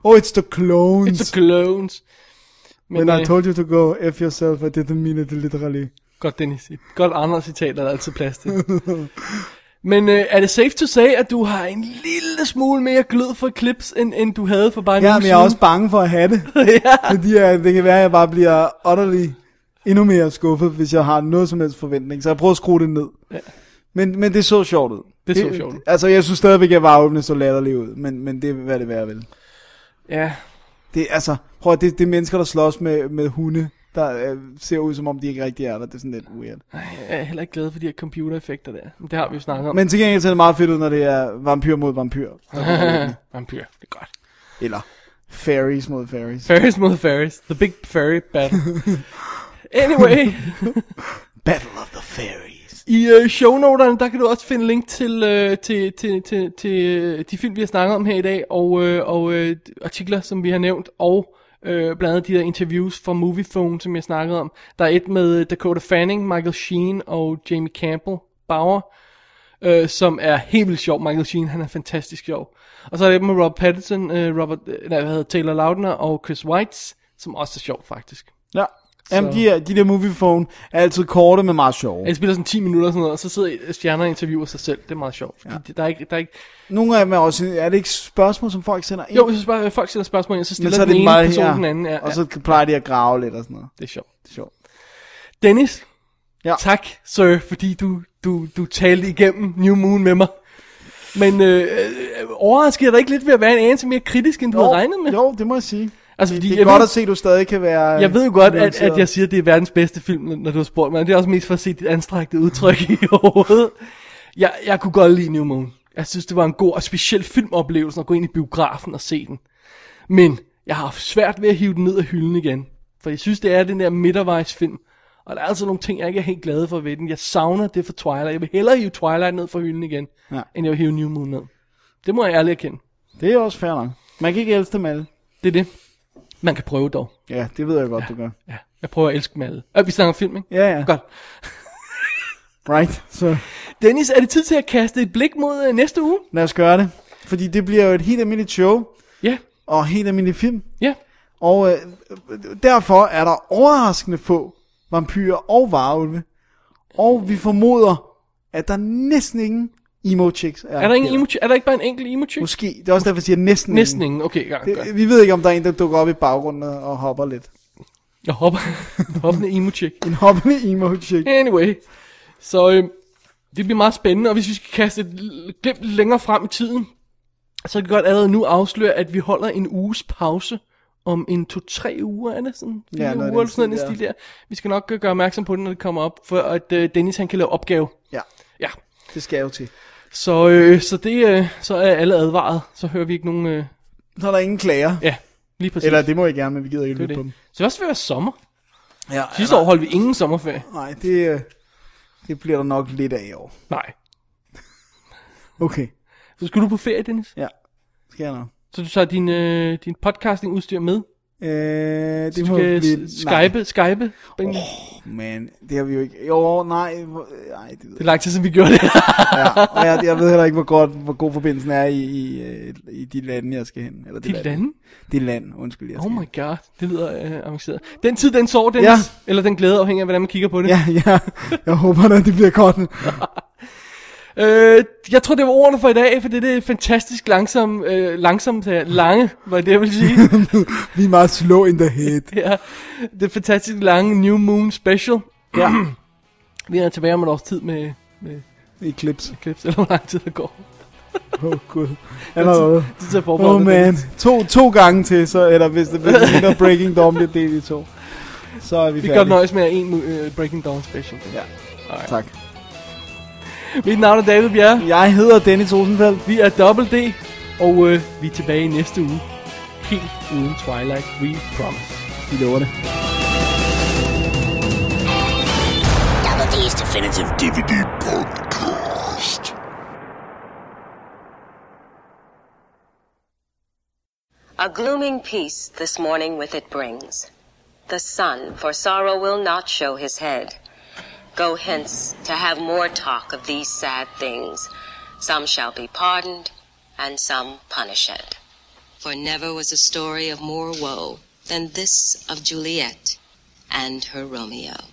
Oh, it's the clones. It's the clones. When I øh, told you to go F yourself, I didn't mean it literally. Godt, Dennis. Godt andre citater, der er altid plads til. <laughs> Men øh, er det safe to say, at du har en lille smule mere glød for clips, end, end du havde for bare en Ja, men jeg er også bange for at have det. <laughs> ja. Fordi uh, det kan være, at jeg bare bliver utterly endnu mere skuffet, hvis jeg har noget som helst forventning. Så jeg prøver at skrue det ned. Ja. Men, men det så sjovt ud. Det så sjovt ud. Altså, jeg synes stadigvæk, at varvene så latterligt ud. Men, men det er, hvad det værd vel. Ja. Det, altså, prøv at, det, det er mennesker, der slås med, med hunde, der øh, ser ud, som om de ikke rigtig er der. Det er sådan lidt weird. Jeg er heller ikke glad for de her computereffekter der. Men det har vi jo snakket om. Men til gengæld ser det meget fedt ud, når det er vampyr mod vampyr. <laughs> Vampyr, det er godt. Eller fairies mod fairies. Fairies mod fairies. The big fairy battle. <laughs> anyway. Battle of the fairies. I øh, shownoterne, der kan du også finde link til, øh, til, til, til, til øh, de film, vi har snakket om her i dag, og, øh, og øh, artikler, som vi har nævnt, og øh, blandt andet de der interviews fra Moviephone, som jeg snakkede om. Der er et med øh, Dakota Fanning, Michael Sheen og Jamie Campbell Bauer, øh, som er helt vildt sjov. Michael Sheen, han er fantastisk sjov. Og så er der med Robert Pattinson, øh, Robert, øh, nej, hvad hedder Taylor Lautner og Chris Weitz, som også er sjov faktisk. Ja. Jamen, de, her, de der moviephone er altid korte, men meget sjove. Jeg spiller sådan 10 minutter og sådan noget, og så sidder stjerner og interviewer sig selv. Det er meget sjovt. Fordi ja. der, er ikke, der er ikke... Nogle af dem er også, er det ikke spørgsmål, som folk sender ind? Jo, hvis bare, folk stiller spørgsmål ind, så Men stiller så er den det ene meget, person ja. den anden. Ja, Og så plejer de at grave lidt og sådan noget. Det er sjovt. Det er sjovt. Dennis, ja. tak, sir, fordi du, du, du talte igennem New Moon med mig. Men øh, øh, overrasker jeg dig ikke lidt ved at være en anelse mere kritisk, end du Jo, havde regnet med? Jo, det må jeg sige. Altså, det, fordi det er jeg godt ved- at se, at du stadig kan være... Jeg ved jo godt, at, at jeg siger, at det er verdens bedste film, når du har spurgt mig. men Det er også mest for at se dit anstrækte udtryk i <laughs> hovedet. Jeg, jeg kunne godt lide New Moon. Jeg synes, det var en god og speciel filmoplevelse at gå ind i biografen og se den. Men jeg har haft svært ved at hive den ned af hylden igen. For jeg synes, det er den der midtervejsfilm. Og der er altså nogle ting, jeg ikke er helt glad for ved den. Jeg savner det for Twilight. Jeg vil hellere hive Twilight ned fra hylden igen, Ja. end jeg vil hive New Moon ned. Det må jeg ærligt erkende. Det er også fair nok. Man kan ikke elske dem alle. Det er det. Man kan prøve dog. Ja, det ved jeg godt, du gør. Ja, jeg prøver at elske dem alle. Øh, vi snakker film, ikke? Ja, ja. Godt. Right, så Dennis, er det tid til at kaste et blik mod øh, næste uge? lad os gøre det. Fordi det bliver jo et helt almindeligt show. Ja. Og helt almindelig film. Ja. Og øh, derfor er der overraskende få vampyrer og varulve. Og vi formoder, at der næsten ingen emo chicks er. Er der, ingen emo, er der ikke bare en enkelt emo chick? Måske. Det er også derfor, jeg siger næsten Næsten ingen. Okay, ja, Det, godt. vi ved ikke, om der er en, der dukker op i baggrunden og hopper lidt. Jeg hopper. <laughs> en hoppende emo chick. En hoppende emo chick. Anyway. Så øh, det bliver meget spændende, og hvis vi skal kaste et glimt lidt længere frem i tiden, så kan vi godt allerede nu afsløre, at vi holder en uges pause om en to-tre uger, er det sådan? Fire Ja, noget uger eller sådan en stil der. Vi skal nok gøre opmærksom på det, når det kommer op, for at øh, Dennis han kan lave opgave. Ja. Ja. Det skal jeg jo til. Så, øh, så det, øh, så er alle advaret, så hører vi ikke nogen... Øh, Så er der ingen klager. ja, lige præcis. Eller det må jeg gerne, men vi gider ikke lytte på dem. Så det også være sommer. Ja, Sidste år holdt vi ingen sommerferie. Nej, det, øh, det bliver der nok lidt af i år. Nej. <laughs> Okay. Så skal du på ferie, Dennis? Ja, skal jeg nok. Så du tager din, øh, din podcasting udstyr med? Øh, det Så må du kan blive... s- skype, skype? Oh. Men det har vi jo ikke... Jo, nej, hvor- nej, det ved Det er lang tid siden, vi gjorde det. <laughs> ja, og jeg, jeg ved heller ikke, hvor, godt, hvor god forbindelsen er i, i, øh, i de lande, jeg skal hen. Eller det De land. lande? Det land, undskyld, jeg Oh skal my god, det lyder øh, avanceret. Den tid, den sår, Dennis. Ja. Eller den glæde, afhængig af, hvordan man kigger på det. Ja, ja, jeg håber, at det bliver godt. <laughs> Øh, jeg tror, det var ordene for i dag, for det er det fantastisk langsom, øh, langsomt, øh, lange, hvad det jeg vil sige. <laughs> vi er meget slow in the head. <laughs> ja, det fantastisk lange New Moon Special. <clears throat> Ja. vi er tilbage om et års tid med, med I clips. clips, eller hvor lang tid der går. Åh, oh, <laughs> gud. Allerede. Det er til at forberede Oh man. To, to gange til, så, eller hvis det hvis det er Breaking Dawn bliver delt i to. Så er vi, Vi færdige. kan nøjes med en uh, Breaking Dawn special. Ja, Alright. tak. Mit navn er David Bjerre. Jeg hedder Dennis Rosenfeldt. Vi er Double D, og uh, vi er tilbage i næste uge. Helt uden Twilight, we promise. Vi lover det. Definitive DVD podcast. A glooming peace this morning with it brings. The sun, for sorrow will not show his head. Go hence to have more talk of these sad things. Some shall be pardoned, and some punished. For never was a story of more woe than this of Juliet and her Romeo.